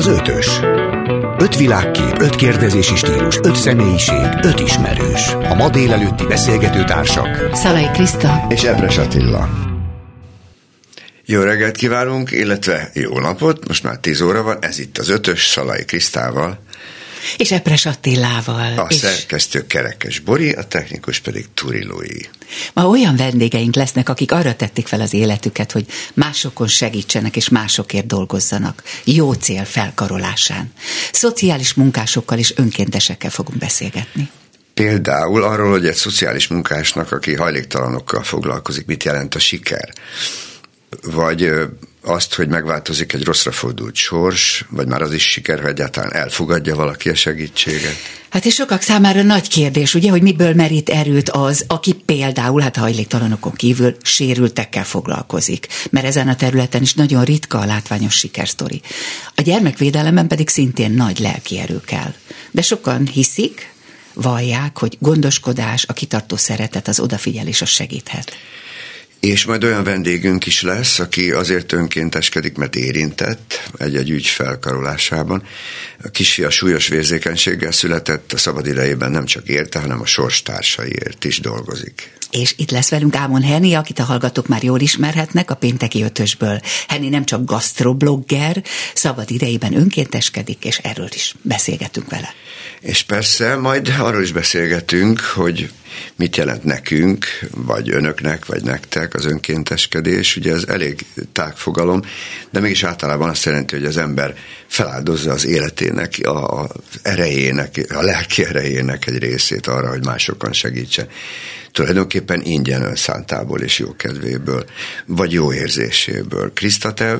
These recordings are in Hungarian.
Az ötös. Öt világkép, öt kérdezési stílus, öt személyiség, öt ismerős. A ma délelőtti beszélgető társak. Szalai Kriszta. És Ebres Attila. Jó reggelt kívánunk, illetve jó napot, most már 10 óra van, ez itt az ötös Szalai Krisztával. És Epres Attilával. A és szerkesztő Kerekes Bori, a technikus pedig Turi Lui. Ma olyan vendégeink lesznek, akik arra tették fel az életüket, hogy másokon segítsenek és másokért dolgozzanak. Jó cél felkarolásán. Szociális munkásokkal és önkéntesekkel fogunk beszélgetni. Például arról, hogy egy szociális munkásnak, aki hajléktalanokkal foglalkozik, mit jelent a siker. Vagy azt, hogy megváltozik egy rosszra fordult sors, vagy már az is siker, hogy egyáltalán elfogadja valaki a segítséget. Hát és sokak számára nagy kérdés, ugye, hogy miből merít erőt az, aki például, hát hajléktalanokon kívül sérültekkel foglalkozik. Mert ezen a területen is nagyon ritka a látványos sikersztori. A gyermekvédelemben pedig szintén nagy lelki erő kell. De sokan hiszik, vallják, hogy gondoskodás, a kitartó szeretet, az odafigyelés az segíthet. És majd olyan vendégünk is lesz, aki azért önkénteskedik, mert érintett egy-egy ügy felkarolásában. A kisfia súlyos vérzékenységgel született, a szabad idejében nem csak érte, hanem a sorstársaiért is dolgozik. És itt lesz velünk Ámon Henny, akit a hallgatók már jól ismerhetnek a pénteki ötösből. Henny nem csak gastroblogger, szabad idejében önkénteskedik, és erről is beszélgetünk vele. És persze majd arról is beszélgetünk, hogy mit jelent nekünk, vagy önöknek, vagy nektek az önkénteskedés. Ugye ez elég tágfogalom, de mégis általában azt jelenti, hogy az ember feláldozza az életének, a, az erejének, a lelki erejének egy részét arra, hogy másokon segítsen. Tulajdonképpen ingyen önszántából és jó kedvéből, vagy jó érzéséből. Kriszta, te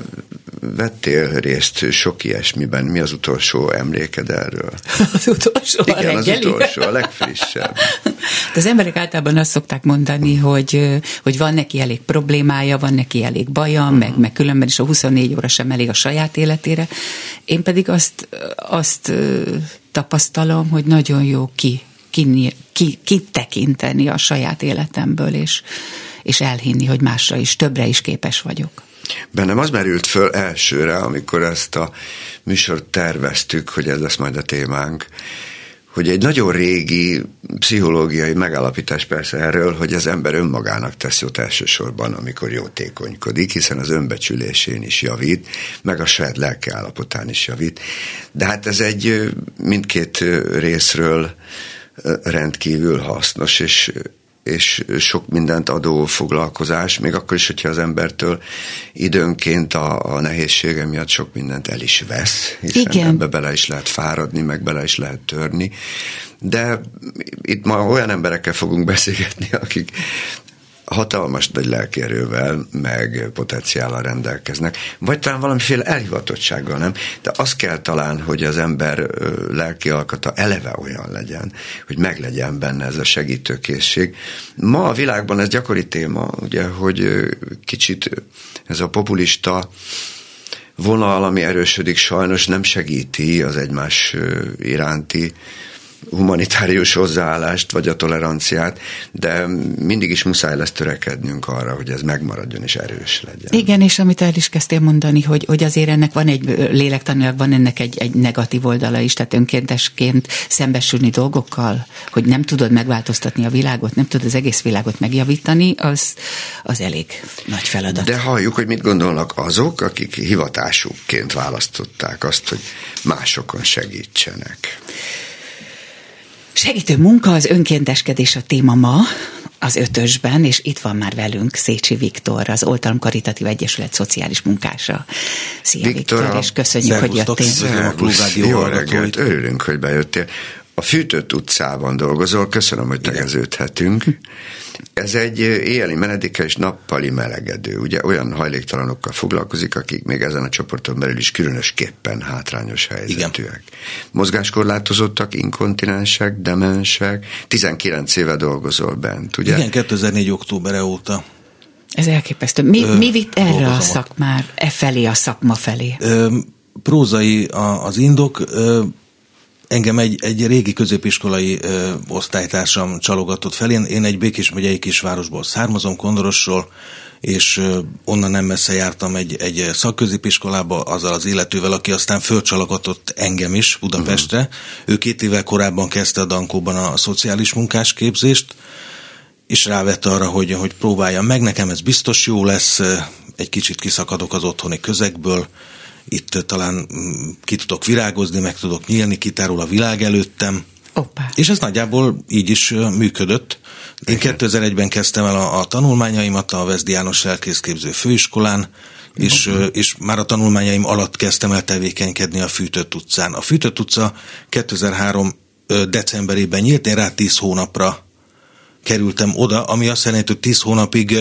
vettél részt sok ilyesmiben. Mi az utolsó emléked erről? Az utolsó a Igen, az reggeli? utolsó, a legfrissebb. De az emberek általában azt szokták mondani, hogy, hogy van neki elég problémája, van neki elég baja, uh-huh. meg, meg különben is a 24 óra sem elég a saját életére. Én pedig azt, azt tapasztalom, hogy nagyon jó ki, ki, ki, kitekinteni a saját életemből, és, és elhinni, hogy másra is, többre is képes vagyok. Bennem az merült föl elsőre, amikor ezt a műsort terveztük, hogy ez lesz majd a témánk, hogy egy nagyon régi pszichológiai megállapítás persze erről, hogy az ember önmagának tesz jót elsősorban, amikor jótékonykodik, hiszen az önbecsülésén is javít, meg a saját lelki állapotán is javít. De hát ez egy mindkét részről rendkívül hasznos, és és sok mindent adó foglalkozás, még akkor is, hogyha az embertől időnként a, a nehézsége miatt sok mindent el is vesz, hiszen Igen. ebbe bele is lehet fáradni, meg bele is lehet törni. De itt ma olyan emberekkel fogunk beszélgetni, akik hatalmas nagy lelkierővel, meg potenciállal rendelkeznek, vagy talán valamiféle elhivatottsággal, nem? De az kell talán, hogy az ember lelki alkata eleve olyan legyen, hogy meglegyen benne ez a segítőkészség. Ma a világban ez gyakori téma, ugye, hogy kicsit ez a populista vonal, ami erősödik, sajnos nem segíti az egymás iránti humanitárius hozzáállást, vagy a toleranciát, de mindig is muszáj lesz törekednünk arra, hogy ez megmaradjon és erős legyen. Igen, és amit el is kezdtél mondani, hogy, hogy azért ennek van egy lélektanilag van ennek egy, egy negatív oldala is, tehát önkéntesként szembesülni dolgokkal, hogy nem tudod megváltoztatni a világot, nem tudod az egész világot megjavítani, az, az elég nagy feladat. De halljuk, hogy mit gondolnak azok, akik hivatásukként választották azt, hogy másokon segítsenek. Segítő munka, az önkénteskedés a téma ma, az ötösben, és itt van már velünk Szécsi Viktor, az Oltalom Karitatív Egyesület szociális munkása. Szia Viktor, Viktor, és köszönjük, hogy jöttél. A jó reggelt, örülünk, hogy bejöttél. A Fűtött utcában dolgozol, köszönöm, hogy tegeződhetünk. Ez egy éjjeli menedékkel és nappali melegedő. Ugye olyan hajléktalanokkal foglalkozik, akik még ezen a csoporton belül is különösképpen hátrányos helyzetűek. Mozgáskorlátozottak, inkontinensek, demensek. 19 éve dolgozol bent, ugye? Igen, 2004. október óta. Ez elképesztő. Mi, Ö, mi vitt erre a szakmár, e felé, a szakma felé? Ö, prózai a, az indok. Engem egy, egy régi középiskolai ö, osztálytársam csalogatott fel. Én, én egy Békés megyei kisvárosból származom, Kondorosról, és ö, onnan nem messze jártam egy, egy szakközépiskolába azzal az illetővel, aki aztán fölcsalogatott engem is Budapestre. Uh-huh. Ő két évvel korábban kezdte a Dankóban a szociális munkás képzést, és rávette arra, hogy, hogy próbáljam meg, nekem ez biztos jó lesz, egy kicsit kiszakadok az otthoni közegből, itt talán mm, ki tudok virágozni, meg tudok nyílni, kitárul a világ előttem. Opa. És ez nagyjából így is működött. Én 2001-ben kezdtem el a, a tanulmányaimat a Veszdi János Elkészképző Főiskolán, és, uh-huh. és már a tanulmányaim alatt kezdtem el tevékenykedni a Fűtött utcán. A Fűtött utca 2003 decemberében nyílt, én rá 10 hónapra kerültem oda, ami azt jelenti, hogy 10 hónapig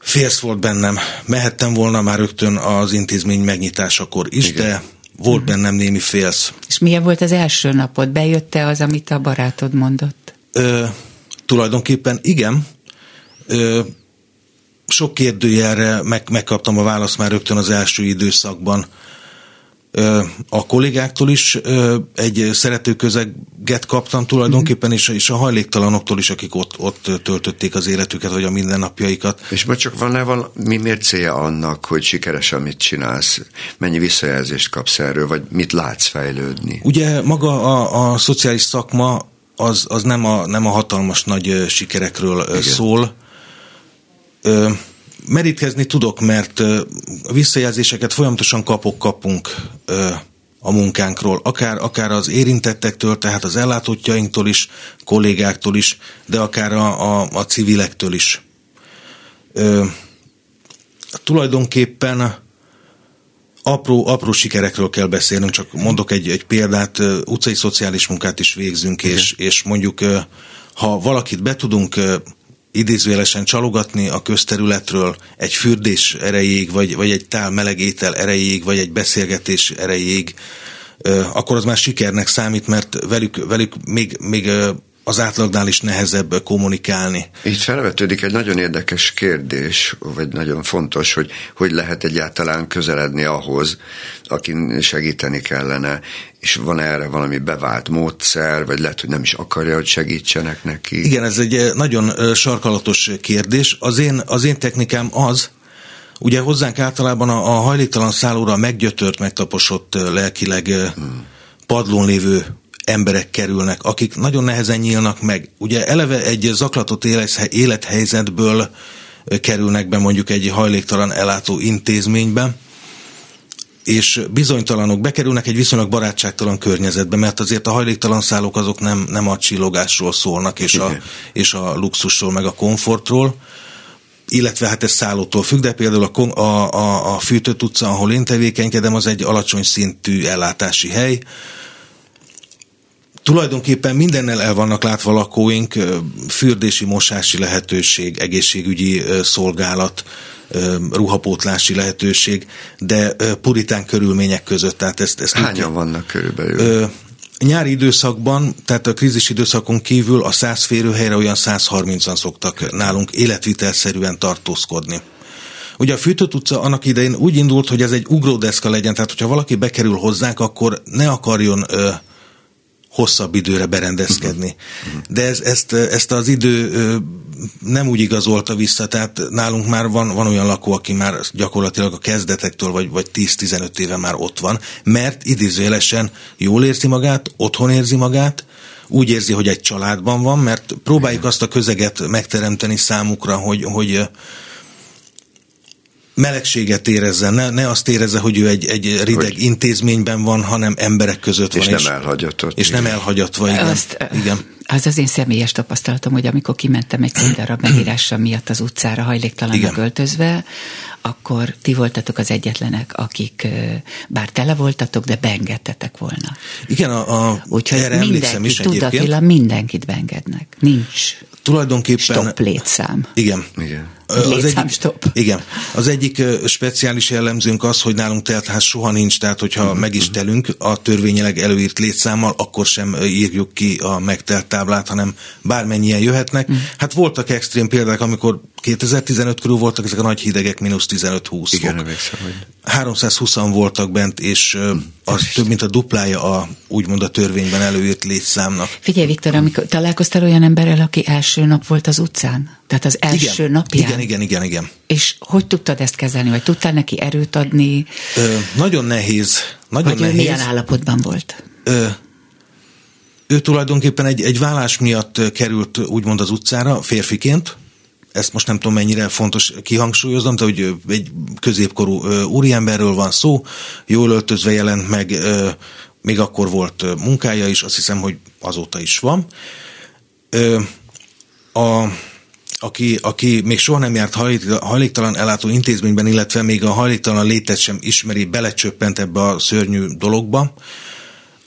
félsz volt bennem. Mehettem volna már rögtön az intézmény megnyitásakor is, Igen. de volt bennem némi félsz. És milyen volt az első napod? Bejötte az, amit a barátod mondott? Ö, tulajdonképpen igen. Ö, sok kérdőjelre meg, megkaptam a választ már rögtön az első időszakban a kollégáktól is egy szerető közeget kaptam tulajdonképpen, és, és a hajléktalanoktól is, akik ott, ott töltötték az életüket, vagy a mindennapjaikat. És most csak van-e val- mi miért célja annak, hogy sikeres, amit csinálsz? Mennyi visszajelzést kapsz erről, vagy mit látsz fejlődni? Ugye maga a, a szociális szakma az, az nem, a, nem a hatalmas nagy sikerekről Igen. szól. Ö, merítkezni tudok, mert a visszajelzéseket folyamatosan kapok, kapunk a munkánkról, akár, akár az érintettektől, tehát az ellátottjainktól is, kollégáktól is, de akár a, a, a civilektől is. Ö, tulajdonképpen apró, apró sikerekről kell beszélnünk, csak mondok egy, egy példát, utcai szociális munkát is végzünk, és, és mondjuk ha valakit be tudunk idézőjelesen csalogatni a közterületről egy fürdés erejéig, vagy, vagy egy tál meleg étel erejéig, vagy egy beszélgetés erejéig, akkor az már sikernek számít, mert velük, velük még, még az átlagnál is nehezebb kommunikálni. Itt felvetődik egy nagyon érdekes kérdés, vagy nagyon fontos, hogy hogy lehet egyáltalán közeledni ahhoz, akin segíteni kellene, és van erre valami bevált módszer, vagy lehet, hogy nem is akarja, hogy segítsenek neki? Igen, ez egy nagyon sarkalatos kérdés. Az én, az én technikám az, ugye hozzánk általában a, a hajléktalan szállóra meggyötört, megtaposott lelkileg hmm. padlón lévő emberek kerülnek, akik nagyon nehezen nyílnak meg. Ugye eleve egy zaklatott élethelyzetből kerülnek be mondjuk egy hajléktalan ellátó intézménybe, és bizonytalanok bekerülnek egy viszonylag barátságtalan környezetbe, mert azért a hajléktalan szállók azok nem, nem a csillogásról szólnak, és a, és a luxusról, meg a komfortról, illetve hát ez szállótól függ, de például a, a, a, a Fűtött utca, ahol én tevékenykedem, az egy alacsony szintű ellátási hely, Tulajdonképpen mindennel el vannak látva lakóink, fürdési, mosási lehetőség, egészségügyi szolgálat, ruhapótlási lehetőség, de puritán körülmények között. Tehát ezt, ezt Hányan úgy, vannak körülbelül? Nyári időszakban, tehát a krízis időszakon kívül a 100 férőhelyre olyan 130-an szoktak nálunk életvitelszerűen tartózkodni. Ugye a Fűtött utca annak idején úgy indult, hogy ez egy ugródeszka legyen, tehát hogyha valaki bekerül hozzánk, akkor ne akarjon ö, hosszabb időre berendezkedni. De ez, ezt, ezt az idő nem úgy igazolta vissza, tehát nálunk már van, van olyan lakó, aki már gyakorlatilag a kezdetektől vagy, vagy 10-15 éve már ott van, mert idézőjelesen jól érzi magát, otthon érzi magát, úgy érzi, hogy egy családban van, mert próbáljuk azt a közeget megteremteni számukra, hogy, hogy melegséget érezzen, ne, ne azt érezze, hogy ő egy, egy rideg hogy... intézményben van, hanem emberek között és van. És nem elhagyatott. És igen. nem elhagyatva, igen. Azt, igen. Az az én személyes tapasztalatom, hogy amikor kimentem egy színdarab megírása miatt az utcára hajléktalannak öltözve, akkor ti voltatok az egyetlenek, akik bár tele voltatok, de beengedtetek volna. Igen, a, a Úgyhogy erre emlékszem is tudatilag mindenkit beengednek. Nincs tulajdonképpen... Stop létszám. Igen. Igen. Az egyik, igen, az egyik speciális jellemzőnk az, hogy nálunk teltház soha nincs, tehát hogyha uh-huh. meg is telünk a törvényileg előírt létszámmal, akkor sem írjuk ki a megtelt táblát, hanem bármennyien jöhetnek. Uh-huh. Hát voltak extrém példák, amikor 2015 körül voltak ezek a nagy hidegek, mínusz 15-20 Igen, emlékszem, hogy... 320 voltak bent, és az több, mint a duplája a úgymond a törvényben előírt létszámnak. Figyelj, Viktor, amikor találkoztál olyan emberrel, aki első nap volt az utcán? Tehát az első igen, napján? Igen, igen, igen, igen. És hogy tudtad ezt kezelni, vagy tudtál neki erőt adni? Ö, nagyon nehéz. Nagyon vagy nehéz. ő milyen állapotban volt? Ö, ő tulajdonképpen egy, egy vállás miatt került úgymond az utcára férfiként, ezt most nem tudom mennyire fontos kihangsúlyoznom, de hogy egy középkorú úriemberről van szó, jól öltözve jelent meg, még akkor volt munkája is, azt hiszem, hogy azóta is van. A, aki, aki még soha nem járt hajléktalan ellátó intézményben, illetve még a hajléktalan létet sem ismeri, belecsöppent ebbe a szörnyű dologba,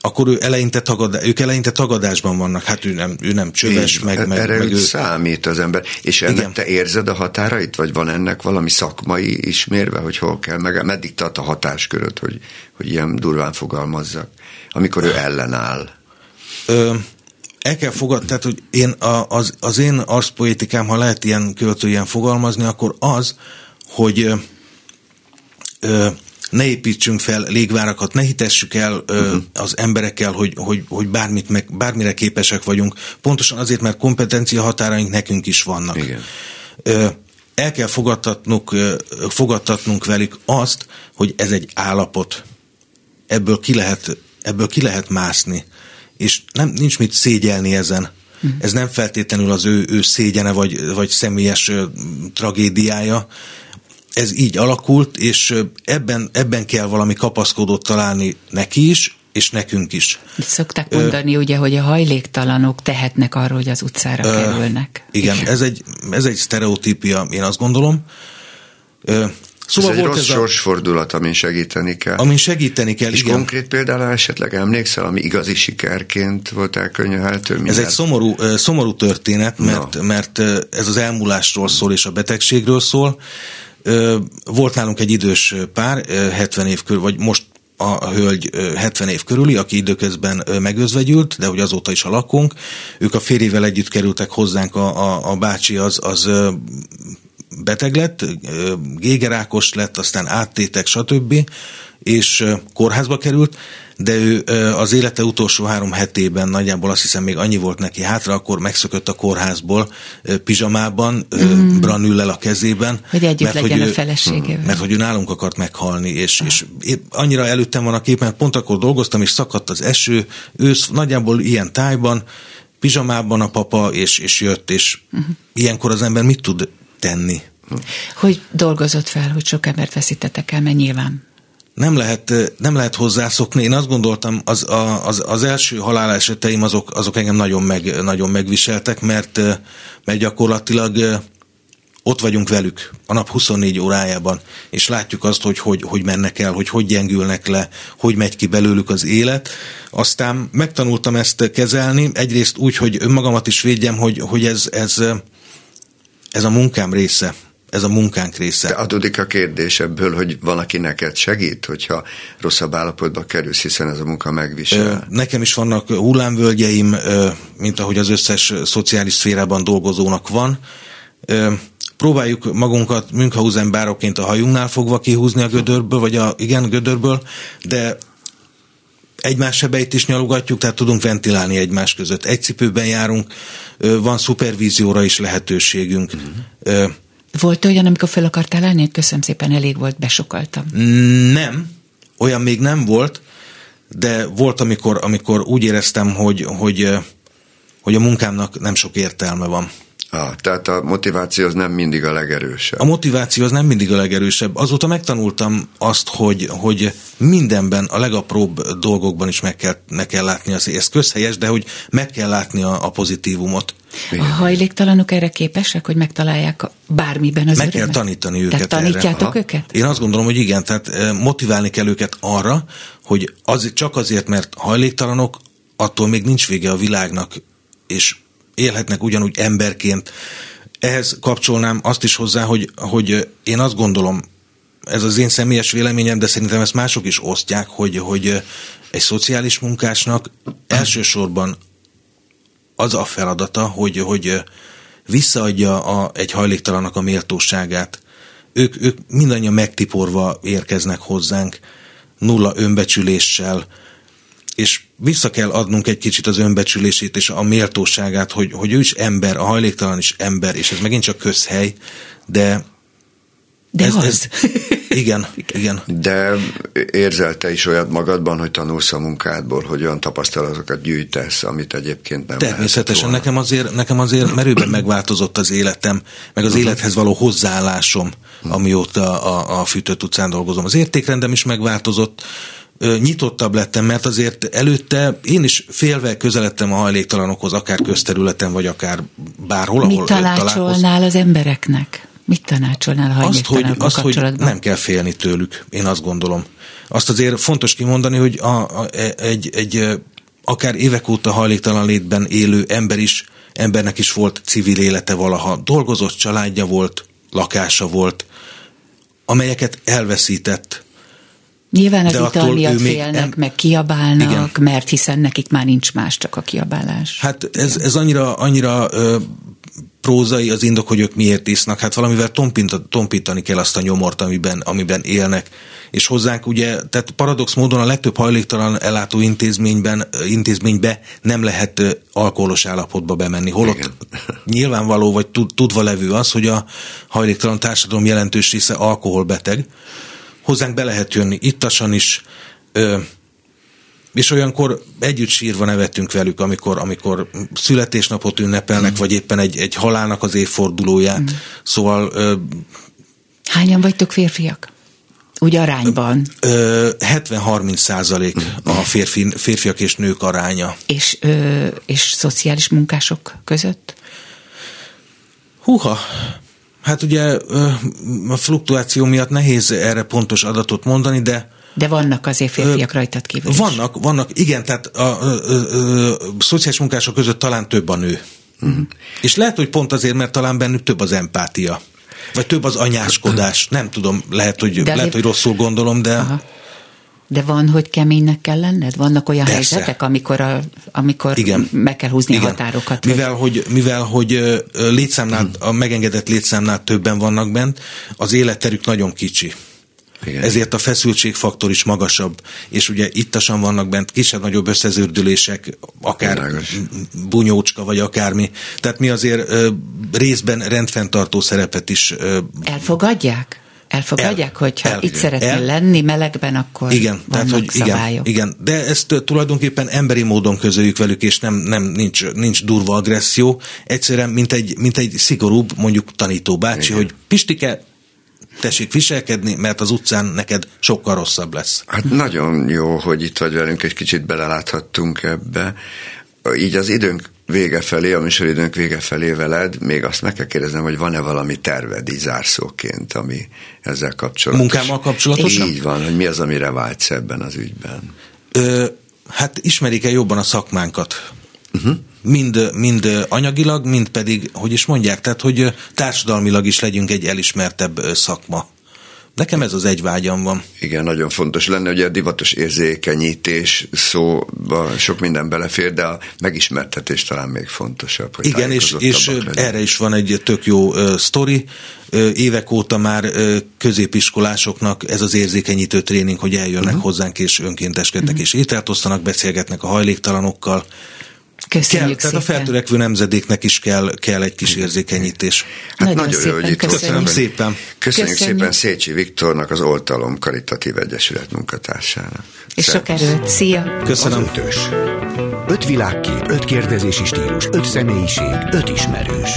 akkor ő eleinte tagad, ők eleinte tagadásban vannak, hát ő nem, ő nem csöves, Így, meg, meg, erre meg ő... számít az ember. És ennek Igen. te érzed a határait, vagy van ennek valami szakmai ismérve, hogy hol kell, meg meddig tart a hatásköröt, hogy, hogy ilyen durván fogalmazzak, amikor ő ellenáll? Ö, el kell fogadni, tehát hogy én a, az, az én arszpoétikám, ha lehet ilyen költőjen fogalmazni, akkor az, hogy ö, ö, ne építsünk fel légvárakat, ne hitessük el uh-huh. az emberekkel, hogy, hogy, hogy bármit meg, bármire képesek vagyunk, pontosan azért, mert kompetencia határaink nekünk is vannak. Igen. El kell fogadtatnunk, fogadtatnunk velük azt, hogy ez egy állapot. Ebből ki lehet, ebből ki lehet mászni. És nem, nincs mit szégyelni ezen. Uh-huh. Ez nem feltétlenül az ő, ő szégyene vagy, vagy személyes tragédiája, ez így alakult, és ebben, ebben kell valami kapaszkodót találni neki is, és nekünk is. Szokták mondani, Ö, ugye, hogy a hajléktalanok tehetnek arról, hogy az utcára ö, kerülnek. Igen, igen. Ez, egy, ez egy sztereotípia, én azt gondolom. Ö, Szóval ez egy volt rossz ez sorsfordulat, amin segíteni kell. Amin segíteni kell, És igen. konkrét például esetleg emlékszel, ami igazi sikerként volt elkönyvelhető? Ez egy szomorú, szomorú történet, mert, no. mert ez az elmúlásról szól és a betegségről szól. Volt nálunk egy idős pár, 70 év körül, vagy most a hölgy 70 év körüli, aki időközben megözvegyült, de hogy azóta is a lakunk. Ők a férjével együtt kerültek hozzánk, a, a, a bácsi az, az beteg lett, gégerákos lett, aztán áttétek, stb. és kórházba került, de ő az élete utolsó három hetében nagyjából azt hiszem még annyi volt neki hátra, akkor megszökött a kórházból pizsamában, mm. branüllel a kezében. Hogy együtt mert, legyen hogy a feleségével. Mert hogy ő nálunk akart meghalni, és, ah. és annyira előttem van a kép, mert pont akkor dolgoztam, és szakadt az eső, ősz nagyjából ilyen tájban, pizsamában a papa, és, és jött, és uh-huh. ilyenkor az ember mit tud tenni? Hogy dolgozott fel, hogy sok embert veszítettek el, mert nyilván nem lehet, nem lehet hozzászokni. Én azt gondoltam, az, az, az első haláleseteim azok, azok engem nagyon, meg, nagyon megviseltek, mert, mert gyakorlatilag ott vagyunk velük a nap 24 órájában, és látjuk azt, hogy hogy, hogy mennek el, hogy hogy gyengülnek le, hogy megy ki belőlük az élet. Aztán megtanultam ezt kezelni, egyrészt úgy, hogy önmagamat is védjem, hogy, hogy ez, ez, ez a munkám része ez a munkánk része. De adódik a kérdés ebből, hogy van, aki neked segít, hogyha rosszabb állapotba kerülsz, hiszen ez a munka megvisel. Nekem is vannak hullámvölgyeim, mint ahogy az összes szociális szférában dolgozónak van. Próbáljuk magunkat Münchhausen bároként a hajunknál fogva kihúzni a gödörből, vagy a, igen, gödörből, de egymás sebeit is nyalogatjuk, tehát tudunk ventilálni egymás között. Egy cipőben járunk, van szupervízióra is lehetőségünk. Uh-huh. Volt olyan, amikor fel akartál állni? Köszönöm szépen, elég volt, besokaltam. Nem, olyan még nem volt, de volt, amikor, amikor úgy éreztem, hogy, hogy, hogy a munkámnak nem sok értelme van. Ah, tehát a motiváció az nem mindig a legerősebb. A motiváció az nem mindig a legerősebb. Azóta megtanultam azt, hogy, hogy mindenben, a legapróbb dolgokban is meg kell, meg kell látni, az, ez közhelyes, de hogy meg kell látni a, a pozitívumot. Igen. A hajléktalanok erre képesek, hogy megtalálják bármiben az Meg örömet? kell tanítani őket Tehát tanítjátok erre. őket? Én azt gondolom, hogy igen, tehát eh, motiválni kell őket arra, hogy az, csak azért, mert hajléktalanok, attól még nincs vége a világnak, és élhetnek ugyanúgy emberként. ehhez kapcsolnám azt is hozzá, hogy, hogy én azt gondolom, ez az én személyes véleményem, de szerintem ezt mások is osztják, hogy, hogy egy szociális munkásnak elsősorban az a feladata, hogy, hogy visszaadja a, egy hajléktalannak a méltóságát. Ők, ők mindannyian megtiporva érkeznek hozzánk, nulla önbecsüléssel, és vissza kell adnunk egy kicsit az önbecsülését és a méltóságát, hogy, hogy ő is ember, a hajléktalan is ember, és ez megint csak közhely, de de ez, az. Ez, igen, igen. De érzel te is olyat magadban, hogy tanulsz a munkádból, hogy olyan tapasztalatokat gyűjtesz, amit egyébként nem Természetesen. Nekem azért, nekem azért merőben megváltozott az életem, meg az uh-huh. élethez való hozzáállásom, uh-huh. amióta a, a Fűtött utcán dolgozom. Az értékrendem is megváltozott, nyitottabb lettem, mert azért előtte én is félve közeledtem a hajléktalanokhoz, akár közterületen, vagy akár bárhol, Mit tanácsolnál az embereknek? Mit tanácsolnál a azt, hogy, azt, hogy nem kell félni tőlük, én azt gondolom. Azt azért fontos kimondani, hogy a, a, egy, egy akár évek óta hajléktalan létben élő ember is, embernek is volt civil élete valaha. Dolgozott családja volt, lakása volt, amelyeket elveszített. Nyilván az ital miatt félnek, em... meg kiabálnak, Igen. mert hiszen nekik már nincs más, csak a kiabálás. Hát ez, ez annyira, annyira ö, prózai az indok, hogy ők miért isznak. Hát valamivel tompítani kell azt a nyomort, amiben, amiben élnek. És hozzánk ugye, tehát paradox módon a legtöbb hajléktalan ellátó intézményben, intézménybe nem lehet alkoholos állapotba bemenni. Holott Igen. nyilvánvaló vagy tudva levő az, hogy a hajléktalan társadalom jelentős része alkoholbeteg. Hozzánk be lehet jönni ittasan is, és olyankor együtt sírva nevetünk velük, amikor, amikor születésnapot ünnepelnek, mm. vagy éppen egy, egy halálnak az évfordulóját. Mm. Szóval... Ö, Hányan vagytok férfiak? Úgy arányban? 70-30 százalék a férfi, férfiak és nők aránya. És, ö, és szociális munkások között? Húha, hát ugye a fluktuáció miatt nehéz erre pontos adatot mondani, de de vannak azért férfiak ö, rajtad kívül is. Vannak, vannak, igen, tehát a, a, a, a, a szociális munkások között talán több a nő. Uh-huh. És lehet, hogy pont azért, mert talán bennük több az empátia. Vagy több az anyáskodás. Nem tudom, lehet, hogy, de lehet, hogy rosszul gondolom, de... Aha. De van, hogy keménynek kell lenned? Vannak olyan Persze. helyzetek, amikor, a, amikor Igen. meg kell húzni Igen. a határokat? Mivel, hogy, mivel, hogy létszámnál, a megengedett létszámnál többen vannak bent, az életterük nagyon kicsi. Igen. Ezért a feszültségfaktor is magasabb, és ugye ittasan vannak bent kisebb-nagyobb összezördülések, akár Világos. bunyócska, vagy akármi. Tehát mi azért ö, részben rendfenntartó szerepet is... Ö, Elfogadják? Elfogadják, el, hogyha el, itt szeretnél el, lenni melegben, akkor igen, tehát, hogy szabályok. Igen, igen, de ezt tulajdonképpen emberi módon közöljük velük, és nem, nem nincs, nincs durva agresszió. Egyszerűen, mint egy, mint egy szigorúbb, mondjuk tanító bácsi, igen. hogy Pistike, tessék viselkedni, mert az utcán neked sokkal rosszabb lesz. Hát nagyon jó, hogy itt vagy velünk, egy kicsit beleláthattunk ebbe. Így az időnk vége felé, a műsoridőnk vége felé veled, még azt meg kell kérdeznem, hogy van-e valami terved így zárszóként, ami ezzel kapcsolatos. Munkámmal kapcsolatosan? Így van, hogy mi az, amire vágysz ebben az ügyben. Ö, hát ismerik-e jobban a szakmánkat? Uh-huh mind, mind anyagilag, mind pedig, hogy is mondják, tehát hogy társadalmilag is legyünk egy elismertebb szakma. Nekem ez az egy vágyam van. Igen, nagyon fontos lenne, hogy a divatos érzékenyítés szóba sok minden belefér, de a megismertetés talán még fontosabb. Hogy Igen, és, és erre is van egy tök jó uh, sztori. Uh, évek óta már uh, középiskolásoknak ez az érzékenyítő tréning, hogy eljönnek uh-huh. hozzánk és önkénteskednek uh-huh. és ételt osztanak, beszélgetnek a hajléktalanokkal. Köszönjük kell, Tehát a feltörekvő nemzedéknek is kell, kell egy kis érzékenyítés. Hát nagyon, nagyon jó, hogy itt köszönjük. köszönjük szépen. Köszönjük, köszönjük szépen Szécsi Viktornak, az Oltalom Karitatív Egyesület munkatársának. És sok erőt. Szia! Köszönöm. Az ötös. Öt világkép, öt kérdezési stílus, öt személyiség, öt ismerős.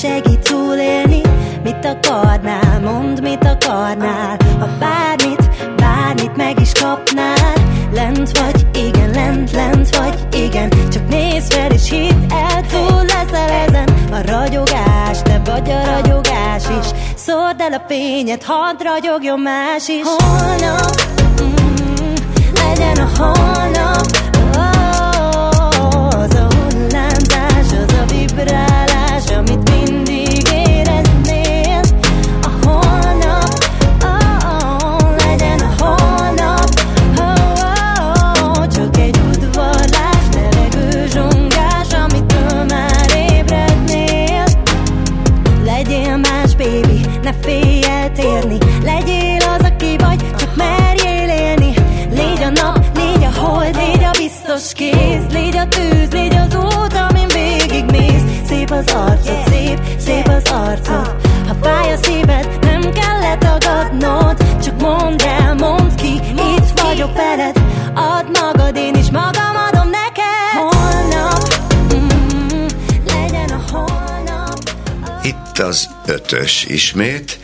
Segít túlélni. Mit akarnál, mondd mit akarnál. Ha bármit, bármit meg is kapnál. Lent vagy, igen, lent, lent vagy, igen. Csak nézd fel és hidd el, túl leszel ezen. A ragyogás, te vagy a ragyogás is. Szól hord el a fényet, hadd ragyogjon más is. Holnap, mm, legyen a holnap, az az arcod, szép, szép az arcod. Ha fáj a szíved, nem kell letagadnod Csak mondd el, mondd ki, itt vagyok veled. Add magad, én is magam adom neked. Holnap, mm, legyen a holnap. Itt az ötös ismét,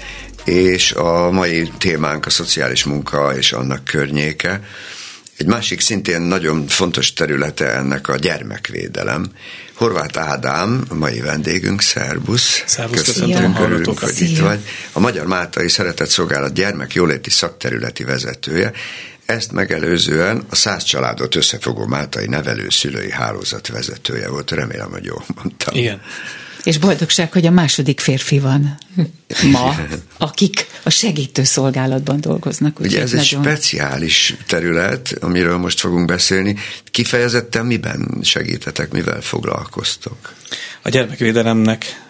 és a mai témánk a szociális munka és annak környéke. Egy másik szintén nagyon fontos területe ennek a gyermekvédelem. Horváth Ádám, a mai vendégünk, szervusz. Szervusz, Köszöntünk, a örülünk, hogy itt vagy. A Magyar Máltai Szeretett Szolgálat gyermekjóléti szakterületi vezetője. Ezt megelőzően a száz családot összefogó Máltai nevelőszülői hálózat vezetője volt. Remélem, hogy jól mondtam. Igen. És boldogság, hogy a második férfi van ma, akik a segítő szolgálatban dolgoznak. Ugye ez egy nagyon- speciális terület, amiről most fogunk beszélni. Kifejezetten miben segítetek, mivel foglalkoztok? A gyermekvédelemnek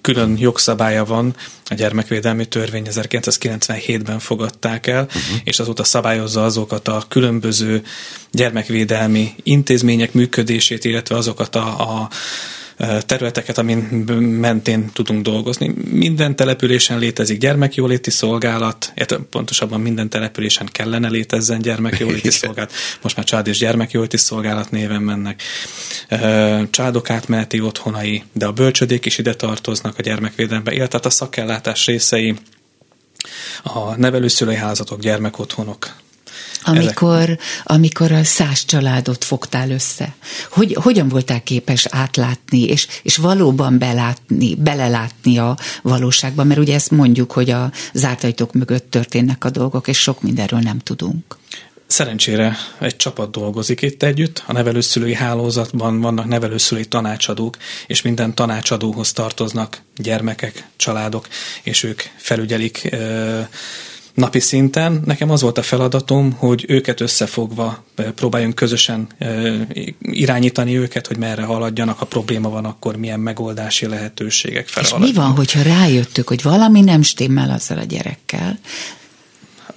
külön jogszabálya van, a gyermekvédelmi törvény 1997-ben fogadták el, uh-huh. és azóta szabályozza azokat a különböző gyermekvédelmi intézmények működését, illetve azokat a, a területeket, amin mentén tudunk dolgozni. Minden településen létezik gyermekjóléti szolgálat, pontosabban minden településen kellene létezzen gyermekjóléti szolgálat, most már család és gyermekjóléti szolgálat néven mennek. Ö, Családok átmeneti otthonai, de a bölcsödék is ide tartoznak a gyermekvédelembe, illetve hát a szakellátás részei, a nevelőszülői házatok, gyermekotthonok, Amikor, amikor a száz családot fogtál össze, hogy, hogyan voltál képes átlátni, és, és valóban belátni, belelátni a valóságba, mert ugye ezt mondjuk, hogy a zárt ajtók mögött történnek a dolgok, és sok mindenről nem tudunk. Szerencsére egy csapat dolgozik itt együtt, a nevelőszülői hálózatban vannak nevelőszülői tanácsadók, és minden tanácsadóhoz tartoznak gyermekek, családok, és ők felügyelik ö, napi szinten. Nekem az volt a feladatom, hogy őket összefogva próbáljunk közösen irányítani őket, hogy merre haladjanak, ha probléma van, akkor milyen megoldási lehetőségek És felé mi van, hogyha rájöttük, hogy valami nem stimmel azzal a gyerekkel,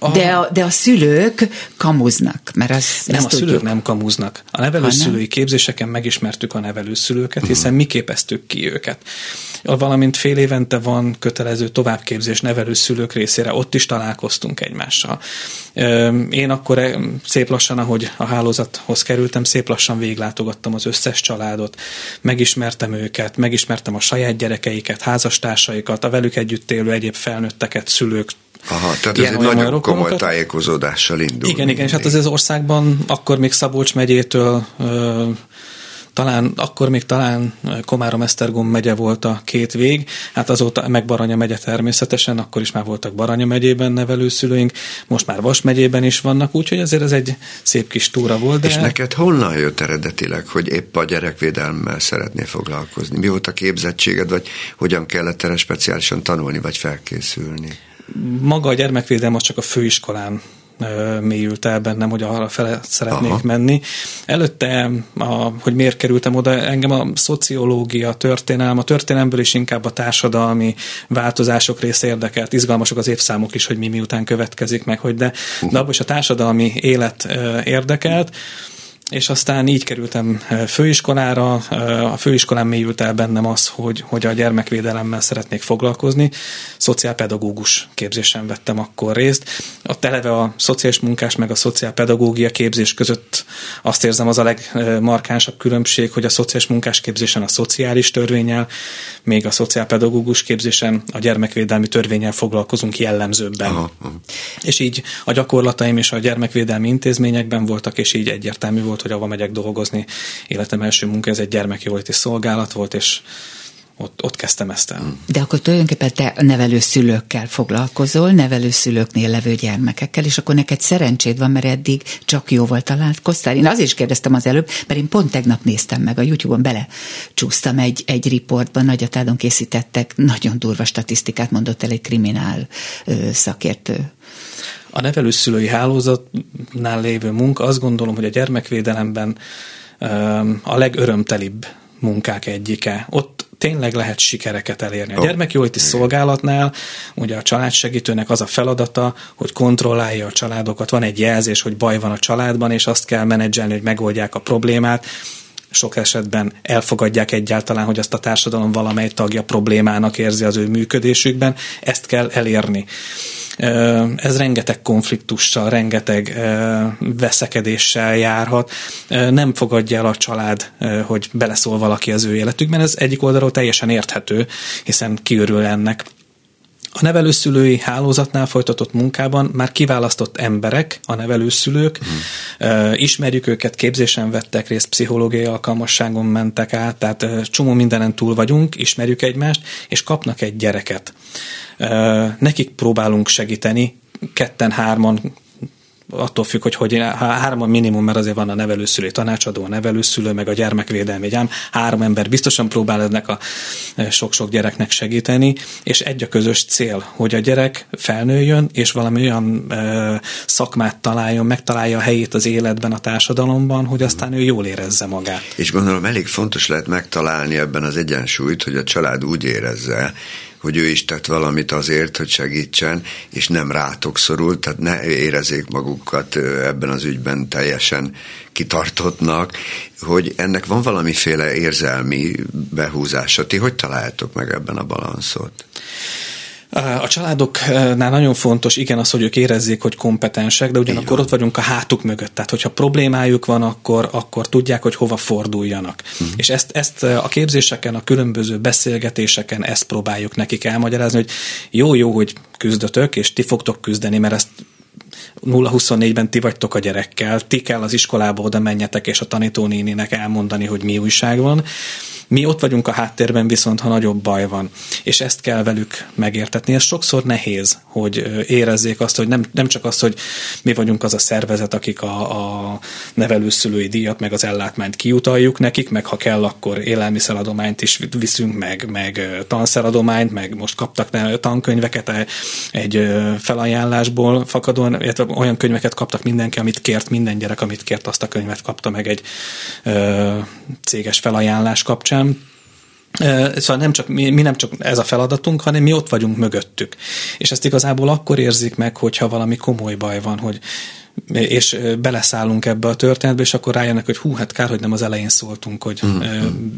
de a, de a szülők kamuznak, mert az, Nem, ezt a szülők tudjuk. nem kamuznak. A nevelőszülői képzéseken megismertük a nevelőszülőket, hiszen mi képeztük ki őket. Valamint fél évente van kötelező továbbképzés nevelőszülők részére, ott is találkoztunk egymással. Én akkor szép lassan, ahogy a hálózathoz kerültem, szép lassan véglátogattam az összes családot, megismertem őket, megismertem a saját gyerekeiket, házastársaikat, a velük együtt élő egyéb felnőtteket, szülők, Aha, tehát ez egy nagyon komoly tájékozódással indul. Igen, igen, és hát az, az országban akkor még Szabolcs megyétől ö, talán, akkor még talán Komárom-Esztergom megye volt a két vég, hát azóta meg Baranya megye természetesen, akkor is már voltak Baranya megyében nevelőszülőink, most már Vas megyében is vannak, úgyhogy azért ez egy szép kis túra volt, de És neked honnan jött eredetileg, hogy épp a gyerekvédelemmel szeretnél foglalkozni? Mi volt a képzettséged, vagy hogyan kellett erre speciálisan tanulni, vagy felkészülni? Maga a gyermekvédelem az csak a főiskolán mélyült el bennem, hogy arra fele szeretnék Aha. Menni. Előtte, a, hogy miért kerültem oda, engem a szociológia, a történelem, a történelemből is inkább a társadalmi változások része érdekelt, izgalmasok az évszámok is, hogy mi miután következik meg, hogy de, de abban is a társadalmi élet érdekelt, és aztán így kerültem ö, főiskolára, ö, a főiskolán mélyült el bennem az, hogy, hogy a gyermekvédelemmel szeretnék foglalkozni. Szociálpedagógus képzésen vettem akkor részt. A eleve a szociális munkás meg a szociálpedagógia képzés között azt érzem az a legmarkánsabb különbség, hogy a szociális munkás képzésen a szociális törvényel, még a szociálpedagógus képzésen a gyermekvédelmi törvényel foglalkozunk jellemzőbben. Aha, aha. És így a gyakorlataim és a gyermekvédelmi intézményekben voltak, és így egyértelmű volt, hogy ahova megyek dolgozni. Életem első munka, ez egy gyermekjóléti szolgálat volt, és ott, ott kezdtem ezt el. De akkor tulajdonképpen te nevelőszülőkkel foglalkozol, nevelőszülőknél levő gyermekekkel, és akkor neked szerencséd van, mert eddig csak jóval találkoztál. Én azért is kérdeztem az előbb, mert én pont tegnap néztem meg a YouTube-on, bele csúsztam egy, egy riportban, Nagyatádon készítettek, nagyon durva statisztikát mondott el egy kriminál ö, szakértő. A nevelőszülői hálózatnál lévő munka, azt gondolom, hogy a gyermekvédelemben a legörömtelibb munkák egyike. Ott tényleg lehet sikereket elérni. A oh. gyermekjóléti szolgálatnál ugye a családsegítőnek az a feladata, hogy kontrollálja a családokat. Van egy jelzés, hogy baj van a családban, és azt kell menedzselni, hogy megoldják a problémát sok esetben elfogadják egyáltalán, hogy azt a társadalom valamely tagja problémának érzi az ő működésükben. Ezt kell elérni. Ez rengeteg konfliktussal, rengeteg veszekedéssel járhat. Nem fogadja el a család, hogy beleszól valaki az ő életükben. Ez egyik oldalról teljesen érthető, hiszen kiörül ennek. A nevelőszülői hálózatnál folytatott munkában már kiválasztott emberek, a nevelőszülők, uh-huh. ismerjük őket, képzésen vettek részt, pszichológiai alkalmasságon mentek át, tehát csomó mindenen túl vagyunk, ismerjük egymást, és kapnak egy gyereket. Nekik próbálunk segíteni, ketten, hárman attól függ, hogy, hogy három a minimum, mert azért van a nevelőszülő tanácsadó, a nevelőszülő, meg a gyermekvédelmi gyám. Három ember biztosan próbál ennek a e, sok-sok gyereknek segíteni, és egy a közös cél, hogy a gyerek felnőjön, és valami olyan e, szakmát találjon, megtalálja a helyét az életben, a társadalomban, hogy aztán ő jól érezze magát. És gondolom elég fontos lehet megtalálni ebben az egyensúlyt, hogy a család úgy érezze, hogy ő is tett valamit azért, hogy segítsen, és nem rátok szorult, tehát ne érezzék magukat ebben az ügyben teljesen kitartottnak, hogy ennek van valamiféle érzelmi behúzása. Ti hogy találtok meg ebben a balanszot? A családoknál nagyon fontos, igen, az, hogy ők érezzék, hogy kompetensek, de ugyanakkor ott vagyunk a hátuk mögött. Tehát, hogyha problémájuk van, akkor, akkor tudják, hogy hova forduljanak. Uh-huh. És ezt, ezt a képzéseken, a különböző beszélgetéseken ezt próbáljuk nekik elmagyarázni, hogy jó, jó, hogy küzdötök, és ti fogtok küzdeni, mert ezt 0-24-ben ti vagytok a gyerekkel, ti kell az iskolába oda menjetek, és a tanítónéninek elmondani, hogy mi újság van. Mi ott vagyunk a háttérben viszont, ha nagyobb baj van, és ezt kell velük megértetni. Ez sokszor nehéz, hogy érezzék azt, hogy nem, nem csak az, hogy mi vagyunk az a szervezet, akik a, a nevelőszülői díjat, meg az ellátmányt kiutaljuk nekik, meg ha kell, akkor élelmiszeradományt is viszünk, meg, meg tanszeradományt, meg most kaptak tankönyveket e, egy felajánlásból fakadóan, illetve olyan könyveket kaptak mindenki, amit kért, minden gyerek, amit kért, azt a könyvet kapta meg egy ö, céges felajánlás kapcsán Szóval nem csak, mi, mi nem csak ez a feladatunk, hanem mi ott vagyunk mögöttük. És ezt igazából akkor érzik meg, hogyha valami komoly baj van, hogy és beleszállunk ebbe a történetbe, és akkor rájönnek, hogy hú, hát kár, hogy nem az elején szóltunk, hogy mm.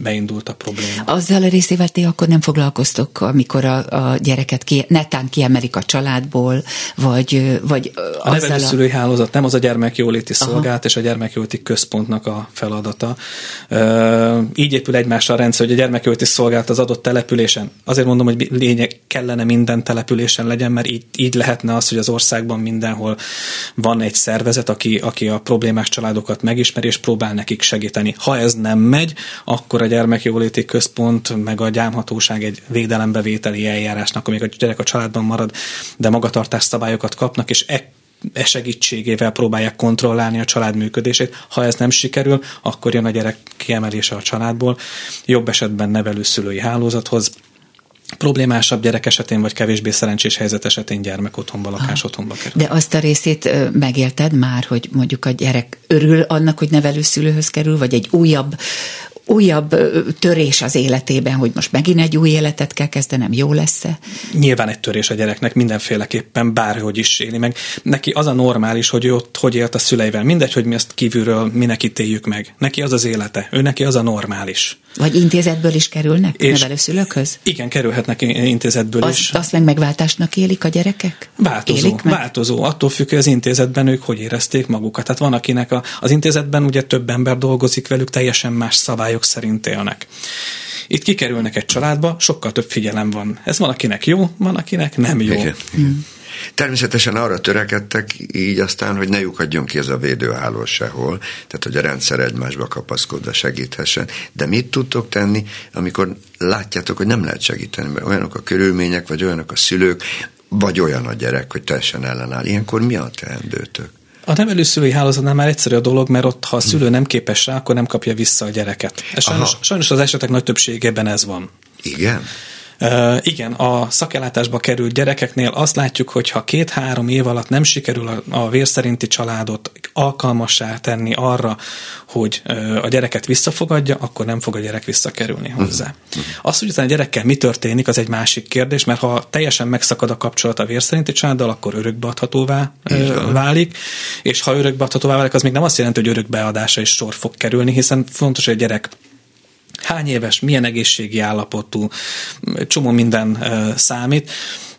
beindult a probléma. Azzal a részével ti akkor nem foglalkoztok, amikor a, a gyereket ki, netán kiemelik a családból, vagy, vagy a nevelőszülői a... hálózat nem az a gyermekjóléti szolgált, és a gyermekjóléti központnak a feladata. Így épül egymásra a rendszer, hogy a gyermekjóléti szolgált az adott településen. Azért mondom, hogy lényeg kellene minden településen legyen, mert így, így lehetne az, hogy az országban mindenhol van egy szervezet, aki, aki a problémás családokat megismeri, és próbál nekik segíteni. Ha ez nem megy, akkor a gyermekjóléti központ, meg a gyámhatóság egy védelembevételi eljárásnak, amíg a gyerek a családban marad, de magatartás szabályokat kapnak, és e e segítségével próbálják kontrollálni a család működését. Ha ez nem sikerül, akkor jön a gyerek kiemelése a családból, jobb esetben nevelőszülői hálózathoz, problémásabb gyerek esetén, vagy kevésbé szerencsés helyzet esetén gyermek otthonba, lakás otthonba kerül. De azt a részét megélted már, hogy mondjuk a gyerek örül annak, hogy nevelőszülőhöz kerül, vagy egy újabb újabb törés az életében, hogy most megint egy új életet kell kezdenem, jó lesz-e? Nyilván egy törés a gyereknek mindenféleképpen, bárhogy is éli meg. Neki az a normális, hogy ő ott hogy élt a szüleivel. Mindegy, hogy mi ezt kívülről minek ítéljük meg. Neki az az élete. Ő neki az a normális. Vagy intézetből is kerülnek és nevelőszülőkhöz? Igen, kerülhetnek intézetből azt, is. Azt meg megváltásnak élik a gyerekek? Változó. Élik meg? Változó. Attól függ, hogy az intézetben ők hogy érezték magukat. Tehát van, akinek a, az intézetben ugye több ember dolgozik velük, teljesen más szabályok szerint élnek. Itt kikerülnek egy családba, sokkal több figyelem van. Ez van, akinek jó, van, akinek nem jó. Igen. Természetesen arra törekedtek így aztán, hogy ne lyukadjon ki ez a védőháló sehol, tehát hogy a rendszer egymásba kapaszkodva segíthessen. De mit tudtok tenni, amikor látjátok, hogy nem lehet segíteni, mert olyanok a körülmények, vagy olyanok a szülők, vagy olyan a gyerek, hogy teljesen ellenáll. Ilyenkor mi a teendőtök? A nevelőszülői hálózatnál már egyszerű a dolog, mert ott, ha a szülő nem képes rá, akkor nem kapja vissza a gyereket. Ez sajnos, sajnos az esetek nagy többségében ez van. Igen? Igen, a szakellátásba került gyerekeknél azt látjuk, hogy ha két-három év alatt nem sikerül a, a vérszerinti családot alkalmassá tenni arra, hogy a gyereket visszafogadja, akkor nem fog a gyerek visszakerülni hozzá. Uh-huh. Az, hogy utána a gyerekkel mi történik, az egy másik kérdés, mert ha teljesen megszakad a kapcsolat a vérszerinti családdal, akkor örökbeadhatóvá válik, és ha örökbeadhatóvá válik, az még nem azt jelenti, hogy örökbeadása is sor fog kerülni, hiszen fontos, hogy a gyerek hány éves, milyen egészségi állapotú, csomó minden számít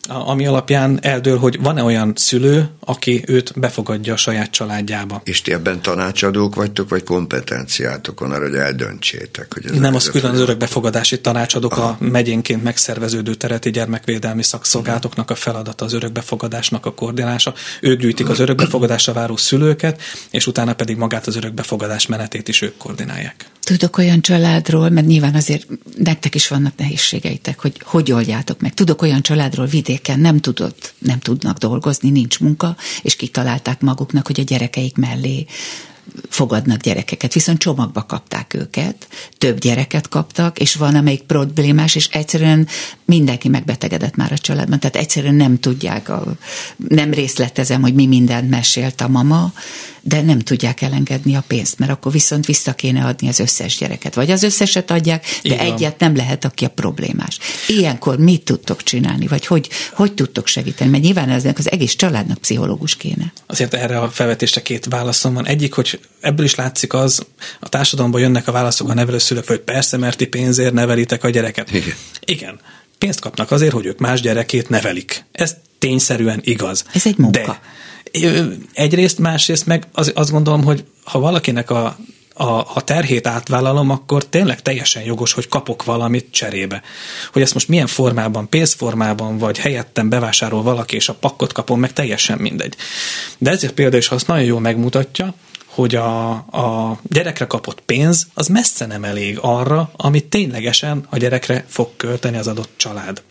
ami alapján eldől, hogy van-e olyan szülő, aki őt befogadja a saját családjába. És ti ebben tanácsadók vagytok, vagy kompetenciátokon arra, hogy eldöntsétek? Hogy ez Nem, az külön az örökbefogadási tanácsadók Aha. a megyénként megszerveződő tereti gyermekvédelmi szakszolgálatoknak a feladata az örökbefogadásnak a koordinálása. Ők gyűjtik az örökbefogadásra váró szülőket, és utána pedig magát az örökbefogadás menetét is ők koordinálják. Tudok olyan családról, mert nyilván azért nektek is vannak nehézségeitek, hogy hogy oldjátok meg. Tudok olyan családról vidéken, nem tudott, nem tudnak dolgozni, nincs munka, és kitalálták maguknak, hogy a gyerekeik mellé fogadnak gyerekeket, viszont csomagba kapták őket, több gyereket kaptak, és van, amelyik problémás, és egyszerűen mindenki megbetegedett már a családban, tehát egyszerűen nem tudják, a, nem részletezem, hogy mi mindent mesélt a mama, de nem tudják elengedni a pénzt, mert akkor viszont vissza kéne adni az összes gyereket. Vagy az összeset adják, de Igen. egyet nem lehet, aki a problémás. Ilyenkor mit tudtok csinálni, vagy hogy, hogy tudtok segíteni? Mert nyilván eznek az egész családnak pszichológus kéne. Azért erre a felvetésre két válaszom van. Egyik, hogy ebből is látszik az, a társadalomban jönnek a válaszok a nevelőszülők, hogy persze, mert ti pénzért nevelitek a gyereket. Igen. Igen. Pénzt kapnak azért, hogy ők más gyerekét nevelik. Ez tényszerűen igaz. Ez egy munka. De egyrészt, másrészt meg az, azt gondolom, hogy ha valakinek a, a, a terhét átvállalom, akkor tényleg teljesen jogos, hogy kapok valamit cserébe. Hogy ezt most milyen formában, pénzformában, vagy helyettem bevásárol valaki, és a pakkot kapom, meg teljesen mindegy. De ezért például is azt nagyon jól megmutatja, hogy a, a gyerekre kapott pénz az messze nem elég arra, amit ténylegesen a gyerekre fog költeni az adott család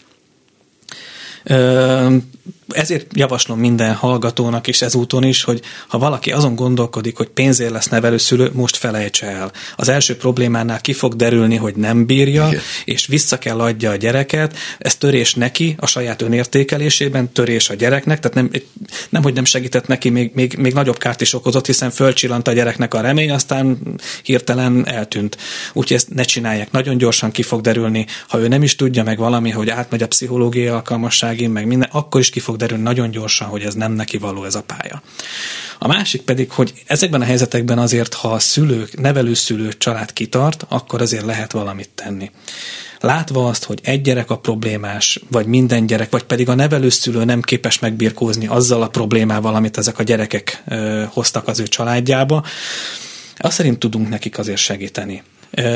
ezért javaslom minden hallgatónak is ezúton is, hogy ha valaki azon gondolkodik, hogy pénzért lesz nevelőszülő, most felejtse el. Az első problémánál ki fog derülni, hogy nem bírja, Igen. és vissza kell adja a gyereket. Ez törés neki a saját önértékelésében, törés a gyereknek, tehát nem, nem hogy nem segített neki, még, még, még nagyobb kárt is okozott, hiszen fölcsillant a gyereknek a remény, aztán hirtelen eltűnt. Úgyhogy ezt ne csinálják. Nagyon gyorsan ki fog derülni, ha ő nem is tudja meg valami, hogy átmegy a pszichológiai alkalmasságin, meg minden, akkor is ki fog derülni nagyon gyorsan, hogy ez nem neki való ez a pálya. A másik pedig, hogy ezekben a helyzetekben azért, ha a szülők, nevelőszülő család kitart, akkor azért lehet valamit tenni. Látva azt, hogy egy gyerek a problémás, vagy minden gyerek, vagy pedig a nevelőszülő nem képes megbirkózni azzal a problémával, amit ezek a gyerekek ö, hoztak az ő családjába, azt szerint tudunk nekik azért segíteni.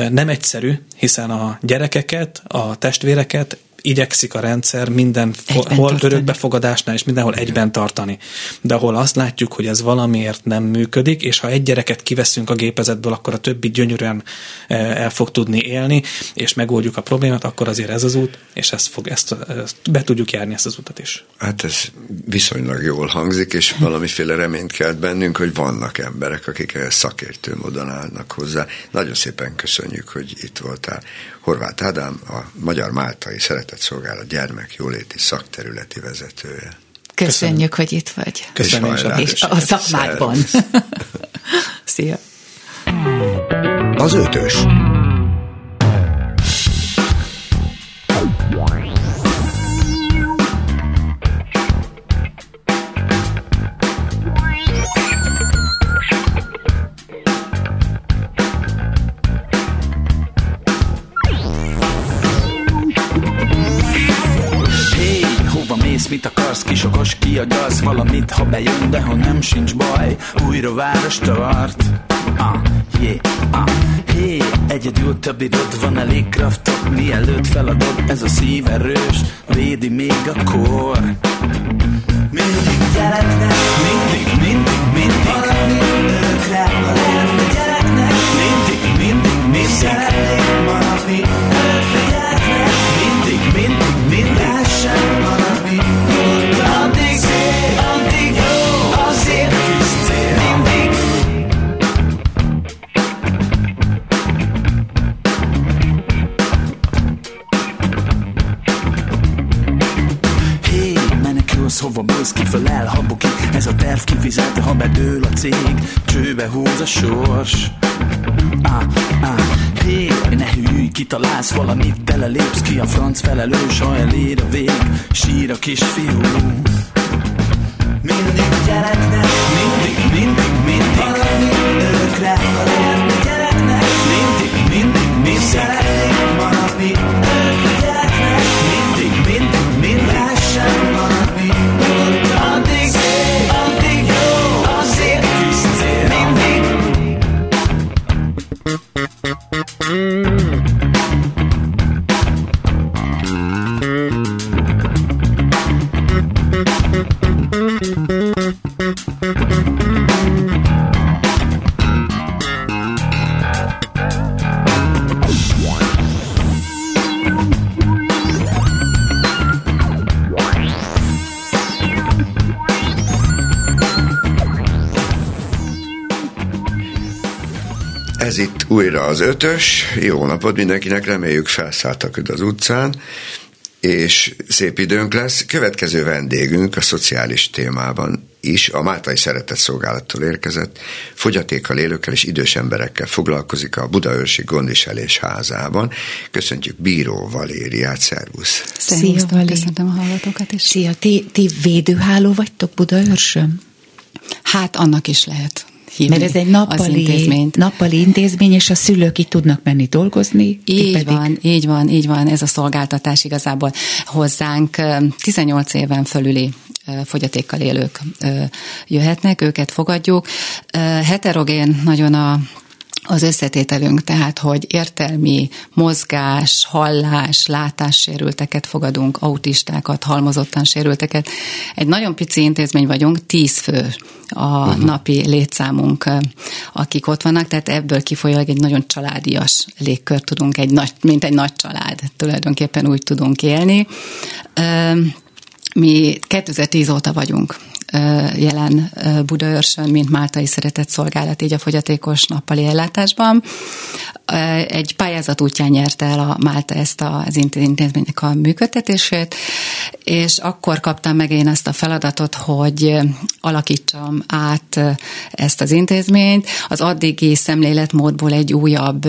Nem egyszerű, hiszen a gyerekeket, a testvéreket igyekszik a rendszer minden hol örökbefogadásnál és mindenhol egyben tartani. De ahol azt látjuk, hogy ez valamiért nem működik, és ha egy gyereket kiveszünk a gépezetből, akkor a többi gyönyörűen e, el fog tudni élni, és megoldjuk a problémát, akkor azért ez az út, és ezt, fog, ezt, ezt be tudjuk járni ezt az utat is. Hát ez viszonylag jól hangzik, és valamiféle reményt kelt bennünk, hogy vannak emberek, akik szakértő módon állnak hozzá. Nagyon szépen köszönjük, hogy itt voltál. Horváth Ádám, a Magyar Máltai Szeretett Szolgálat gyermek jóléti szakterületi vezetője. Köszönjük, Köszönjük. hogy itt vagy. Köszönjük. És, és a szakmádban. Szia. Az ötös. Mit akarsz, kisokos kiagaz valamit, ha bejön, de ha nem sincs baj, újra város tart. Ah, yeah, ah, hey, egyedül több időd van elég kraftot, mielőtt feladod, ez a szív erős, védi még a kor. Mi mindig gyereknek, mindig, mindig, mindig. Maradni örökre a lelmi gyereknek, mindig, mindig, mindig. Szeretnék maradni menekülsz, hova mész, kifelel, ha bukik Ez a terv kifizet, ha bedől a cég. Csőbe húz a sors. Ah, ah, Hé, ne hűlj, kitalálsz valamit Belelépsz ki a franc felelős, ha elér a vég. Sír a kisfiú. Mindig gyereknek, mindig, mindig, mindig. Maradni örökre, ha lenne gyereknek. Mindig, mindig, mindig. Szeretnék újra az ötös. Jó napot mindenkinek, reméljük felszálltak az utcán, és szép időnk lesz. Következő vendégünk a szociális témában is a Máltai Szeretett Szolgálattól érkezett, fogyatékkal élőkkel és idős emberekkel foglalkozik a Budaörsi Gondviselés házában. Köszöntjük Bíró Valériát, szervusz! Szervusztok, Vali. köszöntöm a hallgatókat is. Szia, ti, ti védőháló vagytok Budaörsön? Hát annak is lehet hívni Mert ez egy az nappali, intézményt. nappali intézmény, és a szülők itt tudnak menni dolgozni. Így pedig- van, így van, így van, ez a szolgáltatás igazából hozzánk ö, 18 éven fölüli fogyatékkal élők jöhetnek, őket fogadjuk. Heterogén nagyon a az összetételünk, tehát, hogy értelmi, mozgás, hallás, látássérülteket fogadunk, autistákat, halmozottan sérülteket. Egy nagyon pici intézmény vagyunk, tíz fő a uh-huh. napi létszámunk, akik ott vannak, tehát ebből kifolyólag egy nagyon családias légkört tudunk, egy nagy, mint egy nagy család, tulajdonképpen úgy tudunk élni. Mi 2010 óta vagyunk jelen Budaörsön, mint Máltai Szeretett Szolgálat, így a fogyatékos nappali ellátásban. Egy pályázat útján nyerte el a Málta ezt a- az intézménynek a működtetését, és akkor kaptam meg én ezt a feladatot, hogy alakítsam át ezt az intézményt. Az addigi szemléletmódból egy újabb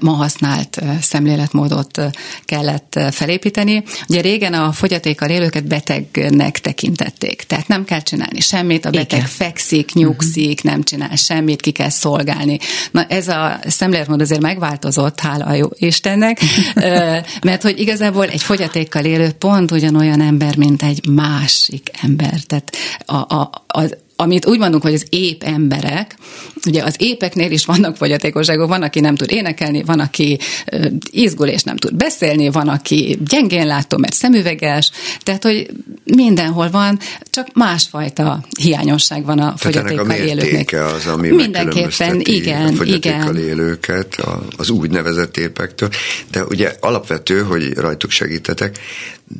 ma használt szemléletmódot kellett felépíteni. Ugye régen a fogyatékkal élőket betegnek tekintették, tehát nem kell csinálni semmit, a beteg Igen. fekszik, nyugszik, nem csinál semmit, ki kell szolgálni. Na ez a szemléletmód azért megváltozott, hála a jó Istennek, mert hogy igazából egy fogyatékkal élő pont ugyanolyan ember, mint egy másik ember. Tehát a, a, az, amit úgy mondunk, hogy az ép emberek, ugye az épeknél is vannak fogyatékosságok, van, aki nem tud énekelni, van, aki izgul és nem tud beszélni, van, aki gyengén látó, mert szemüveges, tehát, hogy mindenhol van, csak másfajta hiányosság van a Tehát ennek a fogyatékkal élőknek. az, ami Mindenképpen, igen, a fogyatékkal igen. élőket az úgynevezett épektől. De ugye alapvető, hogy rajtuk segítetek,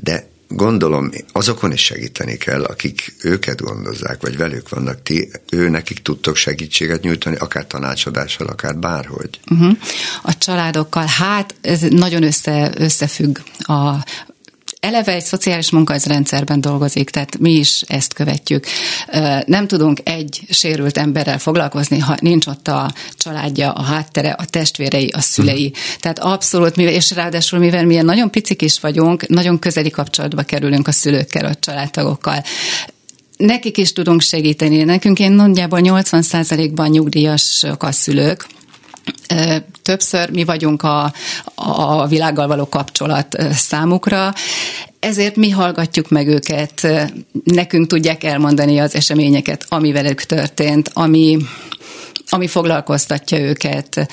de gondolom azokon is segíteni kell, akik őket gondozzák, vagy velük vannak ti, ő nekik tudtok segítséget nyújtani, akár tanácsadással, akár bárhogy. Uh-huh. A családokkal, hát ez nagyon össze, összefügg a eleve egy szociális munkahelyzrendszerben dolgozik, tehát mi is ezt követjük. Nem tudunk egy sérült emberrel foglalkozni, ha nincs ott a családja, a háttere, a testvérei, a szülei. Tehát abszolút, mivel, és ráadásul mivel milyen nagyon picik is vagyunk, nagyon közeli kapcsolatba kerülünk a szülőkkel, a családtagokkal. Nekik is tudunk segíteni. Nekünk én nagyjából 80%-ban nyugdíjasok a szülők, Többször mi vagyunk a, a világgal való kapcsolat számukra, ezért mi hallgatjuk meg őket, nekünk tudják elmondani az eseményeket, ami velük történt, ami ami foglalkoztatja őket,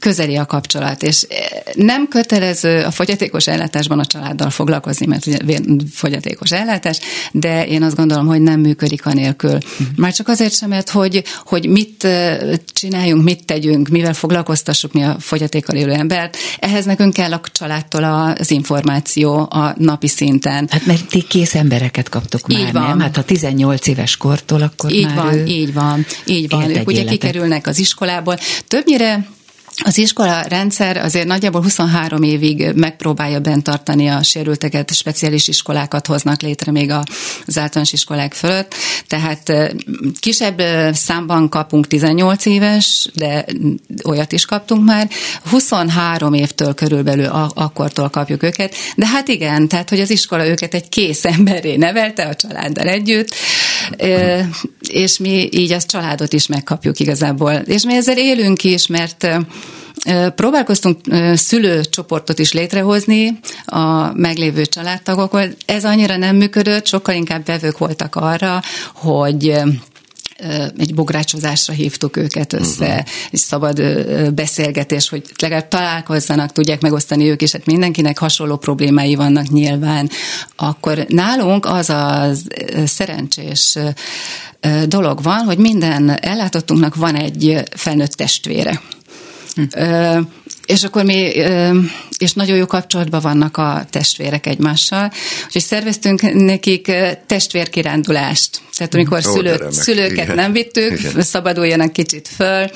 közeli a kapcsolat, és nem kötelező a fogyatékos ellátásban a családdal foglalkozni, mert ugye fogyatékos ellátás, de én azt gondolom, hogy nem működik anélkül. Uh-huh. Már csak azért sem, mert hogy, hogy mit csináljunk, mit tegyünk, mivel foglalkoztassuk mi a fogyatékkal élő embert, ehhez nekünk kell a családtól az információ a napi szinten. Hát mert ti kész embereket kaptok már, így van. nem? Hát a 18 éves kortól akkor így már van, így van, így van. Ők ugye életet. Kikerülnek az iskolából. Többnyire az iskola rendszer azért nagyjából 23 évig megpróbálja bent tartani a sérülteket, speciális iskolákat hoznak létre még az általános iskolák fölött, tehát kisebb számban kapunk 18 éves, de olyat is kaptunk már, 23 évtől körülbelül akkortól kapjuk őket, de hát igen, tehát hogy az iskola őket egy kész emberré nevelte a családdal együtt, és mi így az családot is megkapjuk igazából. És mi ezzel élünk is, mert Próbálkoztunk szülőcsoportot is létrehozni a meglévő családtagokból. Ez annyira nem működött, sokkal inkább bevők voltak arra, hogy egy bográcsozásra hívtuk őket össze, uh-huh. egy szabad beszélgetés, hogy legalább találkozzanak, tudják megosztani ők is, hát mindenkinek hasonló problémái vannak nyilván. Akkor nálunk az a szerencsés dolog van, hogy minden ellátottunknak van egy felnőtt testvére. És akkor mi, és nagyon jó kapcsolatban vannak a testvérek egymással, úgyhogy szerveztünk nekik testvérkirándulást. Tehát amikor Ó, szülő, szülőket igen. nem vittük, igen. szabaduljanak kicsit föl,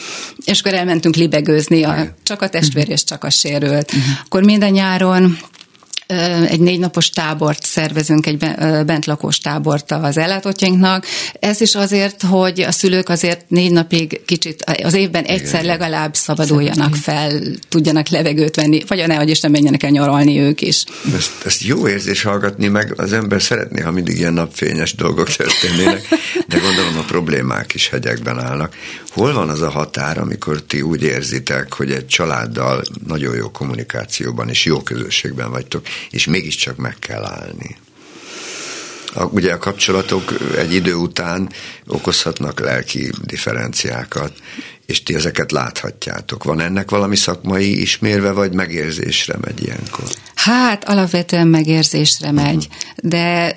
és akkor elmentünk libegőzni, a, csak a testvér és csak a sérült. Uh-huh. Akkor minden nyáron egy négy napos tábort szervezünk, egy bentlakós tábort az ellátottjainknak. Ez is azért, hogy a szülők azért négy napig kicsit az évben egyszer legalább szabaduljanak fel, tudjanak levegőt venni, vagy a nehogy Isten menjenek el nyaralni ők is. Ezt, ezt jó érzés hallgatni, meg az ember szeretné, ha mindig ilyen napfényes dolgok történnének, de gondolom a problémák is hegyekben állnak. Hol van az a határ, amikor ti úgy érzitek, hogy egy családdal nagyon jó kommunikációban és jó közösségben vagytok, és mégiscsak meg kell állni. A, ugye a kapcsolatok egy idő után okozhatnak lelki differenciákat, és ti ezeket láthatjátok. Van ennek valami szakmai ismérve, vagy megérzésre megy ilyenkor? Hát alapvetően megérzésre megy, de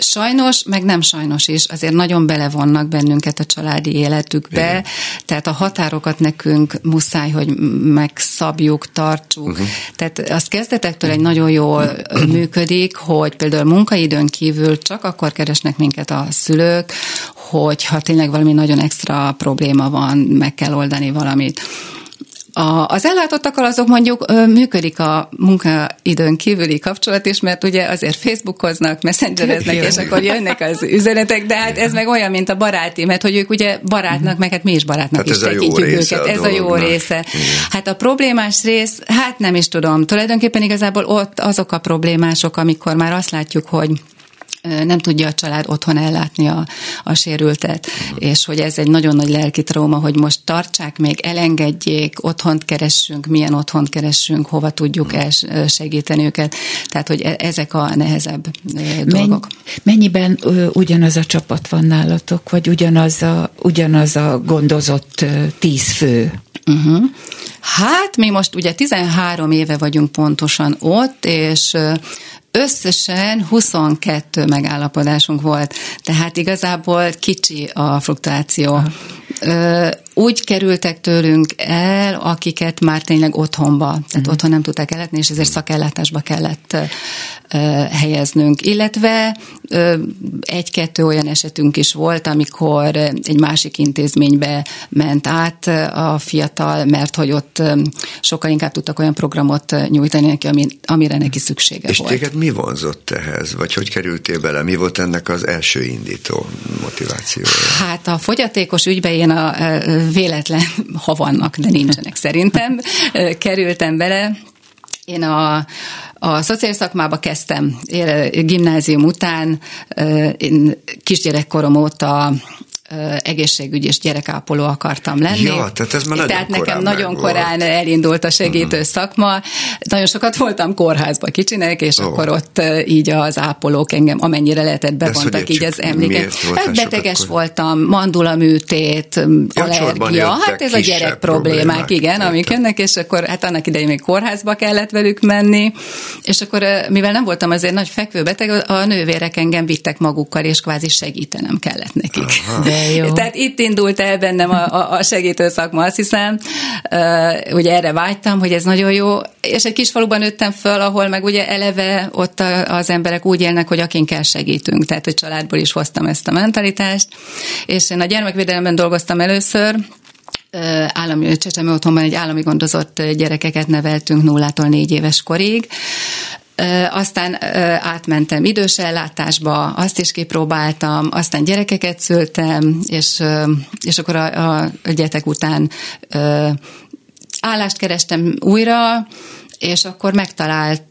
Sajnos, meg nem sajnos is, azért nagyon belevonnak bennünket a családi életükbe, Igen. tehát a határokat nekünk muszáj, hogy megszabjuk, tartsuk. Uh-huh. Tehát az kezdetektől egy nagyon jól működik, hogy például munkaidőn kívül csak akkor keresnek minket a szülők, hogyha tényleg valami nagyon extra probléma van, meg kell oldani valamit. A, az ellátottakkal azok mondjuk működik a munkaidőn kívüli kapcsolat is, mert ugye azért Facebookoznak, messengereznek, és akkor jönnek az üzenetek, de hát ez meg olyan, mint a baráti, mert hogy ők ugye barátnak, meg hát mi is barátnak hát is tekintjük őket. Ez a jó része. Hát a problémás rész, hát nem is tudom. Tulajdonképpen igazából ott azok a problémások, amikor már azt látjuk, hogy nem tudja a család otthon ellátni a, a sérültet, uh-huh. és hogy ez egy nagyon nagy lelki trauma, hogy most tartsák még, elengedjék, otthont keressünk, milyen otthont keressünk, hova tudjuk uh-huh. el segíteni őket. Tehát, hogy e, ezek a nehezebb dolgok. Mennyiben ugyanaz a csapat van nálatok, vagy ugyanaz a, ugyanaz a gondozott tíz fő? Uh-huh. Hát mi most ugye 13 éve vagyunk pontosan ott, és Összesen 22 megállapodásunk volt, tehát igazából kicsi a fluktuáció. Úgy kerültek tőlünk el, akiket már tényleg otthonba, tehát uh-huh. otthon nem tudták ellátni, és ezért szakellátásba kellett helyeznünk. Illetve egy-kettő olyan esetünk is volt, amikor egy másik intézménybe ment át a fiatal, mert hogy ott sokkal inkább tudtak olyan programot nyújtani neki, amire neki szüksége és volt. És téged mi vonzott ehhez? Vagy hogy kerültél bele? Mi volt ennek az első indító motivációja? Hát a fogyatékos ügybe én a véletlen, ha vannak, de nincsenek szerintem, kerültem bele. Én a, a szociális szakmába kezdtem gimnázium után, én kisgyerekkorom óta egészségügy és gyerekápoló akartam lenni. Ja, tehát ez már Tehát nagyon nekem korán nagyon megvolt. korán elindult a segítő Mhm. szakma. Nagyon sokat voltam kórházba kicsinek, és Ó. akkor ott így az ápolók engem amennyire lehetett bevontak így az emléket. Hát beteges sokat voltam, mandulaműtét, csorban allergia, hát ez a gyerek problémák, problémák, igen, amik értem. jönnek, és akkor hát annak idején még kórházba kellett velük menni, és akkor mivel nem voltam azért nagy fekvőbeteg, a nővérek engem vittek magukkal, és kvázi segítenem kellett nekik. De jó. Tehát itt indult el bennem a, a, a segítő szakma, azt hiszem. Ugye erre vágytam, hogy ez nagyon jó, és egy kis faluban nőttem föl, ahol meg ugye eleve ott az emberek úgy élnek, hogy akinkkel segítünk, tehát hogy családból is hoztam ezt a mentalitást, és én a gyermekvédelemben dolgoztam először, állami csecsemő otthonban egy állami gondozott gyerekeket neveltünk nullától négy éves korig. Aztán átmentem idős ellátásba, azt is kipróbáltam, aztán gyerekeket szültem, és, és akkor a, a gyetek után állást kerestem újra, és akkor megtalált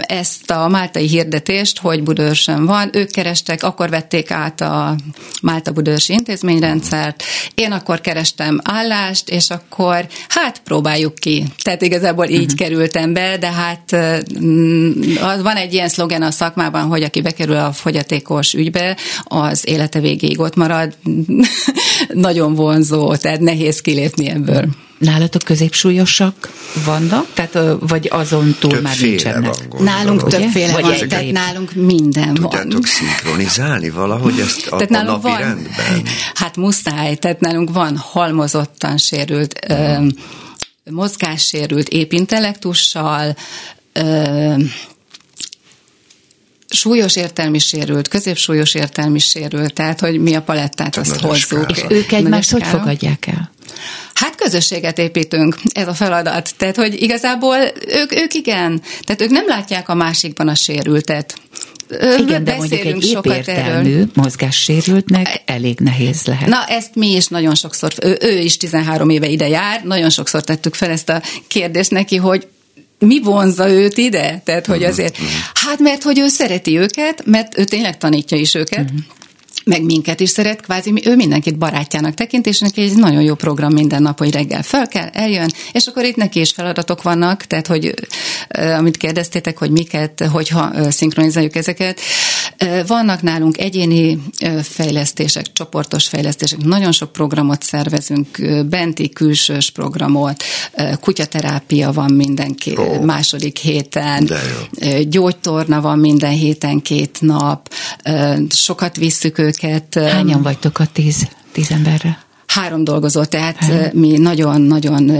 ezt a máltai hirdetést, hogy Budőrsön van. Ők kerestek, akkor vették át a Málta Budőrsi intézményrendszert. Én akkor kerestem állást, és akkor hát próbáljuk ki. Tehát igazából így uh-huh. kerültem be, de hát mm, az van egy ilyen szlogen a szakmában, hogy aki bekerül a fogyatékos ügybe, az élete végéig ott marad. Nagyon vonzó, tehát nehéz kilépni ebből. Nálatok középsúlyosak vannak? Tehát, vagy azon túl már Többféle nincsenek? van, gondolom. Nálunk Ugye? többféle Vagy van, egy tehát nálunk minden van. Tudjátok szinkronizálni valahogy ezt a, Tehát a napi van, rendben? hát muszáj, tehát nálunk van halmozottan sérült, ö, mozgássérült, épp intellektussal, ö, súlyos értelmi sérült, középsúlyos értelmi sérült, tehát hogy mi a palettát azt nagy hozzuk. skála. És ők egymást hogy fogadják el? Hát közösséget építünk, ez a feladat. Tehát, hogy igazából ők, ők igen, tehát ők nem látják a másikban a sérültet. Igen, de mondjuk egy sokat erről. mozgássérültnek elég nehéz lehet. Na, ezt mi is nagyon sokszor, ő, ő is 13 éve ide jár, nagyon sokszor tettük fel ezt a kérdést neki, hogy mi vonza őt ide? Tehát, hogy azért, hát mert hogy ő szereti őket, mert ő tényleg tanítja is őket, meg minket is szeret, kvázi ő mindenkit barátjának tekint, és neki egy nagyon jó program minden nap, hogy reggel fel kell, eljön, és akkor itt neki is feladatok vannak, tehát, hogy amit kérdeztétek, hogy miket, hogyha szinkronizáljuk ezeket, vannak nálunk egyéni fejlesztések, csoportos fejlesztések, nagyon sok programot szervezünk, benti külsős programot, kutyaterápia van mindenki Ó. második héten, gyógytorna van minden héten két nap, sokat visszük őket. Ö, Hányan vagytok a tíz, tíz emberre? Három dolgozó, tehát mi nagyon-nagyon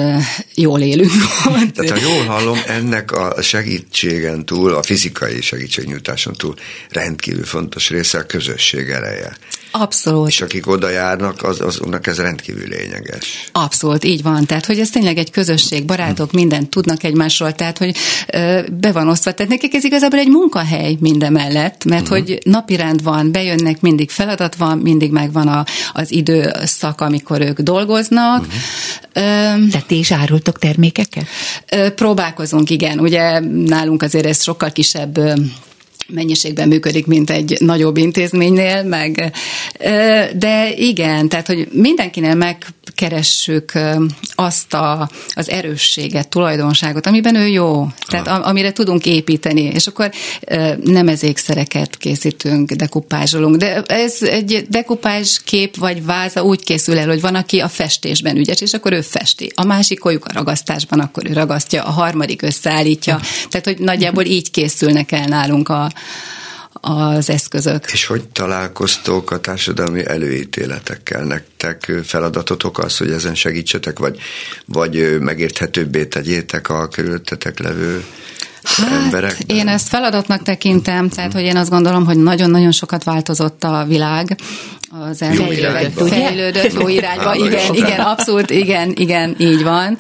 jól élünk. ott. Tehát ha jól hallom, ennek a segítségen túl, a fizikai segítségnyújtáson túl rendkívül fontos része a közösség ereje. Abszolút. És akik oda járnak, az, azoknak ez rendkívül lényeges. Abszolút, így van. Tehát, hogy ez tényleg egy közösség, barátok, mindent tudnak egymásról, tehát, hogy ö, be van osztva. Tehát nekik ez igazából egy munkahely minden mellett, mert uh-huh. hogy napirend van, bejönnek, mindig feladat van, mindig megvan a, az időszak, amikor ők dolgoznak. Uh-huh. Ö, Tehát ti is árultok termékeket? Próbálkozunk, igen. Ugye nálunk azért ez sokkal kisebb mennyiségben működik, mint egy nagyobb intézménynél, meg, de igen, tehát, hogy mindenkinél megkeressük ö, azt a, az erősséget, tulajdonságot, amiben ő jó, tehát am- amire tudunk építeni, és akkor ö, nemezékszereket készítünk, dekupázsolunk, de ez egy dekupázs kép vagy váza úgy készül el, hogy van, aki a festésben ügyes, és akkor ő festi. A másik olyuk a ragasztásban, akkor ő ragasztja, a harmadik összeállítja. Tehát, hogy nagyjából így készülnek el nálunk a, az eszközök. És hogy találkoztok a társadalmi előítéletekkel? Nektek feladatotok az, hogy ezen segítsetek, vagy, vagy megérthetőbbé tegyétek a körülöttetek levő emberek? Hát, én ezt feladatnak tekintem, tehát hogy én azt gondolom, hogy nagyon-nagyon sokat változott a világ az elmúlt irányba. években. Ugye? Fejlődött jó irányba, igen, igen, abszolút, igen, igen, így van.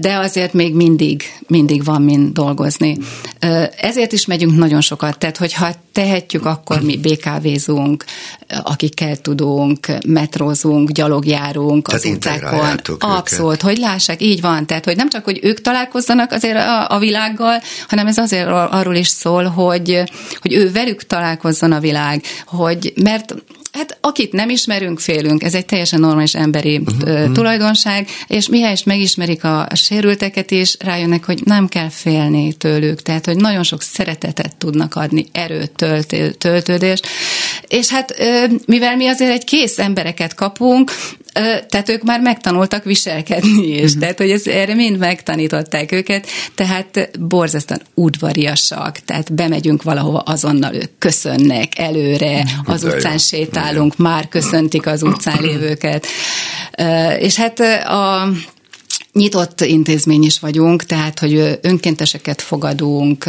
De azért még mindig, mindig van mind dolgozni. Ezért is megyünk nagyon sokat, tehát hogyha tehetjük, akkor mi BKV-zunk, akikkel tudunk, metrózunk, gyalogjárunk Tehát az utákon. integráljátok őket. Abszolút, hogy lássák, így van. Tehát, hogy nem csak, hogy ők találkozzanak azért a, a világgal, hanem ez azért ar- arról is szól, hogy, hogy ő velük találkozzon a világ, hogy mert Hát akit nem ismerünk, félünk. Ez egy teljesen normális emberi uh-huh. tulajdonság, és mihelyest megismerik a, sérülteket is, rájönnek, hogy nem kell félni tőlük. Tehát, hogy nagyon sok szeretetet tudnak adni, erőt, töltő, töltődést. És hát mivel mi azért egy kész embereket kapunk, tehát ők már megtanultak viselkedni is, uh-huh. tehát hogy ez, erre mind megtanították őket, tehát borzasztóan udvariasak, tehát bemegyünk valahova, azonnal ők köszönnek előre, uh-huh. az utcán sétálunk, már köszöntik az utcán lévőket. És hát a nyitott intézmény is vagyunk, tehát, hogy önkénteseket fogadunk,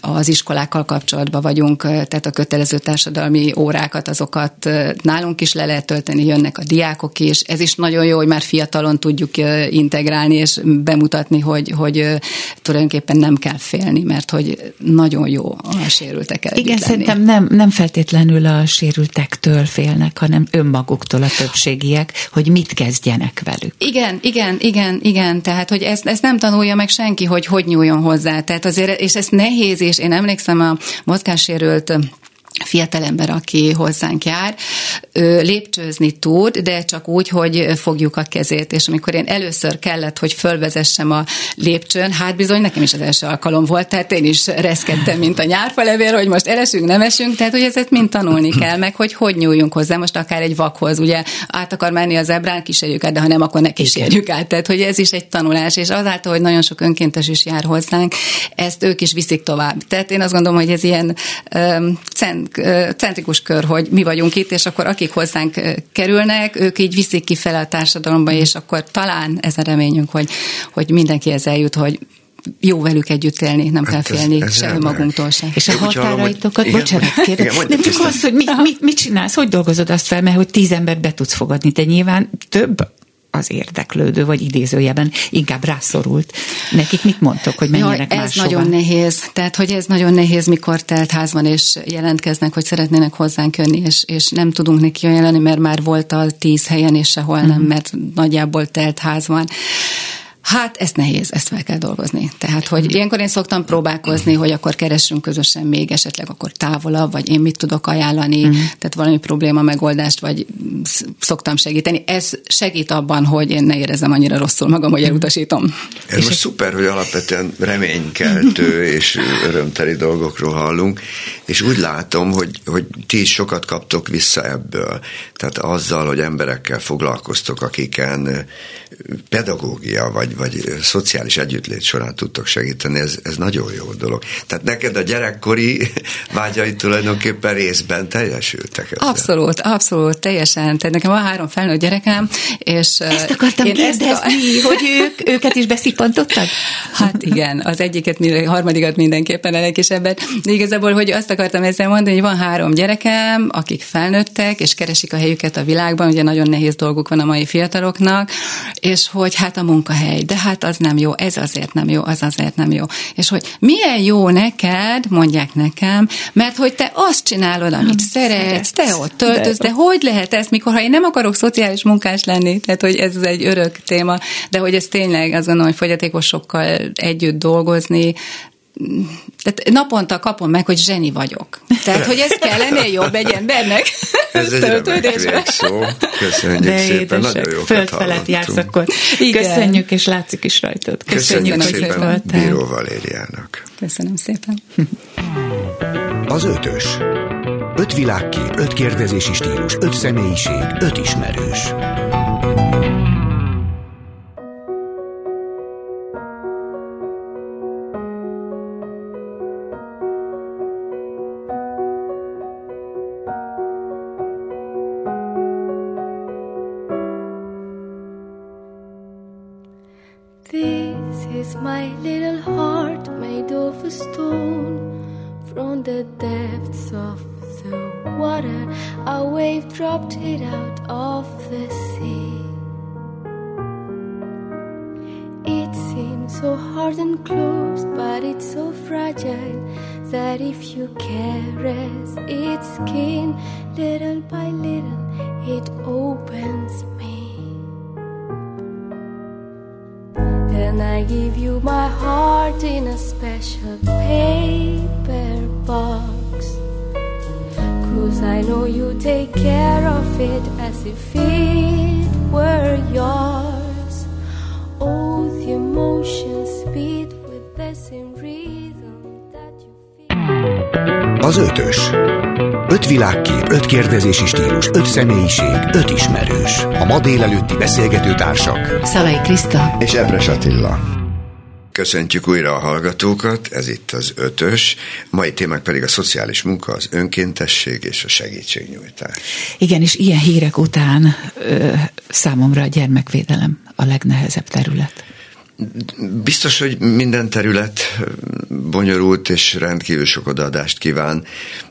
az iskolákkal kapcsolatban vagyunk, tehát a kötelező társadalmi órákat, azokat nálunk is le lehet tölteni, jönnek a diákok is. Ez is nagyon jó, hogy már fiatalon tudjuk integrálni és bemutatni, hogy, hogy tulajdonképpen nem kell félni, mert hogy nagyon jó a sérültek Igen, lenni. szerintem nem, nem feltétlenül a sérültektől félnek, hanem önmaguktól a többségiek, hogy mit kezdjenek velük. Igen, igen, igen, igen, tehát hogy ezt, ezt nem tanulja meg senki, hogy hogy nyúljon hozzá. Tehát azért, és ez nehéz, és én emlékszem a mozgássérült fiatalember, aki hozzánk jár, lépcsőzni tud, de csak úgy, hogy fogjuk a kezét. És amikor én először kellett, hogy fölvezessem a lépcsőn, hát bizony nekem is az első alkalom volt, tehát én is reszkedtem, mint a nyárfalevél, hogy most elesünk, nem esünk, tehát hogy ezeket mind tanulni kell, meg hogy hogy nyúljunk hozzá, most akár egy vakhoz, ugye át akar menni az ebrán, kísérjük át, de ha nem, akkor ne kísérjük át. Tehát, hogy ez is egy tanulás, és azáltal, hogy nagyon sok önkéntes is jár hozzánk, ezt ők is viszik tovább. Tehát én azt gondolom, hogy ez ilyen um, centrikus kör, hogy mi vagyunk itt, és akkor akik hozzánk kerülnek, ők így viszik ki fel a társadalomba, és akkor talán ez a reményünk, hogy, hogy mindenki ez eljut, hogy jó velük együtt élni, nem hát kell félni ez, se önmagunktól se. És a határaitokat, bocsánat, kérdez, nem csak az, hogy mit, mit, mit csinálsz, hogy dolgozod azt fel, mert hogy tíz embert be tudsz fogadni, de nyilván több az érdeklődő, vagy idézőjeben inkább rászorult. Nekik mit mondtok, hogy menjenek Jaj, ez máshova? nagyon nehéz. Tehát, hogy ez nagyon nehéz, mikor telt ház van, és jelentkeznek, hogy szeretnének hozzánk jönni, és, és nem tudunk neki jelenni, mert már volt a tíz helyen, és sehol nem, mhm. mert nagyjából telt ház van. Hát ezt nehéz, ezt fel kell dolgozni. Tehát, hogy ilyenkor én szoktam próbálkozni, hogy akkor keressünk közösen még esetleg akkor távolabb, vagy én mit tudok ajánlani, uh-huh. tehát valami probléma megoldást, vagy szoktam segíteni. Ez segít abban, hogy én ne érezzem annyira rosszul magam, hogy elutasítom. Ez és most szuper, hogy alapvetően reménykeltő és örömteli dolgokról hallunk, és úgy látom, hogy, hogy ti is sokat kaptok vissza ebből. Tehát azzal, hogy emberekkel foglalkoztok, akiken pedagógia vagy, vagy szociális együttlét során tudtok segíteni, ez, ez nagyon jó dolog. Tehát neked a gyerekkori vágyai tulajdonképpen részben teljesültek. Ezzel. Abszolút, abszolút, teljesen. Tehát nekem van három felnőtt gyerekem, és... Ezt akartam kérdezni, ezt a... hogy ők, őket is beszippantottad? Hát igen, az egyiket, a harmadikat mindenképpen a legkisebbet. De igazából, hogy azt akartam ezzel mondani, hogy van három gyerekem, akik felnőttek, és keresik a helyüket a világban, ugye nagyon nehéz dolguk van a mai fiataloknak, és hogy hát a munkahely, de hát az nem jó, ez azért nem jó, az azért nem jó. És hogy milyen jó neked, mondják nekem, mert hogy te azt csinálod, amit hmm, szeretsz, te ott töltöz, de, de hogy lehet ez, mikor ha én nem akarok szociális munkás lenni, tehát hogy ez egy örök téma, de hogy ez tényleg azt gondolom, hogy fogyatékosokkal együtt dolgozni, tehát naponta kapom meg, hogy zseni vagyok. Tehát, hogy ez kell ennél jobb egy embernek. Ez egy remek szó. Köszönjük De szépen, édesek, nagyon jó. Föld felett jársz akkor. Igen. Köszönjük, és látszik is rajtad. Köszönjük, Köszönjük szépen hogy Bíró Valériának. Köszönöm szépen. Az ötös. Öt világkép, öt kérdezési stílus, öt személyiség, öt ismerős. Személyiség, öt ismerős. A ma délelőtti beszélgető társak. Szalai Kriszta. És Ebres Attila. Köszöntjük újra a hallgatókat, ez itt az ötös, mai témák pedig a szociális munka, az önkéntesség és a segítségnyújtás. Igen, és ilyen hírek után ö, számomra a gyermekvédelem a legnehezebb terület. Biztos, hogy minden terület bonyolult és rendkívül sok odaadást kíván,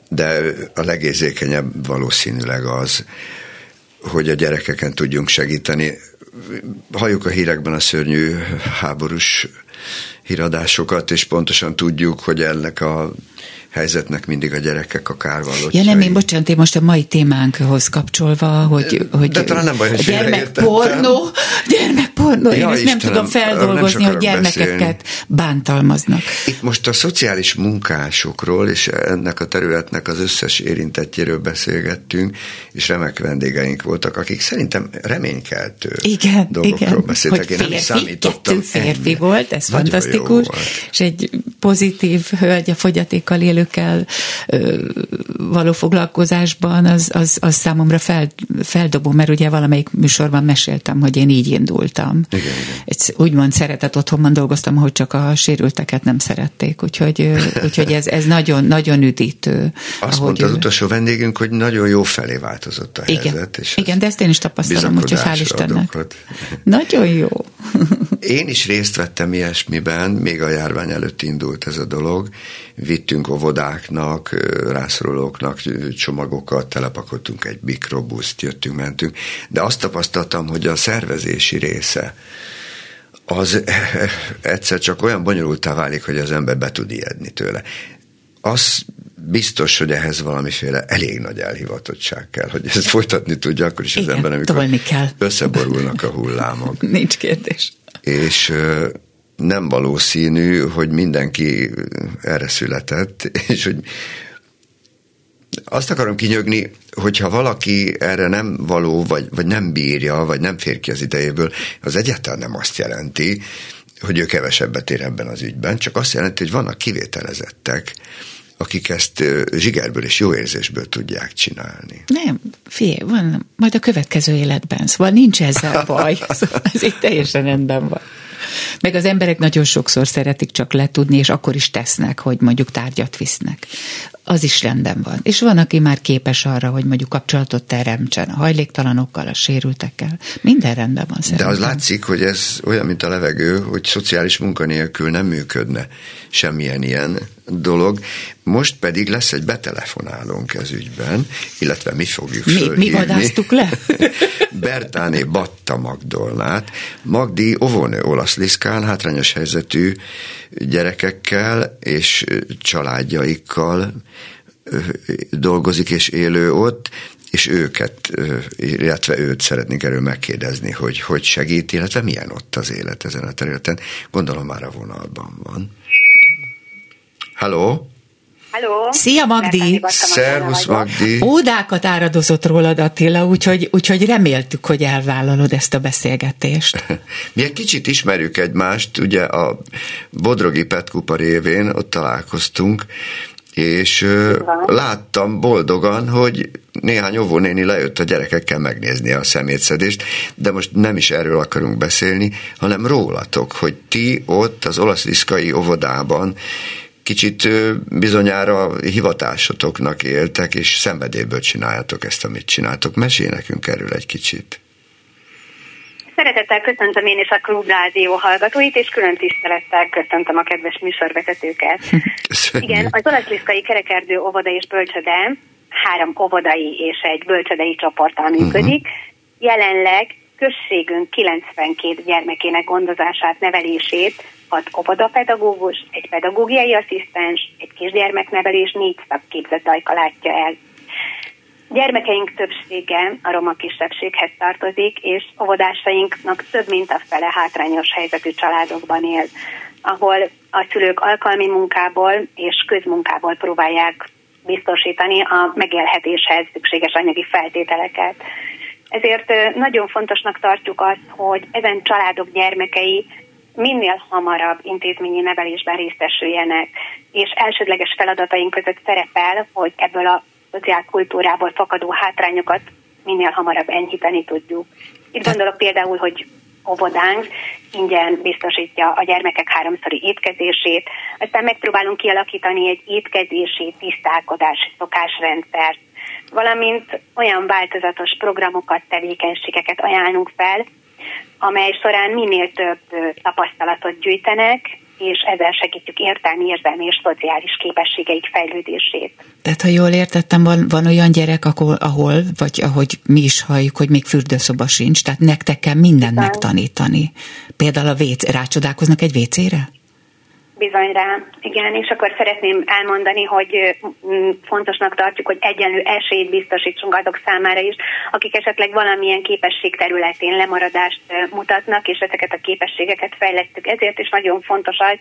de a legérzékenyebb valószínűleg az, hogy a gyerekeken tudjunk segíteni. Halljuk a hírekben a szörnyű háborús híradásokat, és pontosan tudjuk, hogy ennek a helyzetnek mindig a gyerekek a kárvallottjai. Ja nem, én bocsánat, én most a mai témánkhoz kapcsolva, hogy, hogy De talán nem baj, hogy gyermekpornó, gyermekpornó, én Ja, ezt nem Istenem, tudom feldolgozni, nem hogy gyermekeket beszélni. bántalmaznak. Itt most a szociális munkásokról és ennek a területnek az összes érintettjéről beszélgettünk, és remek vendégeink voltak, akik szerintem reménykeltő Igen, dolgokról igen. beszéltek. Hogy Én nem férfi, számítottam. kettő férfi ennyire. volt, ez Nagyon fantasztikus, volt. és egy pozitív hölgy a fogyatékkal élőkkel ö, való foglalkozásban, az, az, az számomra fel, feldobó, mert ugye valamelyik műsorban meséltem, hogy én így indultam. Igen, igen. Egy úgymond szeretett otthonban dolgoztam, hogy csak a sérülteket nem szerették, úgyhogy, úgyhogy ez, ez nagyon, nagyon üdítő. Azt mondta az utolsó vendégünk, hogy nagyon jó felé változott a igen, helyzet. És igen, de ezt én is tapasztalom, úgyhogy hál' Istennek. okot. Nagyon jó. Én is részt vettem ilyesmiben, még a járvány előtt indult ez a dolog. Vittünk óvodáknak, rászorulóknak csomagokat, telepakoltunk egy mikrobuszt, jöttünk, mentünk, de azt tapasztaltam, hogy a szervezési része az egyszer csak olyan bonyolultá válik, hogy az ember be tud ijedni tőle. Az biztos, hogy ehhez valamiféle elég nagy elhivatottság kell, hogy ezt folytatni tudja, akkor is az Igen, ember, amikor kell. összeborulnak a hullámok Nincs kérdés. És nem valószínű, hogy mindenki erre született, és hogy azt akarom kinyögni, hogyha valaki erre nem való, vagy, vagy nem bírja, vagy nem fér ki az idejéből, az egyáltalán nem azt jelenti, hogy ő kevesebbet ér ebben az ügyben, csak azt jelenti, hogy vannak kivételezettek, akik ezt zsigerből és jó érzésből tudják csinálni. Nem, figyelj, van majd a következő életben, szóval nincs ezzel baj, szóval ez így teljesen rendben van. Meg az emberek nagyon sokszor szeretik csak letudni, és akkor is tesznek, hogy mondjuk tárgyat visznek. Az is rendben van. És van, aki már képes arra, hogy mondjuk kapcsolatot teremtsen a hajléktalanokkal, a sérültekkel. Minden rendben van De szerintem. az látszik, hogy ez olyan, mint a levegő, hogy szociális munkanélkül nem működne semmilyen ilyen dolog. Most pedig lesz egy betelefonálónk ez ügyben, illetve mi fogjuk Mi- mi fölhívni. vadáztuk le? Bertáné Batta Magdolnát. Magdi óvónő olasz liszkán, hátrányos helyzetű gyerekekkel és családjaikkal dolgozik és élő ott, és őket, illetve őt szeretnénk erről megkérdezni, hogy hogy segít, illetve milyen ott az élet ezen a területen. Gondolom már a vonalban van. Halló? Halló! Szia, Magdi! Szervusz. Magdi! Ódákat áradozott rólad Attila, úgyhogy, úgyhogy reméltük, hogy elvállalod ezt a beszélgetést. Mi egy kicsit ismerjük egymást, ugye a Bodrogi Petkupa révén ott találkoztunk, és ö, láttam boldogan, hogy néhány óvónéni lejött a gyerekekkel megnézni a szemétszedést, de most nem is erről akarunk beszélni, hanem rólatok, hogy ti ott az olasz liszkai óvodában kicsit bizonyára hivatásotoknak éltek, és szenvedélyből csináljátok ezt, amit csináltok. Mesélj nekünk erről egy kicsit. Szeretettel köszöntöm én is a Klub Rádió hallgatóit, és külön tisztelettel köszöntöm a kedves műsorvezetőket. Köszönjük. Igen, az Olaszliszkai Kerekerdő óvoda és bölcsöde három óvodai és egy bölcsödei csoporttal működik. Jelenleg községünk 92 gyermekének gondozását, nevelését hat óvodapedagógus, egy pedagógiai asszisztens, egy kisgyermeknevelés, négy szakképzett ajka látja el. Gyermekeink többsége a roma kisebbséghez tartozik, és óvodásainknak több mint a fele hátrányos helyzetű családokban él, ahol a szülők alkalmi munkából és közmunkából próbálják biztosítani a megélhetéshez szükséges anyagi feltételeket. Ezért nagyon fontosnak tartjuk azt, hogy ezen családok gyermekei minél hamarabb intézményi nevelésben részesüljenek, és elsődleges feladataink között szerepel, hogy ebből a szociálkultúrából fakadó hátrányokat minél hamarabb enyhíteni tudjuk. Itt gondolok például, hogy óvodánk ingyen biztosítja a gyermekek háromszori étkezését, aztán megpróbálunk kialakítani egy étkezési, tisztálkodási szokásrendszert, valamint olyan változatos programokat, tevékenységeket ajánlunk fel, amely során minél több tapasztalatot gyűjtenek, és ezzel segítjük értelmi, érzelmi és szociális képességeik fejlődését. Tehát, ha jól értettem, van, van olyan gyerek, ahol, ahol, vagy ahogy mi is halljuk, hogy még fürdőszoba sincs, tehát nektek kell mindent megtanítani. Például a WC, rácsodálkoznak egy WC-re? Bizony rá, igen, és akkor szeretném elmondani, hogy fontosnak tartjuk, hogy egyenlő esélyt biztosítsunk azok számára is, akik esetleg valamilyen képesség területén lemaradást mutatnak, és ezeket a képességeket fejlesztük. Ezért is nagyon fontos az,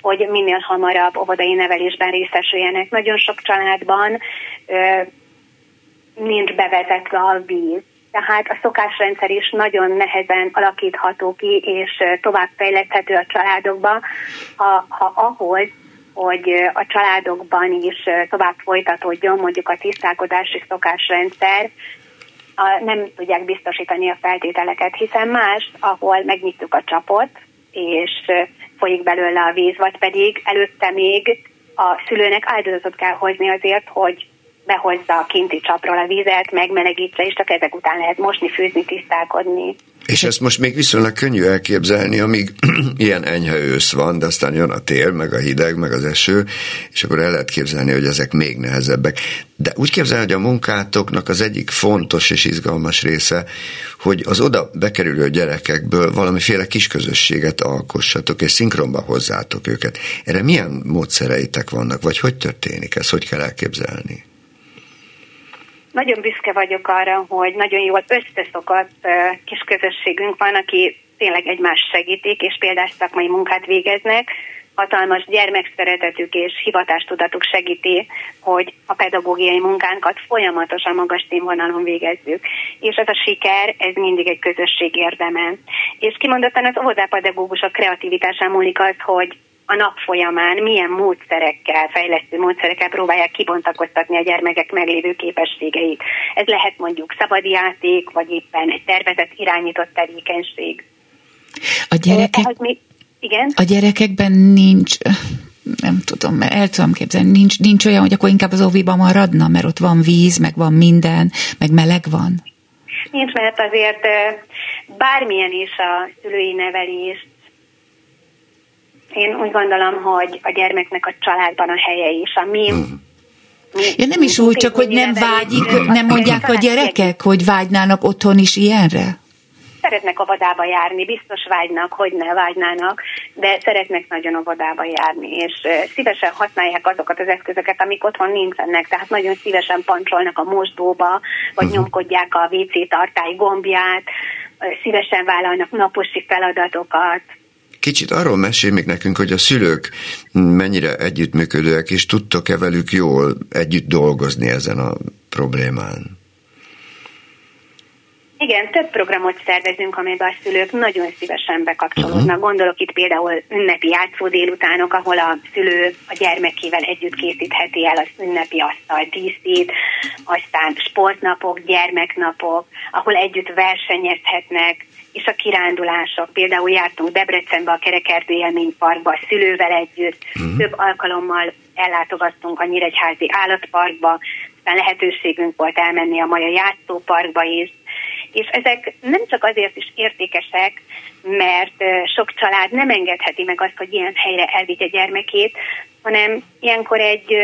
hogy minél hamarabb óvodai nevelésben részesüljenek. Nagyon sok családban nincs bevezetve a víz, tehát a szokásrendszer is nagyon nehezen alakítható ki, és továbbfejleszthető a családokba, ha, ha ahhoz, hogy a családokban is tovább folytatódjon mondjuk a tisztálkodási szokásrendszer, a, nem tudják biztosítani a feltételeket, hiszen más, ahol megnyitjuk a csapot, és folyik belőle a víz, vagy pedig előtte még a szülőnek áldozatot kell hozni azért, hogy behozza a kinti csapról a vizet, megmelegítse, és csak ezek után lehet mosni, főzni, tisztálkodni. És ezt most még viszonylag könnyű elképzelni, amíg ilyen enyhe ősz van, de aztán jön a tél, meg a hideg, meg az eső, és akkor el lehet képzelni, hogy ezek még nehezebbek. De úgy képzelni, hogy a munkátoknak az egyik fontos és izgalmas része, hogy az oda bekerülő gyerekekből valamiféle kisközösséget alkossatok, és szinkronba hozzátok őket. Erre milyen módszereitek vannak, vagy hogy történik ez, hogy kell elképzelni? Nagyon büszke vagyok arra, hogy nagyon jól összeszokott kis közösségünk van, aki tényleg egymást segítik, és például szakmai munkát végeznek. Hatalmas gyermekszeretetük és hivatástudatuk segíti, hogy a pedagógiai munkánkat folyamatosan magas színvonalon végezzük. És ez a siker, ez mindig egy közösség érdeme. És kimondottan az óvodápedagógusok kreativitásán múlik az, hogy a nap folyamán milyen módszerekkel, fejlesztő módszerekkel próbálják kibontakoztatni a gyermekek meglévő képességeit. Ez lehet mondjuk szabadjáték, vagy éppen egy tervezett irányított tevékenység. A gyerekek, mi, igen? a gyerekekben nincs, nem tudom, mert el tudom képzelni, nincs, nincs olyan, hogy akkor inkább az óviban maradna, mert ott van víz, meg van minden, meg meleg van. Nincs, mert azért bármilyen is a szülői nevelés, én úgy gondolom, hogy a gyermeknek a családban a helye is. A mi hmm. Mi, ja, nem is úgy, csak hogy nem vágyik, nem mondják a gyerekek, hogy vágynának otthon is ilyenre? Szeretnek óvodába járni, biztos vágynak, hogy ne vágynának, de szeretnek nagyon óvodába járni, és szívesen használják azokat az eszközöket, amik otthon nincsenek, tehát nagyon szívesen pancsolnak a mosdóba, vagy uh-huh. nyomkodják a WC tartály gombját, szívesen vállalnak naposi feladatokat, Kicsit arról mesél még nekünk, hogy a szülők mennyire együttműködőek, és tudtok-e velük jól együtt dolgozni ezen a problémán? Igen, több programot szervezünk, amelyben a szülők nagyon szívesen bekapcsolódnak. Uh-huh. Gondolok itt például ünnepi játszó délutánok, ahol a szülő a gyermekével együtt készítheti el az ünnepi asztal díszít, aztán sportnapok, gyermeknapok, ahol együtt versenyezhetnek, és a kirándulások. Például jártunk Debrecenbe a Kerekerdő élményparkba a szülővel együtt, uh-huh. több alkalommal ellátogattunk a Nyíregyházi állatparkba, aztán lehetőségünk volt elmenni a Maja játszóparkba is, és ezek nem csak azért is értékesek, mert sok család nem engedheti meg azt, hogy ilyen helyre elvigye gyermekét, hanem ilyenkor egy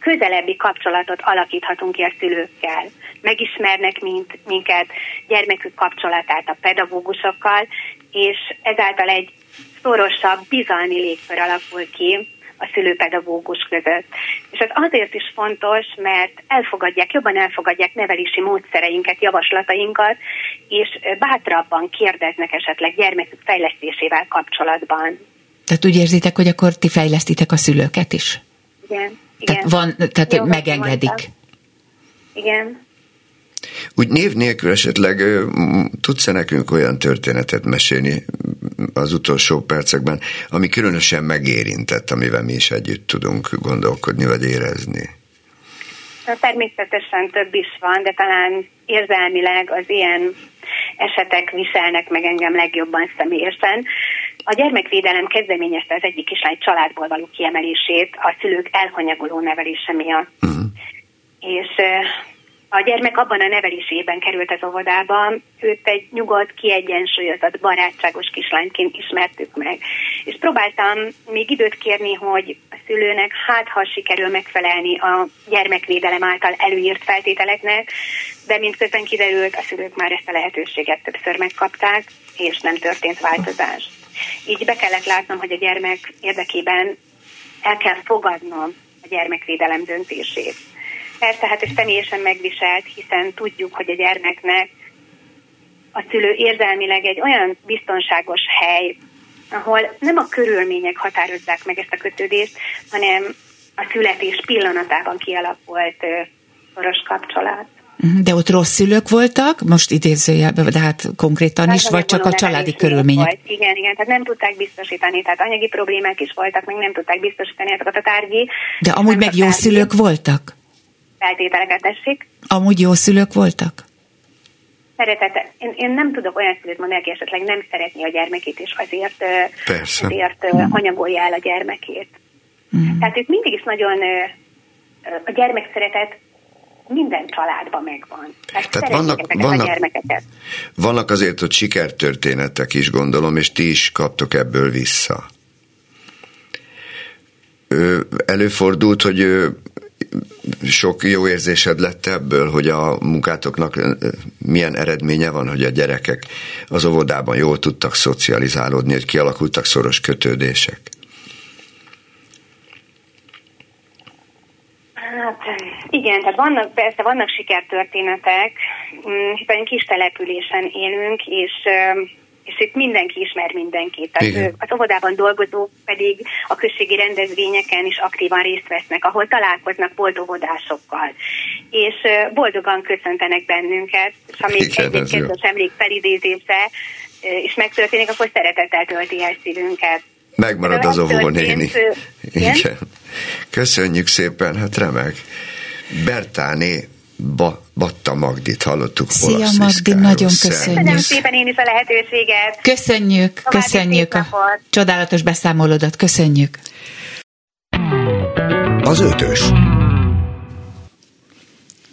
közelebbi kapcsolatot alakíthatunk ki a szülőkkel. Megismernek mint, minket, gyermekük kapcsolatát a pedagógusokkal, és ezáltal egy szorosabb, bizalmi légkör alakul ki a szülőpedagógus között. És ez azért is fontos, mert elfogadják, jobban elfogadják nevelési módszereinket, javaslatainkat, és bátrabban kérdeznek esetleg gyermekük fejlesztésével kapcsolatban. Tehát úgy érzitek, hogy akkor ti fejlesztitek a szülőket is? Igen. Igen. Tehát, van, tehát Jó, megengedik. mondtam. Igen. Úgy név nélkül esetleg tudsz-e nekünk olyan történetet mesélni az utolsó percekben, ami különösen megérintett, amivel mi is együtt tudunk gondolkodni vagy érezni? Na, Természetesen több is van, de talán érzelmileg az ilyen esetek viselnek meg engem legjobban személyesen. A gyermekvédelem kezdeményezte az egyik kislány családból való kiemelését a szülők elhanyagoló nevelése miatt. Uh-huh. És a gyermek abban a nevelésében került az óvodába, őt egy nyugodt, kiegyensúlyozott, barátságos kislányként ismertük meg. És próbáltam még időt kérni, hogy a szülőnek hát ha sikerül megfelelni a gyermekvédelem által előírt feltételeknek, de mint közben kiderült, a szülők már ezt a lehetőséget többször megkapták, és nem történt változás. Így be kellett látnom, hogy a gyermek érdekében el kell fogadnom a gyermekvédelem döntését. Persze, hát ez személyesen megviselt, hiszen tudjuk, hogy a gyermeknek a szülő érzelmileg egy olyan biztonságos hely, ahol nem a körülmények határozzák meg ezt a kötődést, hanem a születés pillanatában kialakult szoros kapcsolat. De ott rossz szülők voltak, most idézőjelben, de hát konkrétan is, vagy csak a családi körülmények? Volt. Igen, igen, tehát nem tudták biztosítani, tehát anyagi problémák is voltak, meg nem tudták biztosítani ezeket a tárgyi. De amúgy meg jó tárgyi szülők voltak? Feltételeket tessék. Amúgy jó szülők voltak? Szeretete. Én, én nem tudok olyan szülőt mondani, aki esetleg nem szeretni a gyermekét, és azért, Persze. azért ö, anyagolja el a gyermekét. Mm. Tehát itt mindig is nagyon a gyermekszeretet minden családban megvan. Tehát, Tehát vannak- vannak- a gyermekeket. Vannak azért ott sikertörténetek is, gondolom, és ti is kaptok ebből vissza. Előfordult, hogy sok jó érzésed lett ebből, hogy a munkátoknak ö, milyen eredménye van, hogy a gyerekek az óvodában jól tudtak szocializálódni, hogy kialakultak szoros kötődések. Hát igen, tehát vannak, persze vannak sikertörténetek, mm, hiszen kis településen élünk, és, ö, és itt mindenki ismer mindenkit. Tehát Igen. az óvodában dolgozók pedig a községi rendezvényeken is aktívan részt vesznek, ahol találkoznak boldogódásokkal. És boldogan köszöntenek bennünket, és Igen, egy-egy kedves emlék felidézése is megtörténik, akkor szeretettel tölti el szívünket. Megmarad az óvónéni. Igen. Köszönjük szépen, hát remek. Bertáné ba, Batta Magdit hallottuk Szia, olasz Magdi, nagyon köszönjük. Köszönöm szépen én is a lehetőséget. Köszönjük, További köszönjük a napot. csodálatos beszámolódat, köszönjük. Az ötös.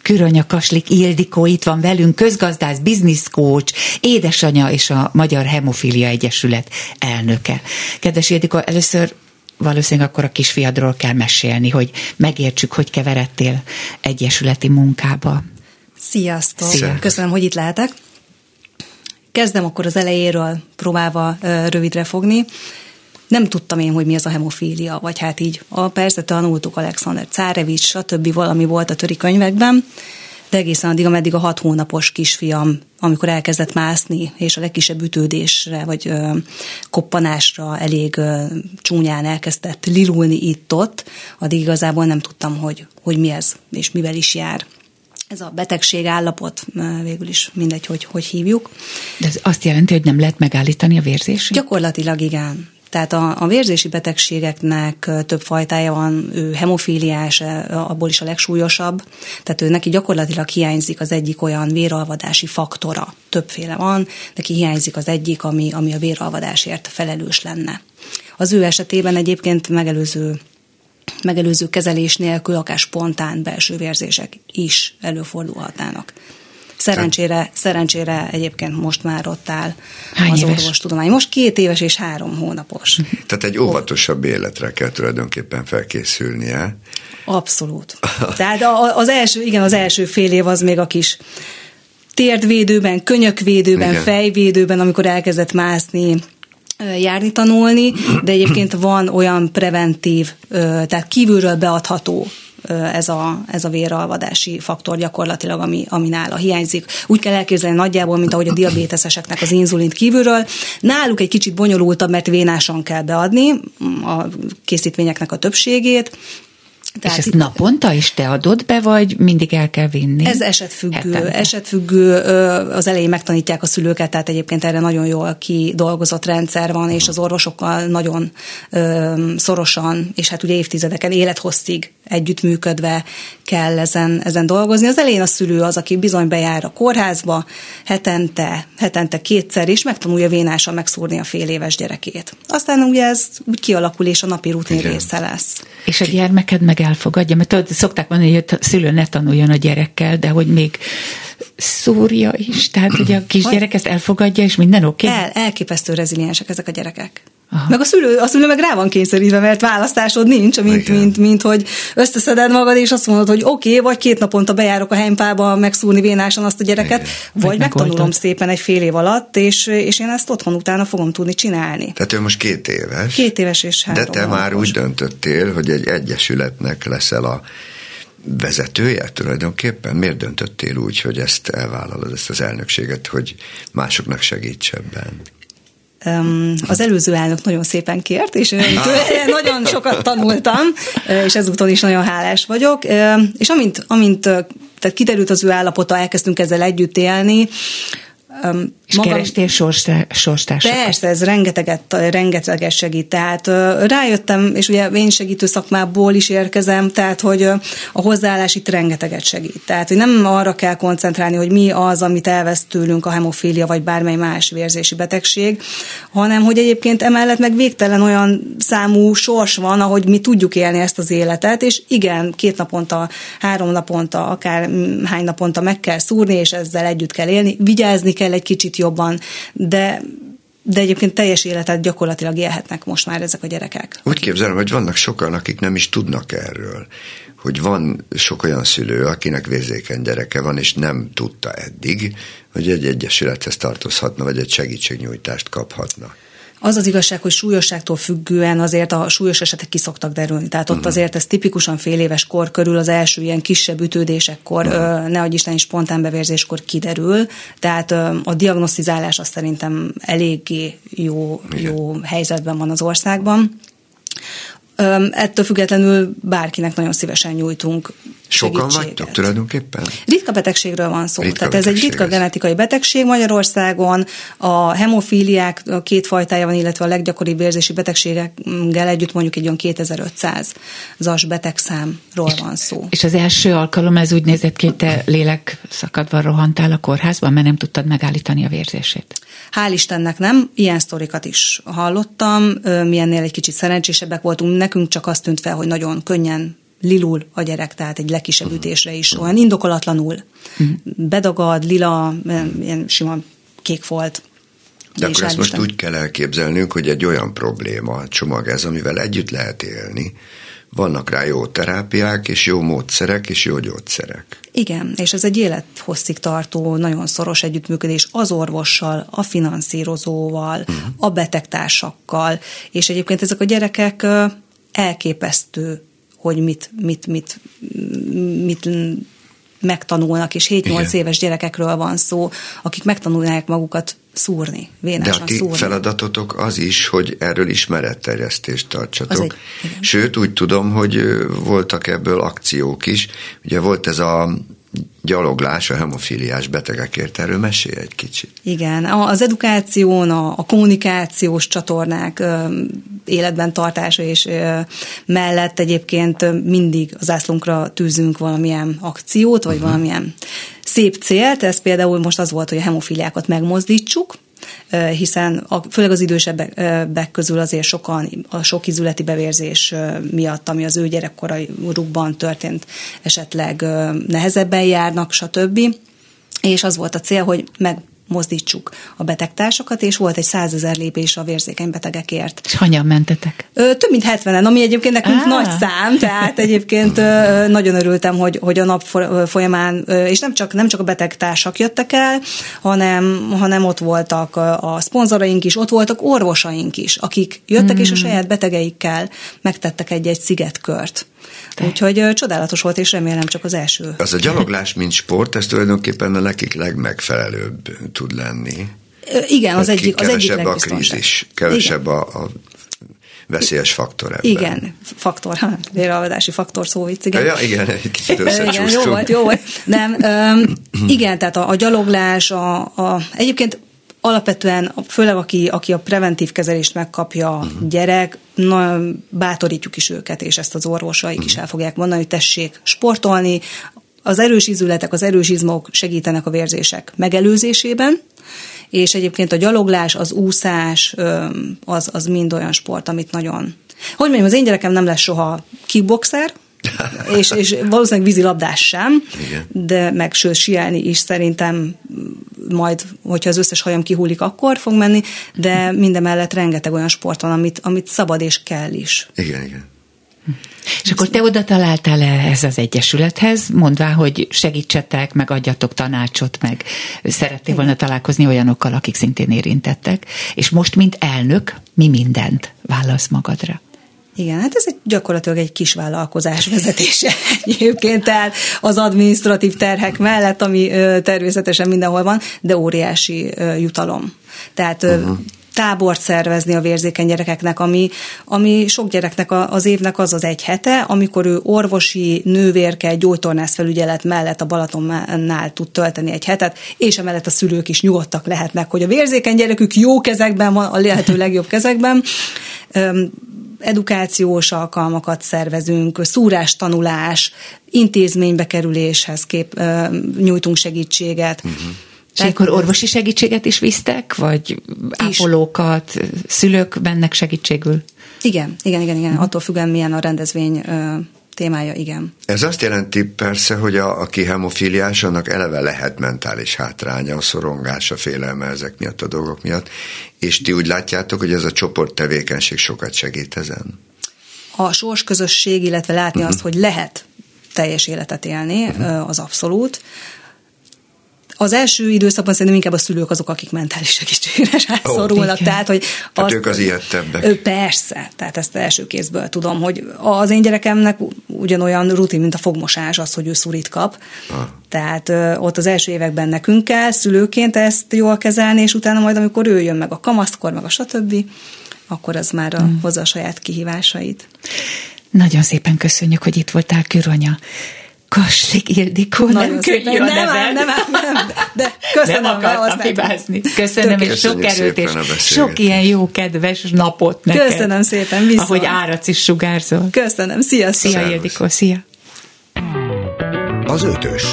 Küronya Kaslik Ildikó itt van velünk, közgazdász, business coach, édesanyja és a Magyar Hemofilia Egyesület elnöke. Kedves Ildikó, először valószínűleg akkor a kisfiadról kell mesélni, hogy megértsük, hogy keveredtél egyesületi munkába. Sziasztok! Szia. Köszönöm, hogy itt lehetek. Kezdem akkor az elejéről, próbálva rövidre fogni. Nem tudtam én, hogy mi az a hemofília, vagy hát így, a, persze tanultuk Alexander Cárevics, stb. valami volt a töri könyvekben, de egészen addig, ameddig a hat hónapos kisfiam, amikor elkezdett mászni, és a legkisebb ütődésre, vagy ö, koppanásra elég ö, csúnyán elkezdett lilulni itt-ott, addig igazából nem tudtam, hogy, hogy mi ez, és mivel is jár. Ez a betegség állapot, végül is mindegy, hogy, hogy hívjuk. De ez azt jelenti, hogy nem lehet megállítani a vérzést? Gyakorlatilag igen. Tehát a, a vérzési betegségeknek több fajtája van, ő hemofíliás, abból is a legsúlyosabb, tehát ő neki gyakorlatilag hiányzik az egyik olyan véralvadási faktora. Többféle van, neki hiányzik az egyik, ami, ami a véralvadásért felelős lenne. Az ő esetében egyébként megelőző megelőző kezelés nélkül akár spontán belső vérzések is előfordulhatnának. Szerencsére, szerencsére egyébként most már ott áll Hány az éves? orvostudomány. Most két éves és három hónapos. Tehát egy óvatosabb életre kell tulajdonképpen felkészülnie. Abszolút. Tehát az első, igen, az első fél év az még a kis térdvédőben, könyökvédőben, Igen. fejvédőben, amikor elkezdett mászni, járni, tanulni, de egyébként van olyan preventív, tehát kívülről beadható ez a, ez a véralvadási faktor gyakorlatilag, ami, ami nála hiányzik. Úgy kell elképzelni nagyjából, mint ahogy a diabéteseseknek az inzulint kívülről. Náluk egy kicsit bonyolultabb, mert vénásan kell beadni a készítvényeknek a többségét, Tehát és ezt naponta is te adod be, vagy mindig el kell vinni? Ez esetfüggő. Hetente. Esetfüggő, az elején megtanítják a szülőket, tehát egyébként erre nagyon jól kidolgozott rendszer van, és az orvosokkal nagyon szorosan, és hát ugye évtizedeken élethosszig együttműködve kell ezen, ezen dolgozni. Az elején a szülő az, aki bizony bejár a kórházba hetente, hetente kétszer, és megtanulja vénással megszúrni a fél éves gyerekét. Aztán ugye ez úgy kialakul, és a napi rutin Igen. része lesz. És a gyermeked meg elfogadja, mert tudod, szokták mondani, hogy a szülő ne tanuljon a gyerekkel, de hogy még szúrja is, tehát hogy a kisgyerek ezt elfogadja, és minden oké? Okay? El, elképesztő reziliensek ezek a gyerekek. Aha. Meg a szülő, a szülő meg rá van kényszerítve, mert választásod nincs, mint, mint, mint, mint hogy összeszeded magad, és azt mondod, hogy oké, okay, vagy két naponta bejárok a helypába megszúrni vénásan azt a gyereket, Igen. vagy meg megtanulom megoltad. szépen egy fél év alatt, és, és én ezt otthon utána fogom tudni csinálni. Tehát ő most két éves. Két éves és három De te már úgy döntöttél, hogy egy egyesületnek leszel a vezetője tulajdonképpen? Miért döntöttél úgy, hogy ezt elvállalod, ezt az elnökséget, hogy másoknak segíts ebben? Az előző elnök nagyon szépen kért, és nagyon sokat tanultam, és ezúton is nagyon hálás vagyok. És amint, amint tehát kiderült az ő állapota, elkezdtünk ezzel együtt élni, és magam, kerestél sorstársakat? Persze, ez rengeteget, rengeteget segít. Tehát rájöttem, és ugye én segítő szakmából is érkezem, tehát hogy a hozzáállás itt rengeteget segít. Tehát, hogy nem arra kell koncentrálni, hogy mi az, amit elvesz tőlünk a hemofília, vagy bármely más vérzési betegség, hanem hogy egyébként emellett meg végtelen olyan számú sors van, ahogy mi tudjuk élni ezt az életet, és igen, két naponta, három naponta, akár hány naponta meg kell szúrni, és ezzel együtt kell élni, vigyázni kell egy kicsit jobban, de de egyébként teljes életet gyakorlatilag élhetnek most már ezek a gyerekek. Úgy képzelem, hogy vannak sokan, akik nem is tudnak erről, hogy van sok olyan szülő, akinek vérzékeny gyereke van, és nem tudta eddig, hogy egy egyesülethez tartozhatna, vagy egy segítségnyújtást kaphatna. Az az igazság, hogy súlyosságtól függően azért a súlyos esetek kiszoktak derülni. Tehát ott uh-huh. azért ez tipikusan fél éves kor körül az első ilyen kisebb ütődésekkor, uh-huh. ne adj Isten, spontán bevérzéskor kiderül. Tehát a diagnosztizálás azt szerintem eléggé jó, jó helyzetben van az országban. Ettől függetlenül bárkinek nagyon szívesen nyújtunk Sokan vagytok tulajdonképpen? Ritka betegségről van szó. Ritka Tehát ez egy ritka ez. genetikai betegség Magyarországon. A hemofíliák két fajtája van, illetve a leggyakoribb érzési betegségekkel együtt mondjuk egy olyan 2500 zas betegszámról van szó. És az első alkalom ez úgy nézett ki, hogy te lélek szakadva rohantál a kórházban, mert nem tudtad megállítani a vérzését. Hál' Istennek nem, ilyen sztorikat is hallottam, mi ennél egy kicsit szerencsésebbek voltunk, nekünk csak azt tűnt fel, hogy nagyon könnyen lilul a gyerek, tehát egy legkisebb uh-huh. ütésre is olyan indokolatlanul. Uh-huh. Bedagad, lila, ilyen sima kék volt. De akkor ezt most úgy kell elképzelnünk, hogy egy olyan probléma, csomag ez, amivel együtt lehet élni, vannak rá jó terápiák, és jó módszerek, és jó gyógyszerek. Igen, és ez egy élethosszig tartó, nagyon szoros együttműködés az orvossal, a finanszírozóval, uh-huh. a betegtársakkal, és egyébként ezek a gyerekek elképesztő hogy mit, mit, mit, mit megtanulnak, és 7-8 Igen. éves gyerekekről van szó, akik megtanulják magukat szúrni, vénásan De a ti szúrni. feladatotok az is, hogy erről ismeretterjesztést tartsatok. Egy, Sőt, úgy tudom, hogy voltak ebből akciók is. Ugye volt ez a gyaloglás a hemofiliás betegekért. Erről mesélj egy kicsit. Igen, az edukáción, a, a kommunikációs csatornák ö, életben tartása és ö, mellett egyébként mindig az ászlunkra tűzünk valamilyen akciót, vagy uh-huh. valamilyen szép célt. Ez például most az volt, hogy a hemofiliákat megmozdítsuk, hiszen a, főleg az idősebbek közül azért sokan a sok izületi bevérzés miatt, ami az ő gyerekkorukban történt, esetleg nehezebben járnak, stb. És az volt a cél, hogy meg mozdítsuk a betegtársakat, és volt egy százezer lépés a vérzékeny betegekért. És hanyan mentetek? Ö, több mint 70-en, ami egyébként nekünk ah. nagy szám, tehát egyébként ö, nagyon örültem, hogy, hogy a nap folyamán, ö, és nem csak, nem csak a betegtársak jöttek el, hanem, hanem ott voltak a szponzoraink is, ott voltak orvosaink is, akik jöttek, mm. és a hmm. saját betegeikkel megtettek egy-egy szigetkört. De. Úgyhogy csodálatos volt, és remélem csak az első. Az a gyaloglás, mint sport, ez tulajdonképpen a nekik legmegfelelőbb tud lenni. Igen, az egyik, az egyik a krízis, kevesebb a, a veszélyes faktor ebben. Igen, faktor, véralvadási faktor szó vicc, igen. Ja, igen, egy kicsit igen, jó volt, jó volt. Nem, um, igen, tehát a, a gyaloglás, a, a, egyébként alapvetően, főleg aki, aki a preventív kezelést megkapja uh-huh. gyerek, na, bátorítjuk is őket, és ezt az orvosaik uh-huh. is el fogják mondani, hogy tessék sportolni, az erős izületek, az erős izmok segítenek a vérzések megelőzésében, és egyébként a gyaloglás, az úszás, az, az mind olyan sport, amit nagyon... Hogy mondjam, az én gyerekem nem lesz soha kickboxer, és, és valószínűleg vízilabdás sem, Igen. de meg sőt, sielni is szerintem majd, hogyha az összes hajam kihullik, akkor fog menni, de mindemellett rengeteg olyan sport van, amit, amit szabad és kell is. Igen, igen. És akkor te oda találtál -e ez az egyesülethez, mondvá, hogy segítsetek, meg adjatok tanácsot, meg szerettél volna találkozni olyanokkal, akik szintén érintettek, és most, mint elnök, mi mindent válasz magadra? Igen, hát ez egy gyakorlatilag egy kis vállalkozás vezetése egyébként, tehát az administratív terhek mellett, ami természetesen mindenhol van, de óriási jutalom. Tehát uh-huh tábort szervezni a vérzékeny gyerekeknek, ami, ami sok gyereknek az évnek az az egy hete, amikor ő orvosi, nővérke, gyógytornász felügyelet mellett a Balatonnál tud tölteni egy hetet, és emellett a szülők is nyugodtak lehetnek, hogy a vérzékeny gyerekük jó kezekben van, a lehető legjobb kezekben edukációs alkalmakat szervezünk, szúrástanulás, intézménybe kerüléshez kép, nyújtunk segítséget. Uh-huh. És akkor orvosi segítséget is visztek, vagy ápolókat, szülők mennek segítségül? Igen, igen, igen, igen. Attól függően milyen a rendezvény témája, igen. Ez azt jelenti persze, hogy a, aki hemofiliás, annak eleve lehet mentális hátránya, a szorongása, félelme ezek miatt a dolgok miatt, és ti úgy látjátok, hogy ez a csoport tevékenység sokat segít ezen? A sorsközösség, illetve látni uh-huh. azt, hogy lehet teljes életet élni, uh-huh. az abszolút. Az első időszakban szerintem inkább a szülők azok, akik mentális segítségre szorulnak. Oh, tehát, hogy tehát ők az ilyettebbek. Persze, tehát ezt első kézből tudom, hogy az én gyerekemnek ugyanolyan rutin, mint a fogmosás az, hogy ő szurit kap. Ah. Tehát ott az első években nekünk kell szülőként ezt jól kezelni, és utána majd, amikor ő jön meg a kamaszkor, meg a stb., akkor az már a, hmm. hozza a saját kihívásait. Nagyon szépen köszönjük, hogy itt voltál, Küranya. Kassik Ildikó, Nagyon nem könnyű a nem, nem, nem, nem, de köszönöm. Nem akartam hibázni. Köszönöm, és sok erőt, és sok ilyen jó, kedves napot neked. Köszönöm szépen, viszont. Ahogy áradsz is sugárzol. Köszönöm, sziasztok. Szia, Ildikó, szia. Az ötös.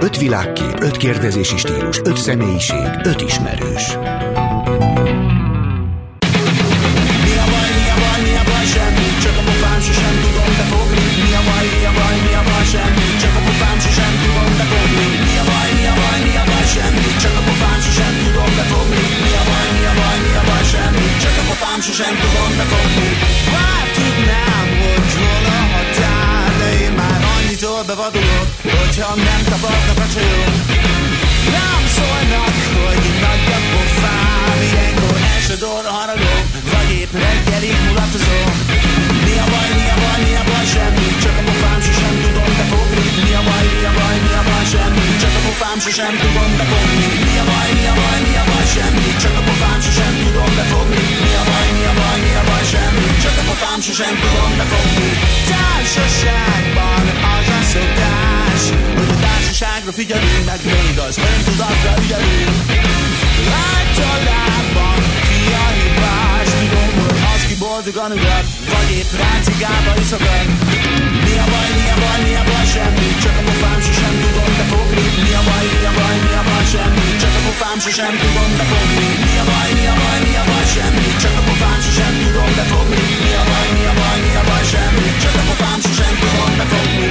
Öt világkép, öt kérdezési stílus, öt személyiség, öt ismerős. Sosem tudom befogni Bár tudnám, hogy hol a határ De én már annyitól bevadulok Hogyha nem tapadnak a csajok. Nem szólnak, hogy nagy a pofám Ilyenkor elsodor haragok Vagy épp reggelig mulatozom. Mi a baj, mi a baj, mi a baj, semmi Csak a pofám befogni Mi a baj, mi a baj, mi a baj, semmi Csak a pofám sosem tudom befogni Mi a baj, mi a baj, mi a baj, semmi Csak a pofám sosem tudom befogni Mi a baj, mi a baj, mi a baj, semmi Csak a pofám sosem tudom befogni Társaságban az a szokás Hogy a társaságra figyelünk Meg még az öntudatra ügyelünk Általában ki a hibás Tudom, hogy az ki boldogan ugat Vagy épp ráncigába iszogat Mi a baj, mi a baj, mi a baj, semmi Csak a pofám sosem tudom befogni. Mi a baj, mi a baj, mi a baj, semmi. Csak a pofám sosem tudom befogni. Mi a baj, mi a baj, mi a baj, semmi. Csak a pofám sosem tudom befogni. Mi a baj, mi a baj, mi a baj, semmi. Csak a pofám sosem tudom befogni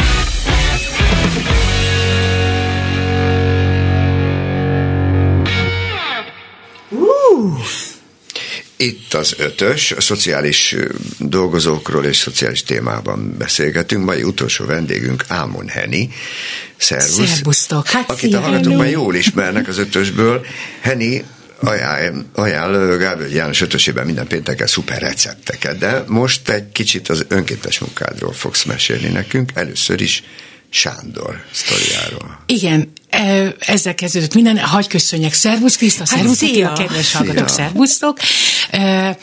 Itt az ötös, a szociális dolgozókról és szociális témában beszélgetünk. Mai utolsó vendégünk Ámon Heni. Szervusz. Szervusztok. Hát akit a hallgatók már jól ismernek az ötösből. Heni ajánl, ajánl Gábor János ötösében minden pénteken szuper recepteket, de most egy kicsit az önkéntes munkádról fogsz mesélni nekünk. Először is Sándor sztoriáról. Igen, e, ezzel kezdődött minden. Hagy köszönjek. Szervusz Kriszta, Hát szervusz szia. Attila, kedves hallgatók, szervusztok. E,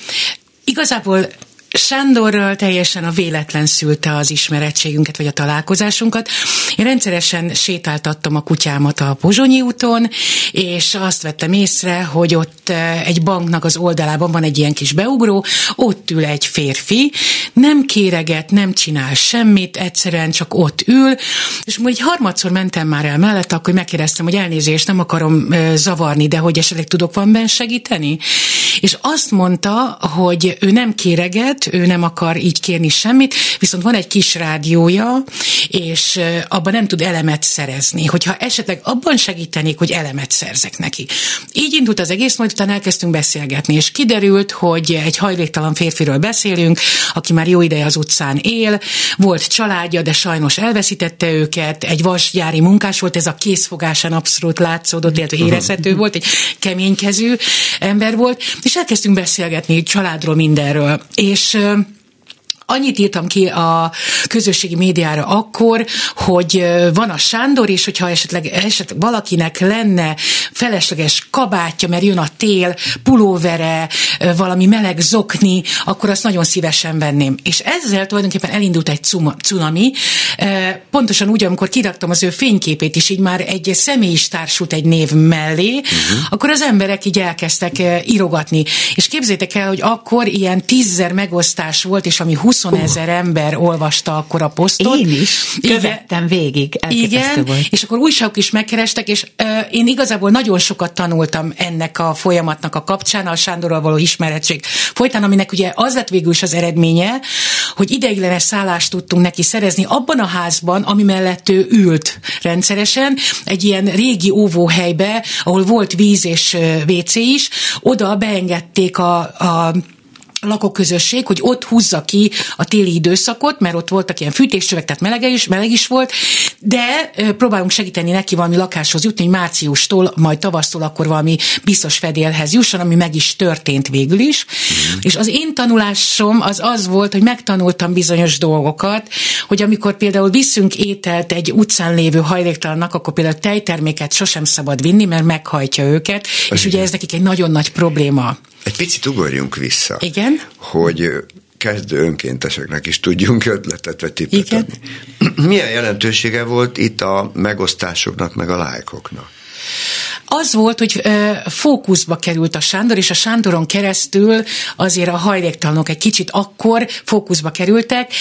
Igazából Sándorral teljesen a véletlen szülte az ismerettségünket, vagy a találkozásunkat. Én rendszeresen sétáltattam a kutyámat a Pozsonyi úton, és azt vettem észre, hogy ott eh, egy banknak az oldalában van egy ilyen kis beugró, ott ül egy férfi, nem kéreget, nem csinál semmit, egyszerűen csak ott ül, és majd egy harmadszor mentem már el mellett, akkor megkérdeztem, hogy elnézést, nem akarom eh, zavarni, de hogy esetleg tudok van benne segíteni? És azt mondta, hogy ő nem kéreget, ő nem akar így kérni semmit, viszont van egy kis rádiója, és abban nem tud elemet szerezni. Hogyha esetleg abban segítenék, hogy elemet szerzek neki. Így indult az egész, majd utána elkezdtünk beszélgetni, és kiderült, hogy egy hajléktalan férfiről beszélünk, aki már jó ideje az utcán él, volt családja, de sajnos elveszítette őket, egy vasgyári munkás volt, ez a készfogásán abszolút látszódott, illetve érezhető volt, egy keménykezű ember volt, és elkezdtünk beszélgetni családról, mindenről. És ö, Annyit írtam ki a közösségi médiára akkor, hogy van a Sándor, és hogyha esetleg, esetleg valakinek lenne felesleges kabátja, mert jön a tél, pulóvere, valami meleg zokni, akkor azt nagyon szívesen venném. És ezzel tulajdonképpen elindult egy cunami, pontosan úgy, amikor kiraktam az ő fényképét is, így már egy személy is társult egy név mellé, uh-huh. akkor az emberek így elkezdtek írogatni. És képzétek el, hogy akkor ilyen tízzer megosztás volt, és ami 20 ezer ember olvasta akkor a posztot. Én is. Követtem végig, Igen, volt. és akkor újságok is megkerestek, és ö, én igazából nagyon sokat tanultam ennek a folyamatnak a kapcsán, a Sándorral való ismerettség folytán, aminek ugye az lett végül is az eredménye, hogy ideiglenes szállást tudtunk neki szerezni abban a házban, ami mellett ő ült rendszeresen, egy ilyen régi óvóhelybe, ahol volt víz és WC is, oda beengedték a, a lakóközösség, hogy ott húzza ki a téli időszakot, mert ott voltak ilyen fűtéscsövek, tehát melege is, meleg is volt, de próbálunk segíteni neki valami lakáshoz jutni, hogy márciustól, majd tavasztól akkor valami biztos fedélhez jusson, ami meg is történt végül is. Mm. És az én tanulásom az az volt, hogy megtanultam bizonyos dolgokat, hogy amikor például viszünk ételt egy utcán lévő hajléktalannak, akkor például tejterméket sosem szabad vinni, mert meghajtja őket, és ugye ez nekik egy nagyon nagy probléma. Egy picit ugorjunk vissza. Igen. Hogy kezdő önkénteseknek is tudjunk ötletet vagy tippet Igen. adni. Milyen jelentősége volt itt a megosztásoknak, meg a lájkoknak? az volt, hogy fókuszba került a Sándor, és a Sándoron keresztül azért a hajléktalanok egy kicsit akkor fókuszba kerültek,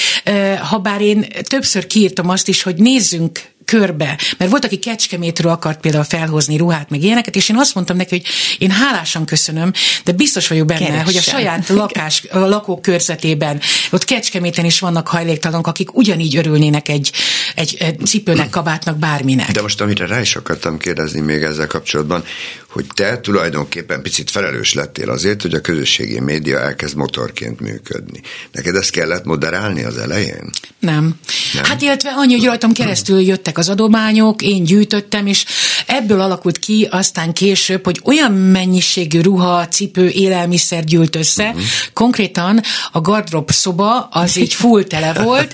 ha bár én többször kiírtam azt is, hogy nézzünk körbe, mert volt, aki Kecskemétről akart például felhozni ruhát, meg ilyeneket, és én azt mondtam neki, hogy én hálásan köszönöm, de biztos vagyok benne, Keressen. hogy a saját lakás, a lakókörzetében, ott Kecskeméten is vannak hajléktalanok, akik ugyanígy örülnének egy, egy, egy cipőnek, kabátnak, bárminek. De most amire rá is akartam kérdezni még ezzel kapcsolatban, hogy te tulajdonképpen picit felelős lettél azért, hogy a közösségi média elkezd motorként működni. Neked ezt kellett moderálni az elején? Nem. nem. Hát illetve annyi, hogy rajtam keresztül jöttek az adományok, én gyűjtöttem, és ebből alakult ki aztán később, hogy olyan mennyiségű ruha, cipő, élelmiszer gyűlt össze, uh-huh. konkrétan a gardrób szoba az így full tele volt,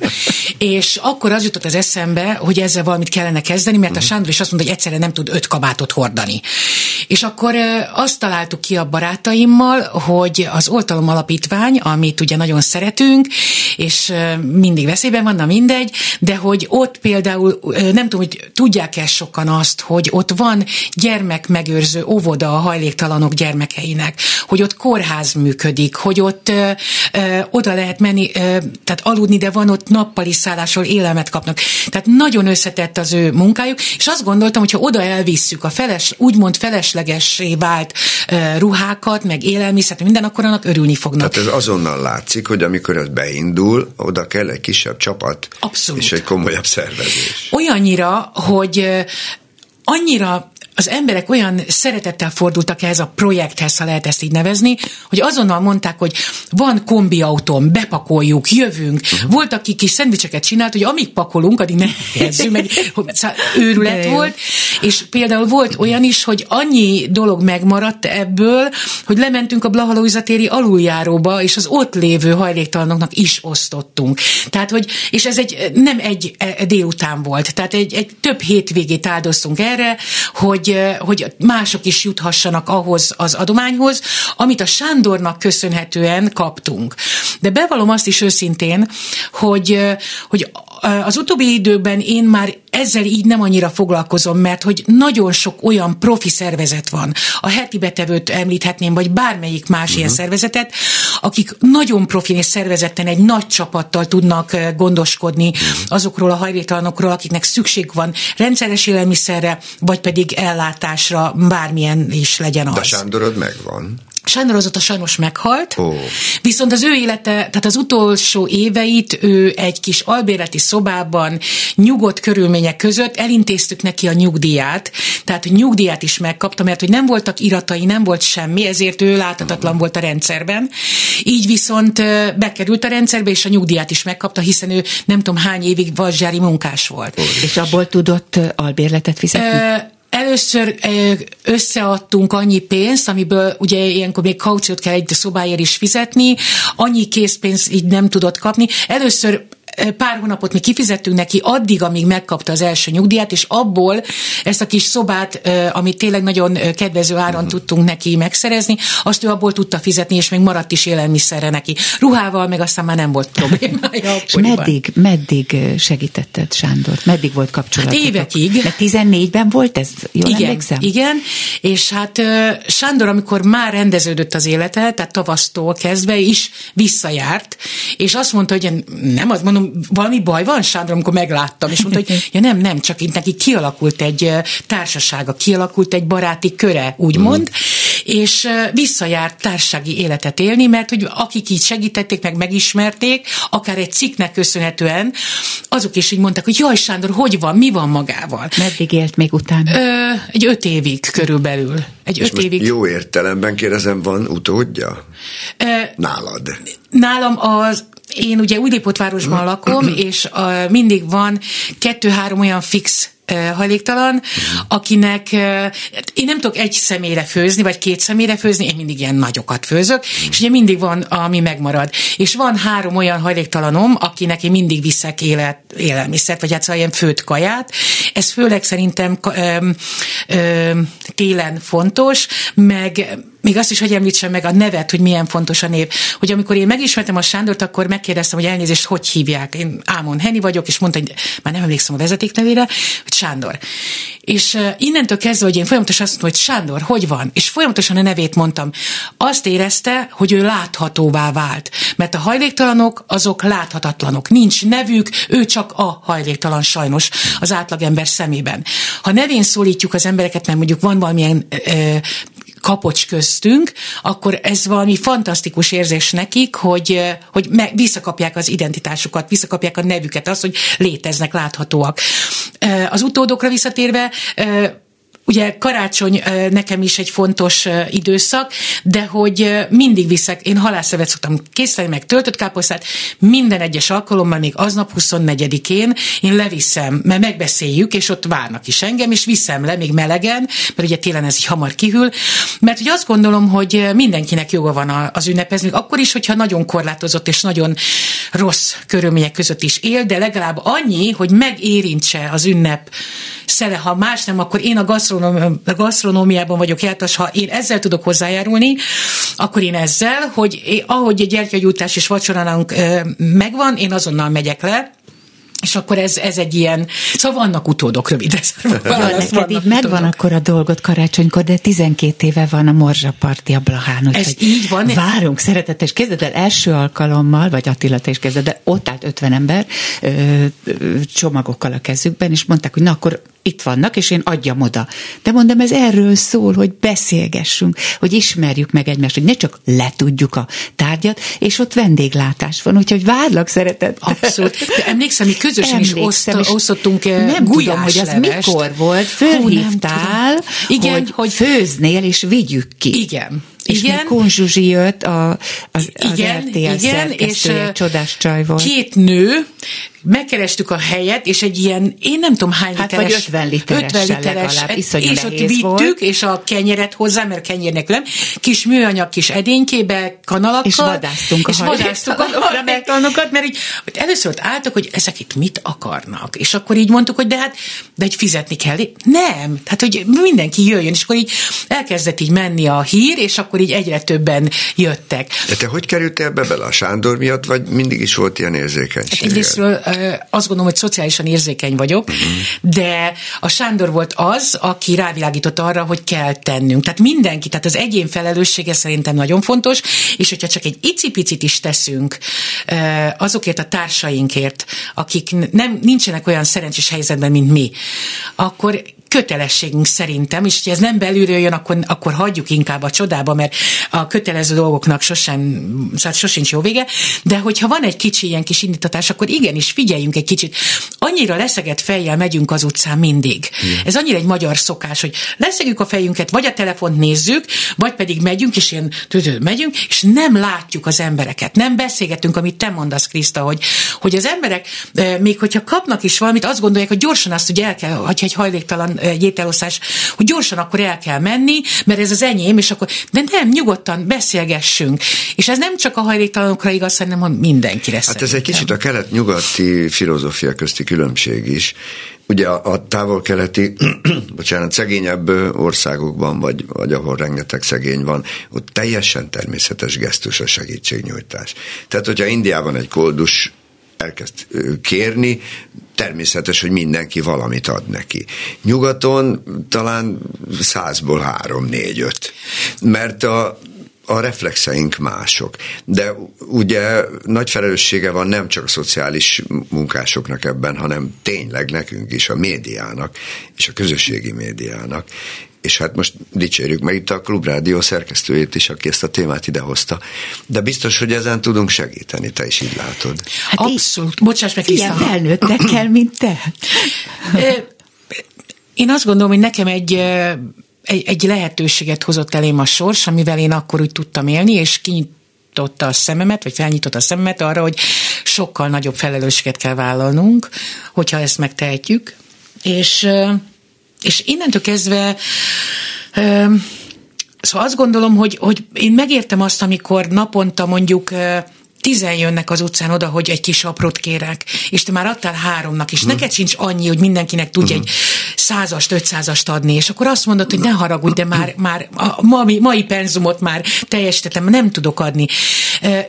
és akkor az jutott az eszembe, hogy ezzel valamit kellene kezdeni, mert a Sándor is azt mondta, hogy egyszerre nem tud öt kabátot hordani. És akkor azt találtuk ki a barátaimmal, hogy az Oltalom Alapítvány, amit ugye nagyon szeretünk, és mindig veszélyben van, na mindegy, de hogy ott például, nem tudom, hogy tudják-e sokan azt, hogy ott van gyermekmegőrző óvoda a hajléktalanok gyermekeinek, hogy ott kórház működik, hogy ott ö, ö, oda lehet menni, ö, tehát aludni, de van ott nappali szállásról élelmet kapnak. Tehát nagyon összetett az ő munkájuk, és azt gondoltam, hogy ha oda elvisszük a feles, úgymond feleslegessé vált ruhákat, meg élelmiszert, minden, akkor annak örülni fognak. Tehát ez azonnal látszik, hogy amikor ez beindul, oda kell egy kisebb csapat, Abszolút. és egy komolyabb szervezés. Olyannyira, hogy annyira az emberek olyan szeretettel fordultak ehhez a projekthez, ha lehet ezt így nevezni, hogy azonnal mondták, hogy van kombiautóm, bepakoljuk, jövünk. Uh-huh. Volt, aki kis szendvicseket csinált, hogy amíg pakolunk, addig ne helyezzünk meg. Őrület volt. És például volt olyan is, hogy annyi dolog megmaradt ebből, hogy lementünk a Blahalóizatéri aluljáróba, és az ott lévő hajléktalanoknak is osztottunk. Tehát, hogy, és ez egy nem egy e, délután volt, tehát egy, egy több hétvégét áldoztunk erre, hogy, hogy mások is juthassanak ahhoz az adományhoz, amit a Sándornak köszönhetően kaptunk. De bevallom azt is őszintén, hogy, hogy az utóbbi időben én már ezzel így nem annyira foglalkozom, mert hogy nagyon sok olyan profi szervezet van. A heti betevőt említhetném, vagy bármelyik más uh-huh. ilyen mhm. szervezetet, akik nagyon profi és szervezetten egy nagy csapattal tudnak gondoskodni uh-huh. azokról a hajléktalanokról, akiknek szükség van rendszeres élelmiszerre, vagy pedig ellátásra, bármilyen is legyen az. De Sándorod megvan. Azóta sajnos meghalt, oh. viszont az ő élete, tehát az utolsó éveit ő egy kis albérleti szobában, nyugodt körülmények között elintéztük neki a nyugdíját, tehát nyugdíját is megkapta, mert hogy nem voltak iratai, nem volt semmi, ezért ő láthatatlan volt a rendszerben. Így viszont bekerült a rendszerbe, és a nyugdíját is megkapta, hiszen ő nem tudom hány évig vazsári munkás volt. Oh. És abból tudott albérletet fizetni? Ö, Először összeadtunk annyi pénzt, amiből ugye ilyenkor még kauciót kell egy szobáért is fizetni, annyi készpénzt így nem tudott kapni. Először pár hónapot mi kifizettünk neki addig, amíg megkapta az első nyugdíjat, és abból ezt a kis szobát, amit tényleg nagyon kedvező áron uh-huh. tudtunk neki megszerezni, azt ő abból tudta fizetni, és még maradt is élelmiszerre neki. Ruhával meg aztán már nem volt problémája. és meddig, meddig segítetted Sándor? Meddig volt kapcsolat? Hát évekig. Mert 14-ben volt ez? Jól igen, emlékszem? igen, és hát Sándor, amikor már rendeződött az élete, tehát tavasztól kezdve is visszajárt, és azt mondta, hogy nem az, mondom, valami baj van, Sándor, amikor megláttam, és mondta, hogy ja nem, nem, csak itt neki kialakult egy társasága, kialakult egy baráti köre, úgymond, mm. és visszajárt társasági életet élni, mert hogy akik így segítették, meg megismerték, akár egy cikknek köszönhetően, azok is így mondták, hogy jaj, Sándor, hogy van, mi van magával? Meddig élt még utána? Ö, egy öt évig körülbelül. Egy és öt évig. Jó értelemben kérdezem, van utódja? Ö, Nálad? Nálam az én ugye Újlépótvárosban lakom, és uh, mindig van kettő-három olyan fix hajléktalan, akinek én nem tudok egy személyre főzni, vagy két személyre főzni, én mindig ilyen nagyokat főzök, és ugye mindig van, ami megmarad. És van három olyan hajléktalanom, akinek én mindig viszek élet, élelmiszert, vagy hát szóval ilyen főtt kaját. Ez főleg szerintem ö, ö, télen fontos, meg még azt is, hogy említsem meg a nevet, hogy milyen fontos a név. Hogy amikor én megismertem a Sándort, akkor megkérdeztem, hogy elnézést, hogy hívják. Én Ámon Heni vagyok, és mondta, hogy már nem emlékszem a vezetéknevére, hogy Sándor. És innentől kezdve, hogy én folyamatosan azt mondtam, hogy Sándor, hogy van? És folyamatosan a nevét mondtam. Azt érezte, hogy ő láthatóvá vált. Mert a hajléktalanok, azok láthatatlanok. Nincs nevük, ő csak a hajléktalan sajnos az átlagember szemében. Ha nevén szólítjuk az embereket, mert mondjuk van valamilyen ö, kapocs köztünk, akkor ez valami fantasztikus érzés nekik, hogy, hogy visszakapják az identitásukat, visszakapják a nevüket, az, hogy léteznek, láthatóak. Az utódokra visszatérve, ugye karácsony nekem is egy fontos időszak, de hogy mindig viszek, én halászevet szoktam készíteni, meg töltött káposztát, minden egyes alkalommal, még aznap 24-én én leviszem, mert megbeszéljük, és ott várnak is engem, és viszem le még melegen, mert ugye télen ez így hamar kihűl, mert ugye azt gondolom, hogy mindenkinek joga van az ünnepezni, akkor is, hogyha nagyon korlátozott és nagyon rossz körülmények között is él, de legalább annyi, hogy megérintse az ünnep szele, ha más nem, akkor én a, gasztronóm, a gasztronómiában vagyok jártas, ha én ezzel tudok hozzájárulni, akkor én ezzel, hogy ahogy egy gyertyagyújtás és vacsoránunk megvan, én azonnal megyek le, és akkor ez, ez egy ilyen, szóval vannak utódok rövidre Ja, neked így megvan akkor a dolgot karácsonykor, de 12 éve van a morzsaparti a Blahán. Ez így van. Várunk, szeretetes, kezded el első alkalommal, vagy Attila, te is kezded, de ott állt 50 ember ö, ö, csomagokkal a kezükben, és mondták, hogy na akkor itt vannak, és én adjam oda. De mondom, ez erről szól, hogy beszélgessünk, hogy ismerjük meg egymást, hogy ne csak letudjuk a tárgyat, és ott vendéglátás van, úgyhogy várlak szeretet. Abszolút. De emlékszem, mi közösen is oszt, és osztottunk eh, Nem tudom, hogy az mikor volt, fölhívtál. Igen, hogy, hogy- főznél, és vigyük ki. Igen. És igen. még Konzsuzsi jött, a, az, az igen, RTL igen, és csodás csaj volt. Két nő, megkerestük a helyet, és egy ilyen, én nem tudom hány Hát literes. vagy 50 literessel legalább, iszonyú és ott vittük, volt. és a kenyeret hozzá, mert a kenyérnek nem, kis műanyag kis edénykébe, kanalakkal. És vadásztunk a és vadásztuk a hajléktalanokat. mert így, hogy először ott álltak, hogy ezek itt mit akarnak. És akkor így mondtuk, hogy de hát, de hogy fizetni kell. Nem, tehát hogy mindenki jöjjön, és akkor így elkezdett így menni a hír, és akkor így egyre többen jöttek. De te hogy kerültél ebbe bele? A Sándor miatt, vagy mindig is volt ilyen érzékenység? Hát egyrésztről azt gondolom, hogy szociálisan érzékeny vagyok, de a Sándor volt az, aki rávilágított arra, hogy kell tennünk. Tehát mindenki, tehát az egyén felelőssége szerintem nagyon fontos, és hogyha csak egy icipicit is teszünk azokért a társainkért, akik nem, nincsenek olyan szerencsés helyzetben, mint mi, akkor kötelességünk szerintem, és hogyha ez nem belülről jön, akkor, akkor hagyjuk inkább a csodába, mert a kötelező dolgoknak sosem, szóval sosincs jó vége, de hogyha van egy kicsi ilyen kis indítatás, akkor igenis figyeljünk egy kicsit. Annyira leszegett fejjel megyünk az utcán mindig. Ez annyira egy magyar szokás, hogy leszegjük a fejünket, vagy a telefont nézzük, vagy pedig megyünk, és ilyen megyünk, és nem látjuk az embereket, nem beszélgetünk, amit te mondasz, Kriszta, hogy, hogy az emberek, eh, még hogyha kapnak is valamit, azt gondolják, hogy gyorsan azt, hogy el kell, hogyha egy hajléktalan egy ételosztás, hogy gyorsan akkor el kell menni, mert ez az enyém, és akkor, de nem, nyugodtan beszélgessünk. És ez nem csak a hajléktalanokra igaz, hanem mindenkire Hát ez szerintem. egy kicsit a kelet-nyugati filozófia közti különbség is. Ugye a, a távol-keleti, bocsánat, szegényebb országokban, vagy, vagy ahol rengeteg szegény van, ott teljesen természetes gesztus a segítségnyújtás. Tehát, hogyha Indiában egy koldus elkezd kérni, természetes, hogy mindenki valamit ad neki. Nyugaton talán százból három, négy, öt. Mert a, a reflexeink mások. De ugye nagy felelőssége van nem csak a szociális munkásoknak ebben, hanem tényleg nekünk is, a médiának és a közösségi médiának. És hát most dicsérjük meg itt a Klubrádió szerkesztőjét is, aki ezt a témát idehozta. De biztos, hogy ezen tudunk segíteni, te is így látod. Hát Abszolút. Bocsáss meg, Ilyen Kriszta. felnőttekkel, mint te. Én azt gondolom, hogy nekem egy, egy, egy lehetőséget hozott elém a sors, amivel én akkor úgy tudtam élni, és kinyitotta a szememet, vagy felnyitotta a szememet arra, hogy sokkal nagyobb felelősséget kell vállalnunk, hogyha ezt megtehetjük. És, és innentől kezdve Szóval azt gondolom, hogy, hogy én megértem azt, amikor naponta mondjuk tizen jönnek az utcán oda, hogy egy kis aprót kérek, és te már adtál háromnak, és neked sincs annyi, hogy mindenkinek tudj egy százast, ötszázast adni, és akkor azt mondod, hogy ne haragudj, de már, már a mai, mai penzumot már teljesítettem, nem tudok adni.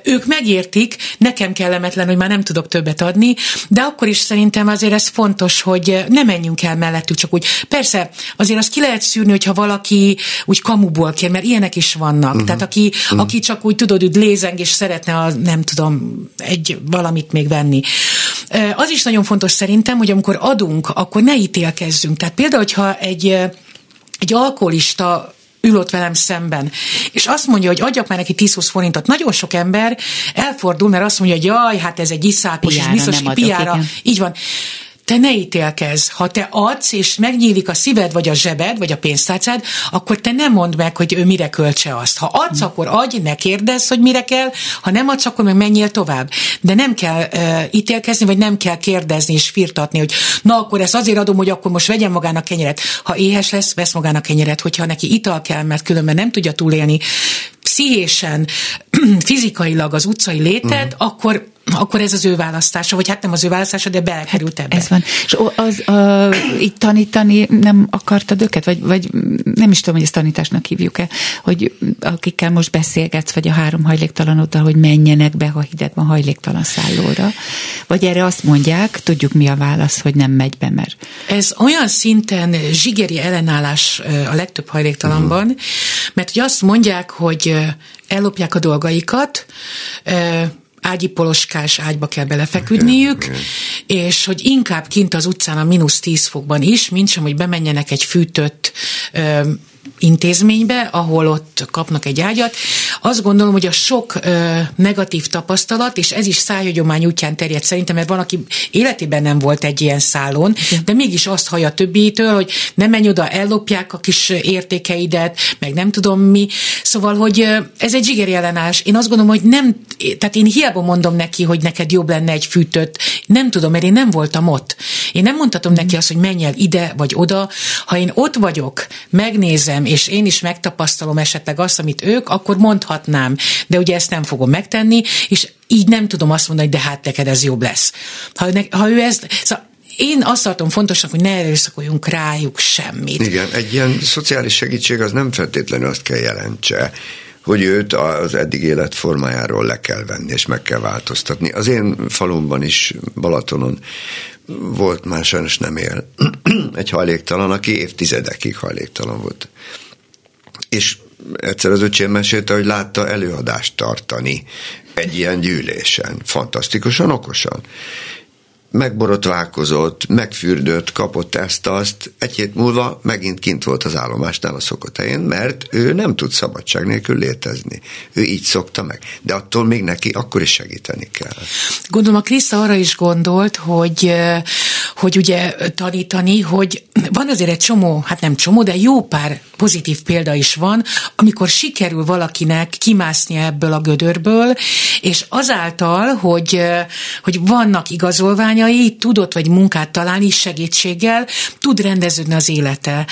Ők megértik, nekem kellemetlen, hogy már nem tudok többet adni, de akkor is szerintem azért ez fontos, hogy ne menjünk el mellettük, csak úgy. Persze, azért azt ki lehet szűrni, hogyha valaki úgy kamuból kér, mert ilyenek is vannak. Uh-huh. Tehát aki, uh-huh. aki csak úgy tudod, úgy lézeng, és szeretne a, nem tudom, egy valamit még venni. Az is nagyon fontos szerintem, hogy amikor adunk, akkor ne ítélkezzünk. Tehát például, hogyha egy, egy alkoholista ül ott velem szemben, és azt mondja, hogy adjak már neki 10-20 forintot. Nagyon sok ember elfordul, mert azt mondja, hogy jaj, hát ez egy iszákos, és Piára biztos, hogy adok, piára. igen. Így van. Te ne ítélkezz. Ha te adsz, és megnyílik a szíved, vagy a zsebed, vagy a pénztárcád, akkor te nem mondd meg, hogy ő mire költse azt. Ha adsz, akkor adj, ne kérdezz, hogy mire kell, ha nem adsz, akkor meg menjél tovább. De nem kell uh, ítélkezni, vagy nem kell kérdezni és firtatni, hogy na akkor ezt azért adom, hogy akkor most vegyen magának kenyeret. Ha éhes lesz, vesz magának kenyeret, hogyha neki ital kell, mert különben nem tudja túlélni pszichésen, fizikailag az utcai létet, uh-huh. akkor akkor ez az ő választása, vagy hát nem az ő választása, de belekerült ebbe. Ez van. És az, a, itt tanítani nem akartad őket? Vagy, vagy nem is tudom, hogy ezt tanításnak hívjuk-e, hogy akikkel most beszélgetsz, vagy a három hajléktalanoddal, hogy menjenek be, ha hideg van hajléktalan szállóra. Vagy erre azt mondják, tudjuk mi a válasz, hogy nem megy be, mert Ez olyan szinten zsigeri ellenállás a legtöbb hajléktalanban, mert hogy azt mondják, hogy ellopják a dolgaikat, ágyi poloskás ágyba kell belefeküdniük, és hogy inkább kint az utcán a mínusz 10 fokban is, mint sem, hogy bemenjenek egy fűtött intézménybe, ahol ott kapnak egy ágyat, azt gondolom, hogy a sok ö, negatív tapasztalat, és ez is szájhagyomány útján terjed szerintem, mert van, aki életében nem volt egy ilyen szálon, de mégis azt hallja a többitől, hogy nem menj oda, ellopják a kis értékeidet, meg nem tudom mi. Szóval, hogy ez egy zsigeri ellenállás. Én azt gondolom, hogy nem, tehát én hiába mondom neki, hogy neked jobb lenne egy fűtött, nem tudom, mert én nem voltam ott. Én nem mondhatom neki azt, hogy menj el ide vagy oda. Ha én ott vagyok, megnézem, és én is megtapasztalom esetleg azt, amit ők, akkor mondhatnám. De ugye ezt nem fogom megtenni, és így nem tudom azt mondani, de hát neked ez jobb lesz. Ha, ne, ha ő ezt, szóval én azt tartom fontosnak, hogy ne erőszakoljunk rájuk semmit. Igen, egy ilyen szociális segítség az nem feltétlenül azt kell jelentse, hogy őt az eddig életformájáról le kell venni, és meg kell változtatni. Az én falumban is, Balatonon volt, már sajnos nem él, egy hajléktalan, aki évtizedekig hajléktalan volt. És egyszer az öcsém mesélte, hogy látta előadást tartani egy ilyen gyűlésen. Fantasztikusan, okosan megborotválkozott, megfürdött, kapott ezt-azt, egy hét múlva megint kint volt az állomásnál a szokott helyén, mert ő nem tud szabadság nélkül létezni. Ő így szokta meg. De attól még neki akkor is segíteni kell. Gondolom a Krisza arra is gondolt, hogy, hogy ugye tanítani, hogy van azért egy csomó, hát nem csomó, de jó pár pozitív példa is van, amikor sikerül valakinek kimászni ebből a gödörből, és azáltal, hogy, hogy vannak igazolványai, tudott vagy munkát találni segítséggel, tud rendeződni az élete.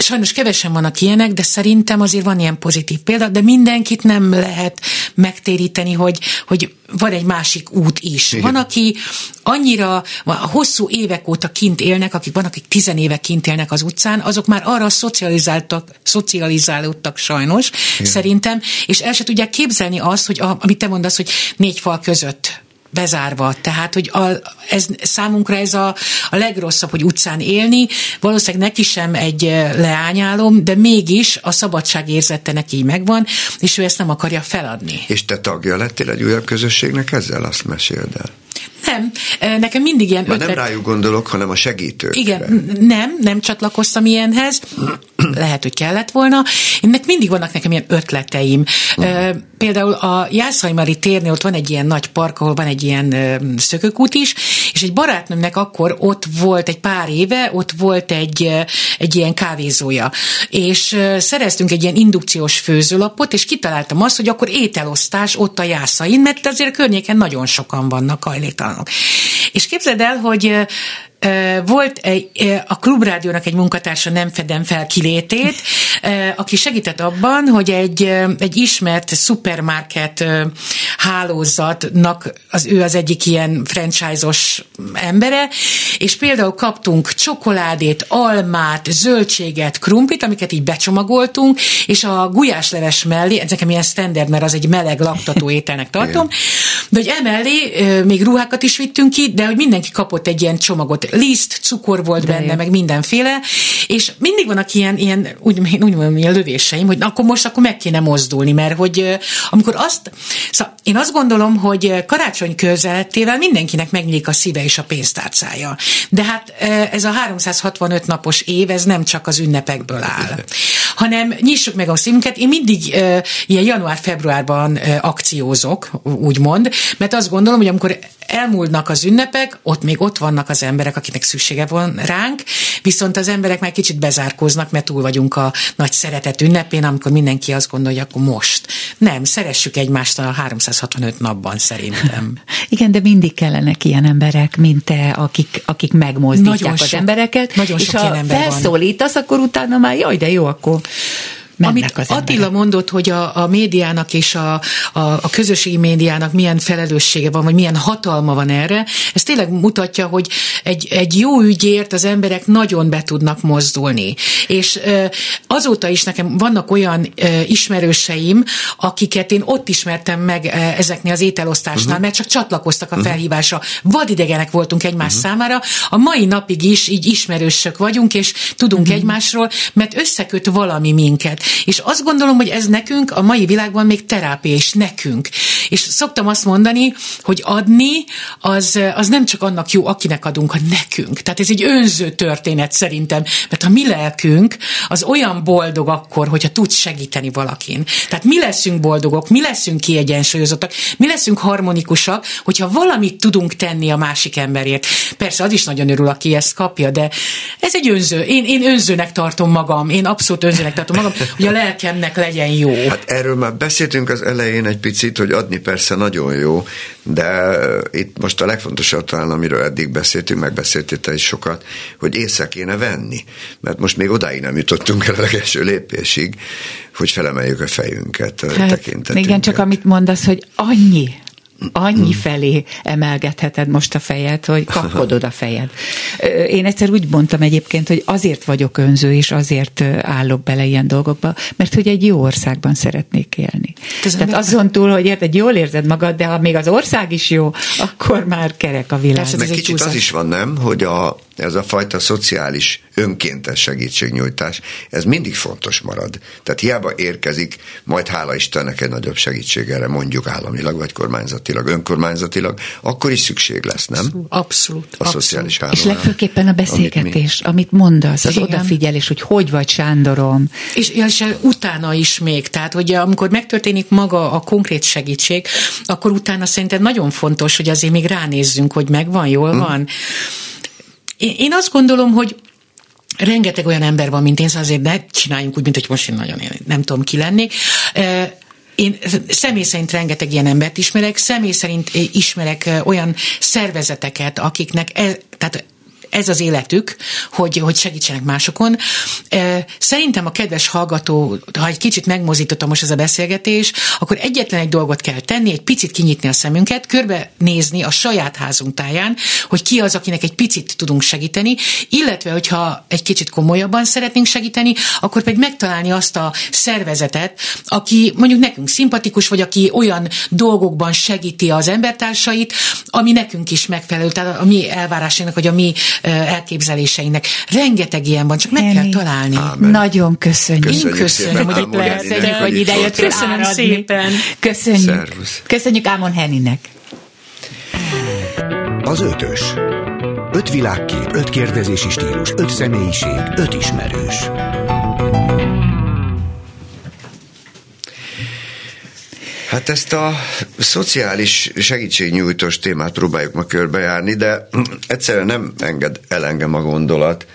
Sajnos kevesen vannak ilyenek, de szerintem azért van ilyen pozitív példa, de mindenkit nem lehet megtéríteni, hogy, hogy van egy másik út is. Igen. Van, aki annyira hosszú évek óta kint élnek, akik van, akik tizen éve kint élnek az utcán, azok már arra szocializáltak, szocializálódtak sajnos, Igen. szerintem, és el se tudják képzelni azt, hogy a, amit te mondasz, hogy négy fal között bezárva. Tehát, hogy a, ez, számunkra ez a, a legrosszabb, hogy utcán élni. Valószínűleg neki sem egy leányálom, de mégis a szabadságérzete neki így megvan, és ő ezt nem akarja feladni. És te tagja lettél egy újabb közösségnek ezzel? Azt meséld el. Nem, nekem mindig ilyen Már ötlet... nem rájuk gondolok, hanem a segítőkre. Igen, nem, nem csatlakoztam ilyenhez. Lehet, hogy kellett volna. Ennek mindig vannak nekem ilyen ötleteim. Uh-huh. Például a Jászajmari térnél ott van egy ilyen nagy park, ahol van egy ilyen szökőkút is, és egy barátnőmnek akkor ott volt egy pár éve, ott volt egy, egy ilyen kávézója. És szereztünk egy ilyen indukciós főzőlapot, és kitaláltam azt, hogy akkor ételosztás ott a Jászain, mert azért a környéken nagyon sokan vannak hajléktalanok. És képzeld el, hogy volt egy, a Klubrádiónak egy munkatársa, nem fedem fel kilétét, aki segített abban, hogy egy, egy ismert szupermarket hálózatnak az ő az egyik ilyen franchise-os embere, és például kaptunk csokoládét, almát, zöldséget, krumplit, amiket így becsomagoltunk, és a gulyásleves mellé, ez nekem ilyen standard, mert az egy meleg laktató ételnek tartom, de hogy emellé még ruhákat is vittünk ki, de hogy mindenki kapott egy ilyen csomagot liszt, cukor volt De benne, jó. meg mindenféle, és mindig vannak ilyen, ilyen úgy, úgy mondom, ilyen lövéseim, hogy akkor most akkor meg kéne mozdulni, mert hogy amikor azt, szóval én azt gondolom, hogy karácsony közelettével mindenkinek megnyílik a szíve és a pénztárcája. De hát ez a 365 napos év, ez nem csak az ünnepekből áll, hanem nyissuk meg a szívünket. Én mindig ilyen január-februárban akciózok, úgymond, mert azt gondolom, hogy amikor elmúlnak az ünnepek, ott még ott vannak az emberek, akiknek szüksége van ránk, viszont az emberek már kicsit bezárkóznak, mert túl vagyunk a nagy szeretet ünnepén, amikor mindenki azt gondolja, akkor most. Nem, szeressük egymást a 365 napban szerintem. Igen, de mindig kellenek ilyen emberek, mint te, akik, akik megmozdítják nagyon az sok, embereket. Nagyon és sok ha ember felszólítasz, van. akkor utána már jaj, de jó, akkor amit az Attila emberek. mondott, hogy a, a médiának és a, a, a közösségi médiának milyen felelőssége van, vagy milyen hatalma van erre, ez tényleg mutatja, hogy egy, egy jó ügyért az emberek nagyon be tudnak mozdulni. És azóta is nekem vannak olyan ismerőseim, akiket én ott ismertem meg ezeknél az ételosztásnál, uh-huh. mert csak csatlakoztak a uh-huh. felhívásra. Vadidegenek voltunk egymás uh-huh. számára. A mai napig is így ismerősök vagyunk, és tudunk uh-huh. egymásról, mert összeköt valami minket. És azt gondolom, hogy ez nekünk a mai világban még terápia is nekünk. És szoktam azt mondani, hogy adni az, az nem csak annak jó, akinek adunk, hanem nekünk. Tehát ez egy önző történet szerintem, mert a mi lelkünk az olyan boldog akkor, hogyha tud segíteni valakin. Tehát mi leszünk boldogok, mi leszünk kiegyensúlyozottak, mi leszünk harmonikusak, hogyha valamit tudunk tenni a másik emberért. Persze az is nagyon örül, aki ezt kapja, de ez egy önző. Én, én önzőnek tartom magam, én abszolút önzőnek tartom magam, hogy a lelkemnek legyen jó. Hát erről már beszéltünk az elején egy picit, hogy adni persze nagyon jó, de itt most a legfontosabb talán, amiről eddig beszéltünk, megbeszéltél te is sokat, hogy észre kéne venni. Mert most még odáig nem jutottunk el a legelső lépésig, hogy felemeljük a fejünket, hát, tekintetünket. Igen, csak amit mondasz, hogy annyi, annyi felé emelgetheted most a fejed, hogy kapkodod a fejed. Én egyszer úgy mondtam egyébként, hogy azért vagyok önző, és azért állok bele ilyen dolgokba, mert hogy egy jó országban szeretnék élni. Ez Tehát azon túl, hogy érted, jól érzed magad, de ha még az ország is jó, akkor már kerek a világ. Meg kicsit az is van, nem, hogy a, ez a fajta szociális önkéntes segítségnyújtás, ez mindig fontos marad. Tehát hiába érkezik, majd hála Istennek egy nagyobb segítség erre, mondjuk államilag, vagy kormányzatilag, önkormányzatilag, akkor is szükség lesz, nem? Abszolút. A abszolút. szociális hálónál. És legfőképpen a beszélgetés, amit, amit mondasz, az Igen. odafigyelés, hogy hogy vagy Sándorom. És, és utána is még, tehát hogy amikor megtörténik maga a konkrét segítség, akkor utána szerintem nagyon fontos, hogy azért még ránézzünk, hogy megvan, jól hm. van. Én, azt gondolom, hogy rengeteg olyan ember van, mint én, szóval azért ne csináljunk úgy, mint hogy most én nagyon én nem tudom ki lennék. Én személy szerint rengeteg ilyen embert ismerek, személy szerint ismerek olyan szervezeteket, akiknek, e, tehát ez az életük, hogy, hogy segítsenek másokon. Szerintem a kedves hallgató, ha egy kicsit megmozította most ez a beszélgetés, akkor egyetlen egy dolgot kell tenni, egy picit kinyitni a szemünket, körbe nézni a saját házunk táján, hogy ki az, akinek egy picit tudunk segíteni, illetve, hogyha egy kicsit komolyabban szeretnénk segíteni, akkor pedig megtalálni azt a szervezetet, aki mondjuk nekünk szimpatikus, vagy aki olyan dolgokban segíti az embertársait, ami nekünk is megfelelő, tehát a mi elvárásainknak, vagy a mi elképzeléseinek. Rengeteg ilyen van, csak meg Emi. kell találni. Ámen. Nagyon köszönjük. Köszönjük, köszönöm, hogy itt lehet. Köszönjük, hogy ide jött Köszönöm áradni. szépen. Köszönjük. Szervusz. Köszönjük Ámon Henninek. Az ötös. Öt világkép, öt kérdezési stílus, öt személyiség, öt ismerős. Hát ezt a szociális segítségnyújtós témát próbáljuk ma körbejárni, de egyszerűen nem enged el engem a gondolat,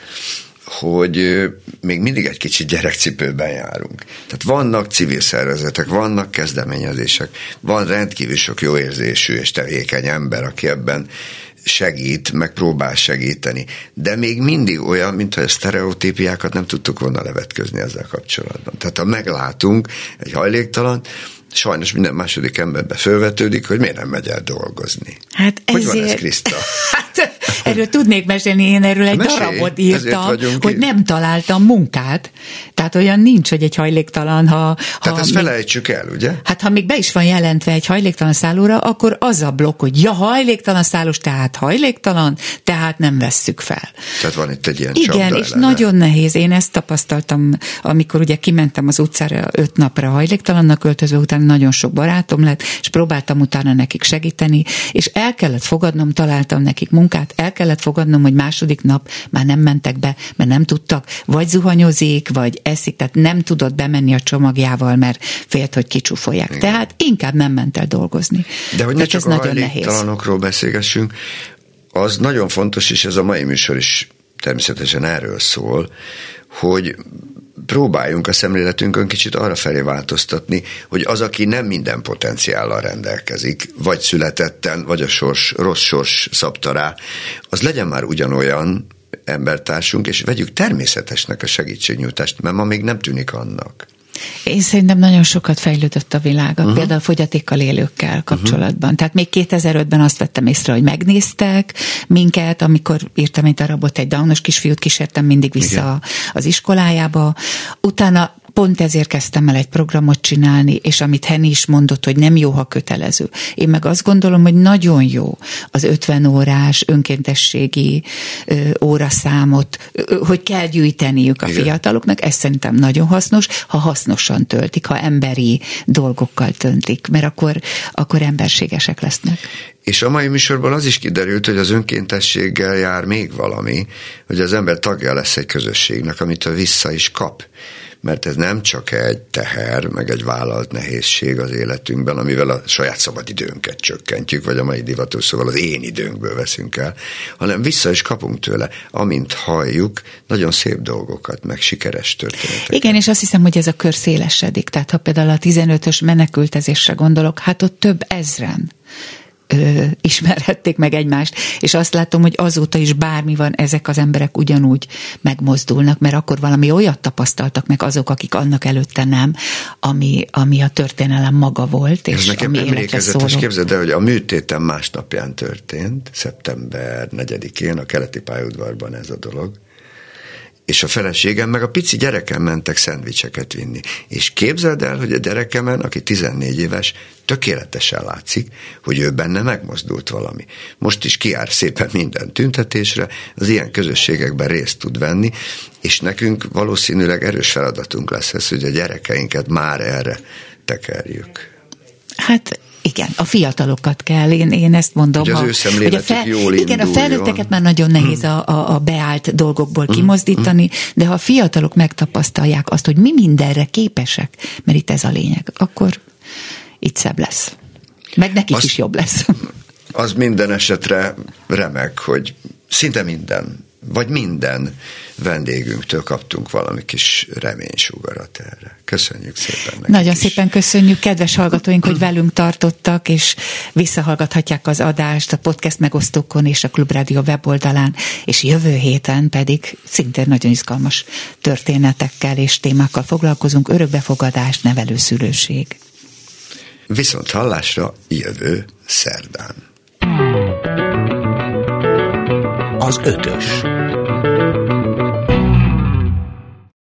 hogy még mindig egy kicsit gyerekcipőben járunk. Tehát vannak civil szervezetek, vannak kezdeményezések, van rendkívül sok jó érzésű és tevékeny ember, aki ebben segít, meg próbál segíteni. De még mindig olyan, mintha a sztereotípiákat nem tudtuk volna levetközni ezzel kapcsolatban. Tehát ha meglátunk egy hajléktalan, sajnos minden második emberbe fölvetődik, hogy miért nem megy el dolgozni. Hát ezért... Hogy van ez, Kriszta? hát erről tudnék mesélni, én erről egy Mesélj, darabot írtam, hogy itt. nem találtam munkát. Tehát olyan nincs, hogy egy hajléktalan, ha... Tehát ha ezt még, felejtsük el, ugye? Hát ha még be is van jelentve egy hajléktalan szállóra, akkor az a blokk, hogy ja, hajléktalan szállós, tehát hajléktalan, tehát nem vesszük fel. Tehát van itt egy ilyen Igen, és ellene. nagyon nehéz. Én ezt tapasztaltam, amikor ugye kimentem az utcára öt napra hajléktalannak öltözve, utána nagyon sok barátom lett, és próbáltam utána nekik segíteni, és el kellett fogadnom, találtam nekik munkát, el kellett fogadnom, hogy második nap már nem mentek be, mert nem tudtak, vagy zuhanyozik, vagy eszik, tehát nem tudott bemenni a csomagjával, mert félt, hogy kicsúfolják. Igen. Tehát inkább nem ment el dolgozni. De hogy ne csak a hajléktalanokról beszélgessünk, az nagyon fontos, és ez a mai műsor is természetesen erről szól, hogy próbáljunk a szemléletünkön kicsit arra felé változtatni, hogy az, aki nem minden potenciállal rendelkezik, vagy születetten, vagy a sors, rossz sors szabta rá, az legyen már ugyanolyan embertársunk, és vegyük természetesnek a segítségnyújtást, mert ma még nem tűnik annak. Én szerintem nagyon sokat fejlődött a világ, uh-huh. például a fogyatékkal élőkkel kapcsolatban. Uh-huh. Tehát még 2005-ben azt vettem észre, hogy megnéztek minket, amikor írtam egy darabot, egy daunos kisfiút kísértem mindig vissza Igen. az iskolájába. Utána pont ezért kezdtem el egy programot csinálni, és amit Henny is mondott, hogy nem jó, ha kötelező. Én meg azt gondolom, hogy nagyon jó az 50 órás önkéntességi ö, óraszámot, ö, hogy kell gyűjteniük a Igen. fiataloknak, ez szerintem nagyon hasznos, ha hasznosan töltik, ha emberi dolgokkal töntik, mert akkor, akkor emberségesek lesznek. És a mai műsorban az is kiderült, hogy az önkéntességgel jár még valami, hogy az ember tagja lesz egy közösségnek, amit vissza is kap mert ez nem csak egy teher, meg egy vállalt nehézség az életünkben, amivel a saját szabadidőnket csökkentjük, vagy a mai divatos szóval az én időnkből veszünk el, hanem vissza is kapunk tőle, amint halljuk, nagyon szép dolgokat, meg sikeres történeteket. Igen, és azt hiszem, hogy ez a kör szélesedik. Tehát ha például a 15-ös menekültezésre gondolok, hát ott több ezren ö, ismerhették meg egymást, és azt látom, hogy azóta is bármi van, ezek az emberek ugyanúgy megmozdulnak, mert akkor valami olyat tapasztaltak meg azok, akik annak előtte nem, ami, ami a történelem maga volt, és Ez nekem ami emlékezetes, képzeld el, hogy a műtétem másnapján történt, szeptember 4-én a keleti pályaudvarban ez a dolog, és a feleségem meg a pici gyerekem mentek szendvicseket vinni. És képzeld el, hogy a gyerekemen, aki 14 éves, tökéletesen látszik, hogy ő benne megmozdult valami. Most is kiár szépen minden tüntetésre, az ilyen közösségekben részt tud venni, és nekünk valószínűleg erős feladatunk lesz ez, hogy a gyerekeinket már erre tekerjük. Hát igen, a fiatalokat kell, én, én ezt mondom. Hogy az ha, ő hogy a fel, jól Igen, a felnőtteket már nagyon nehéz Hmm. a, a, a beállt dolgokból kimozdítani, de ha a fiatalok megtapasztalják azt, hogy mi mindenre képesek, mert itt ez a lényeg, akkor itt szebb lesz. Meg nekik Azt- is jobb lesz. Az minden esetre remek, hogy szinte minden, vagy minden vendégünktől kaptunk valami kis reménysugarat erre. Köszönjük szépen. Nagyon is. szépen köszönjük, kedves hallgatóink, hogy velünk tartottak, és visszahallgathatják az adást a podcast megosztókon és a Klubrádió weboldalán, és jövő héten pedig szintén nagyon izgalmas történetekkel és témákkal foglalkozunk, örökbefogadás, nevelőszülőség. Viszont hallásra jövő szerdán. aus Uetisch.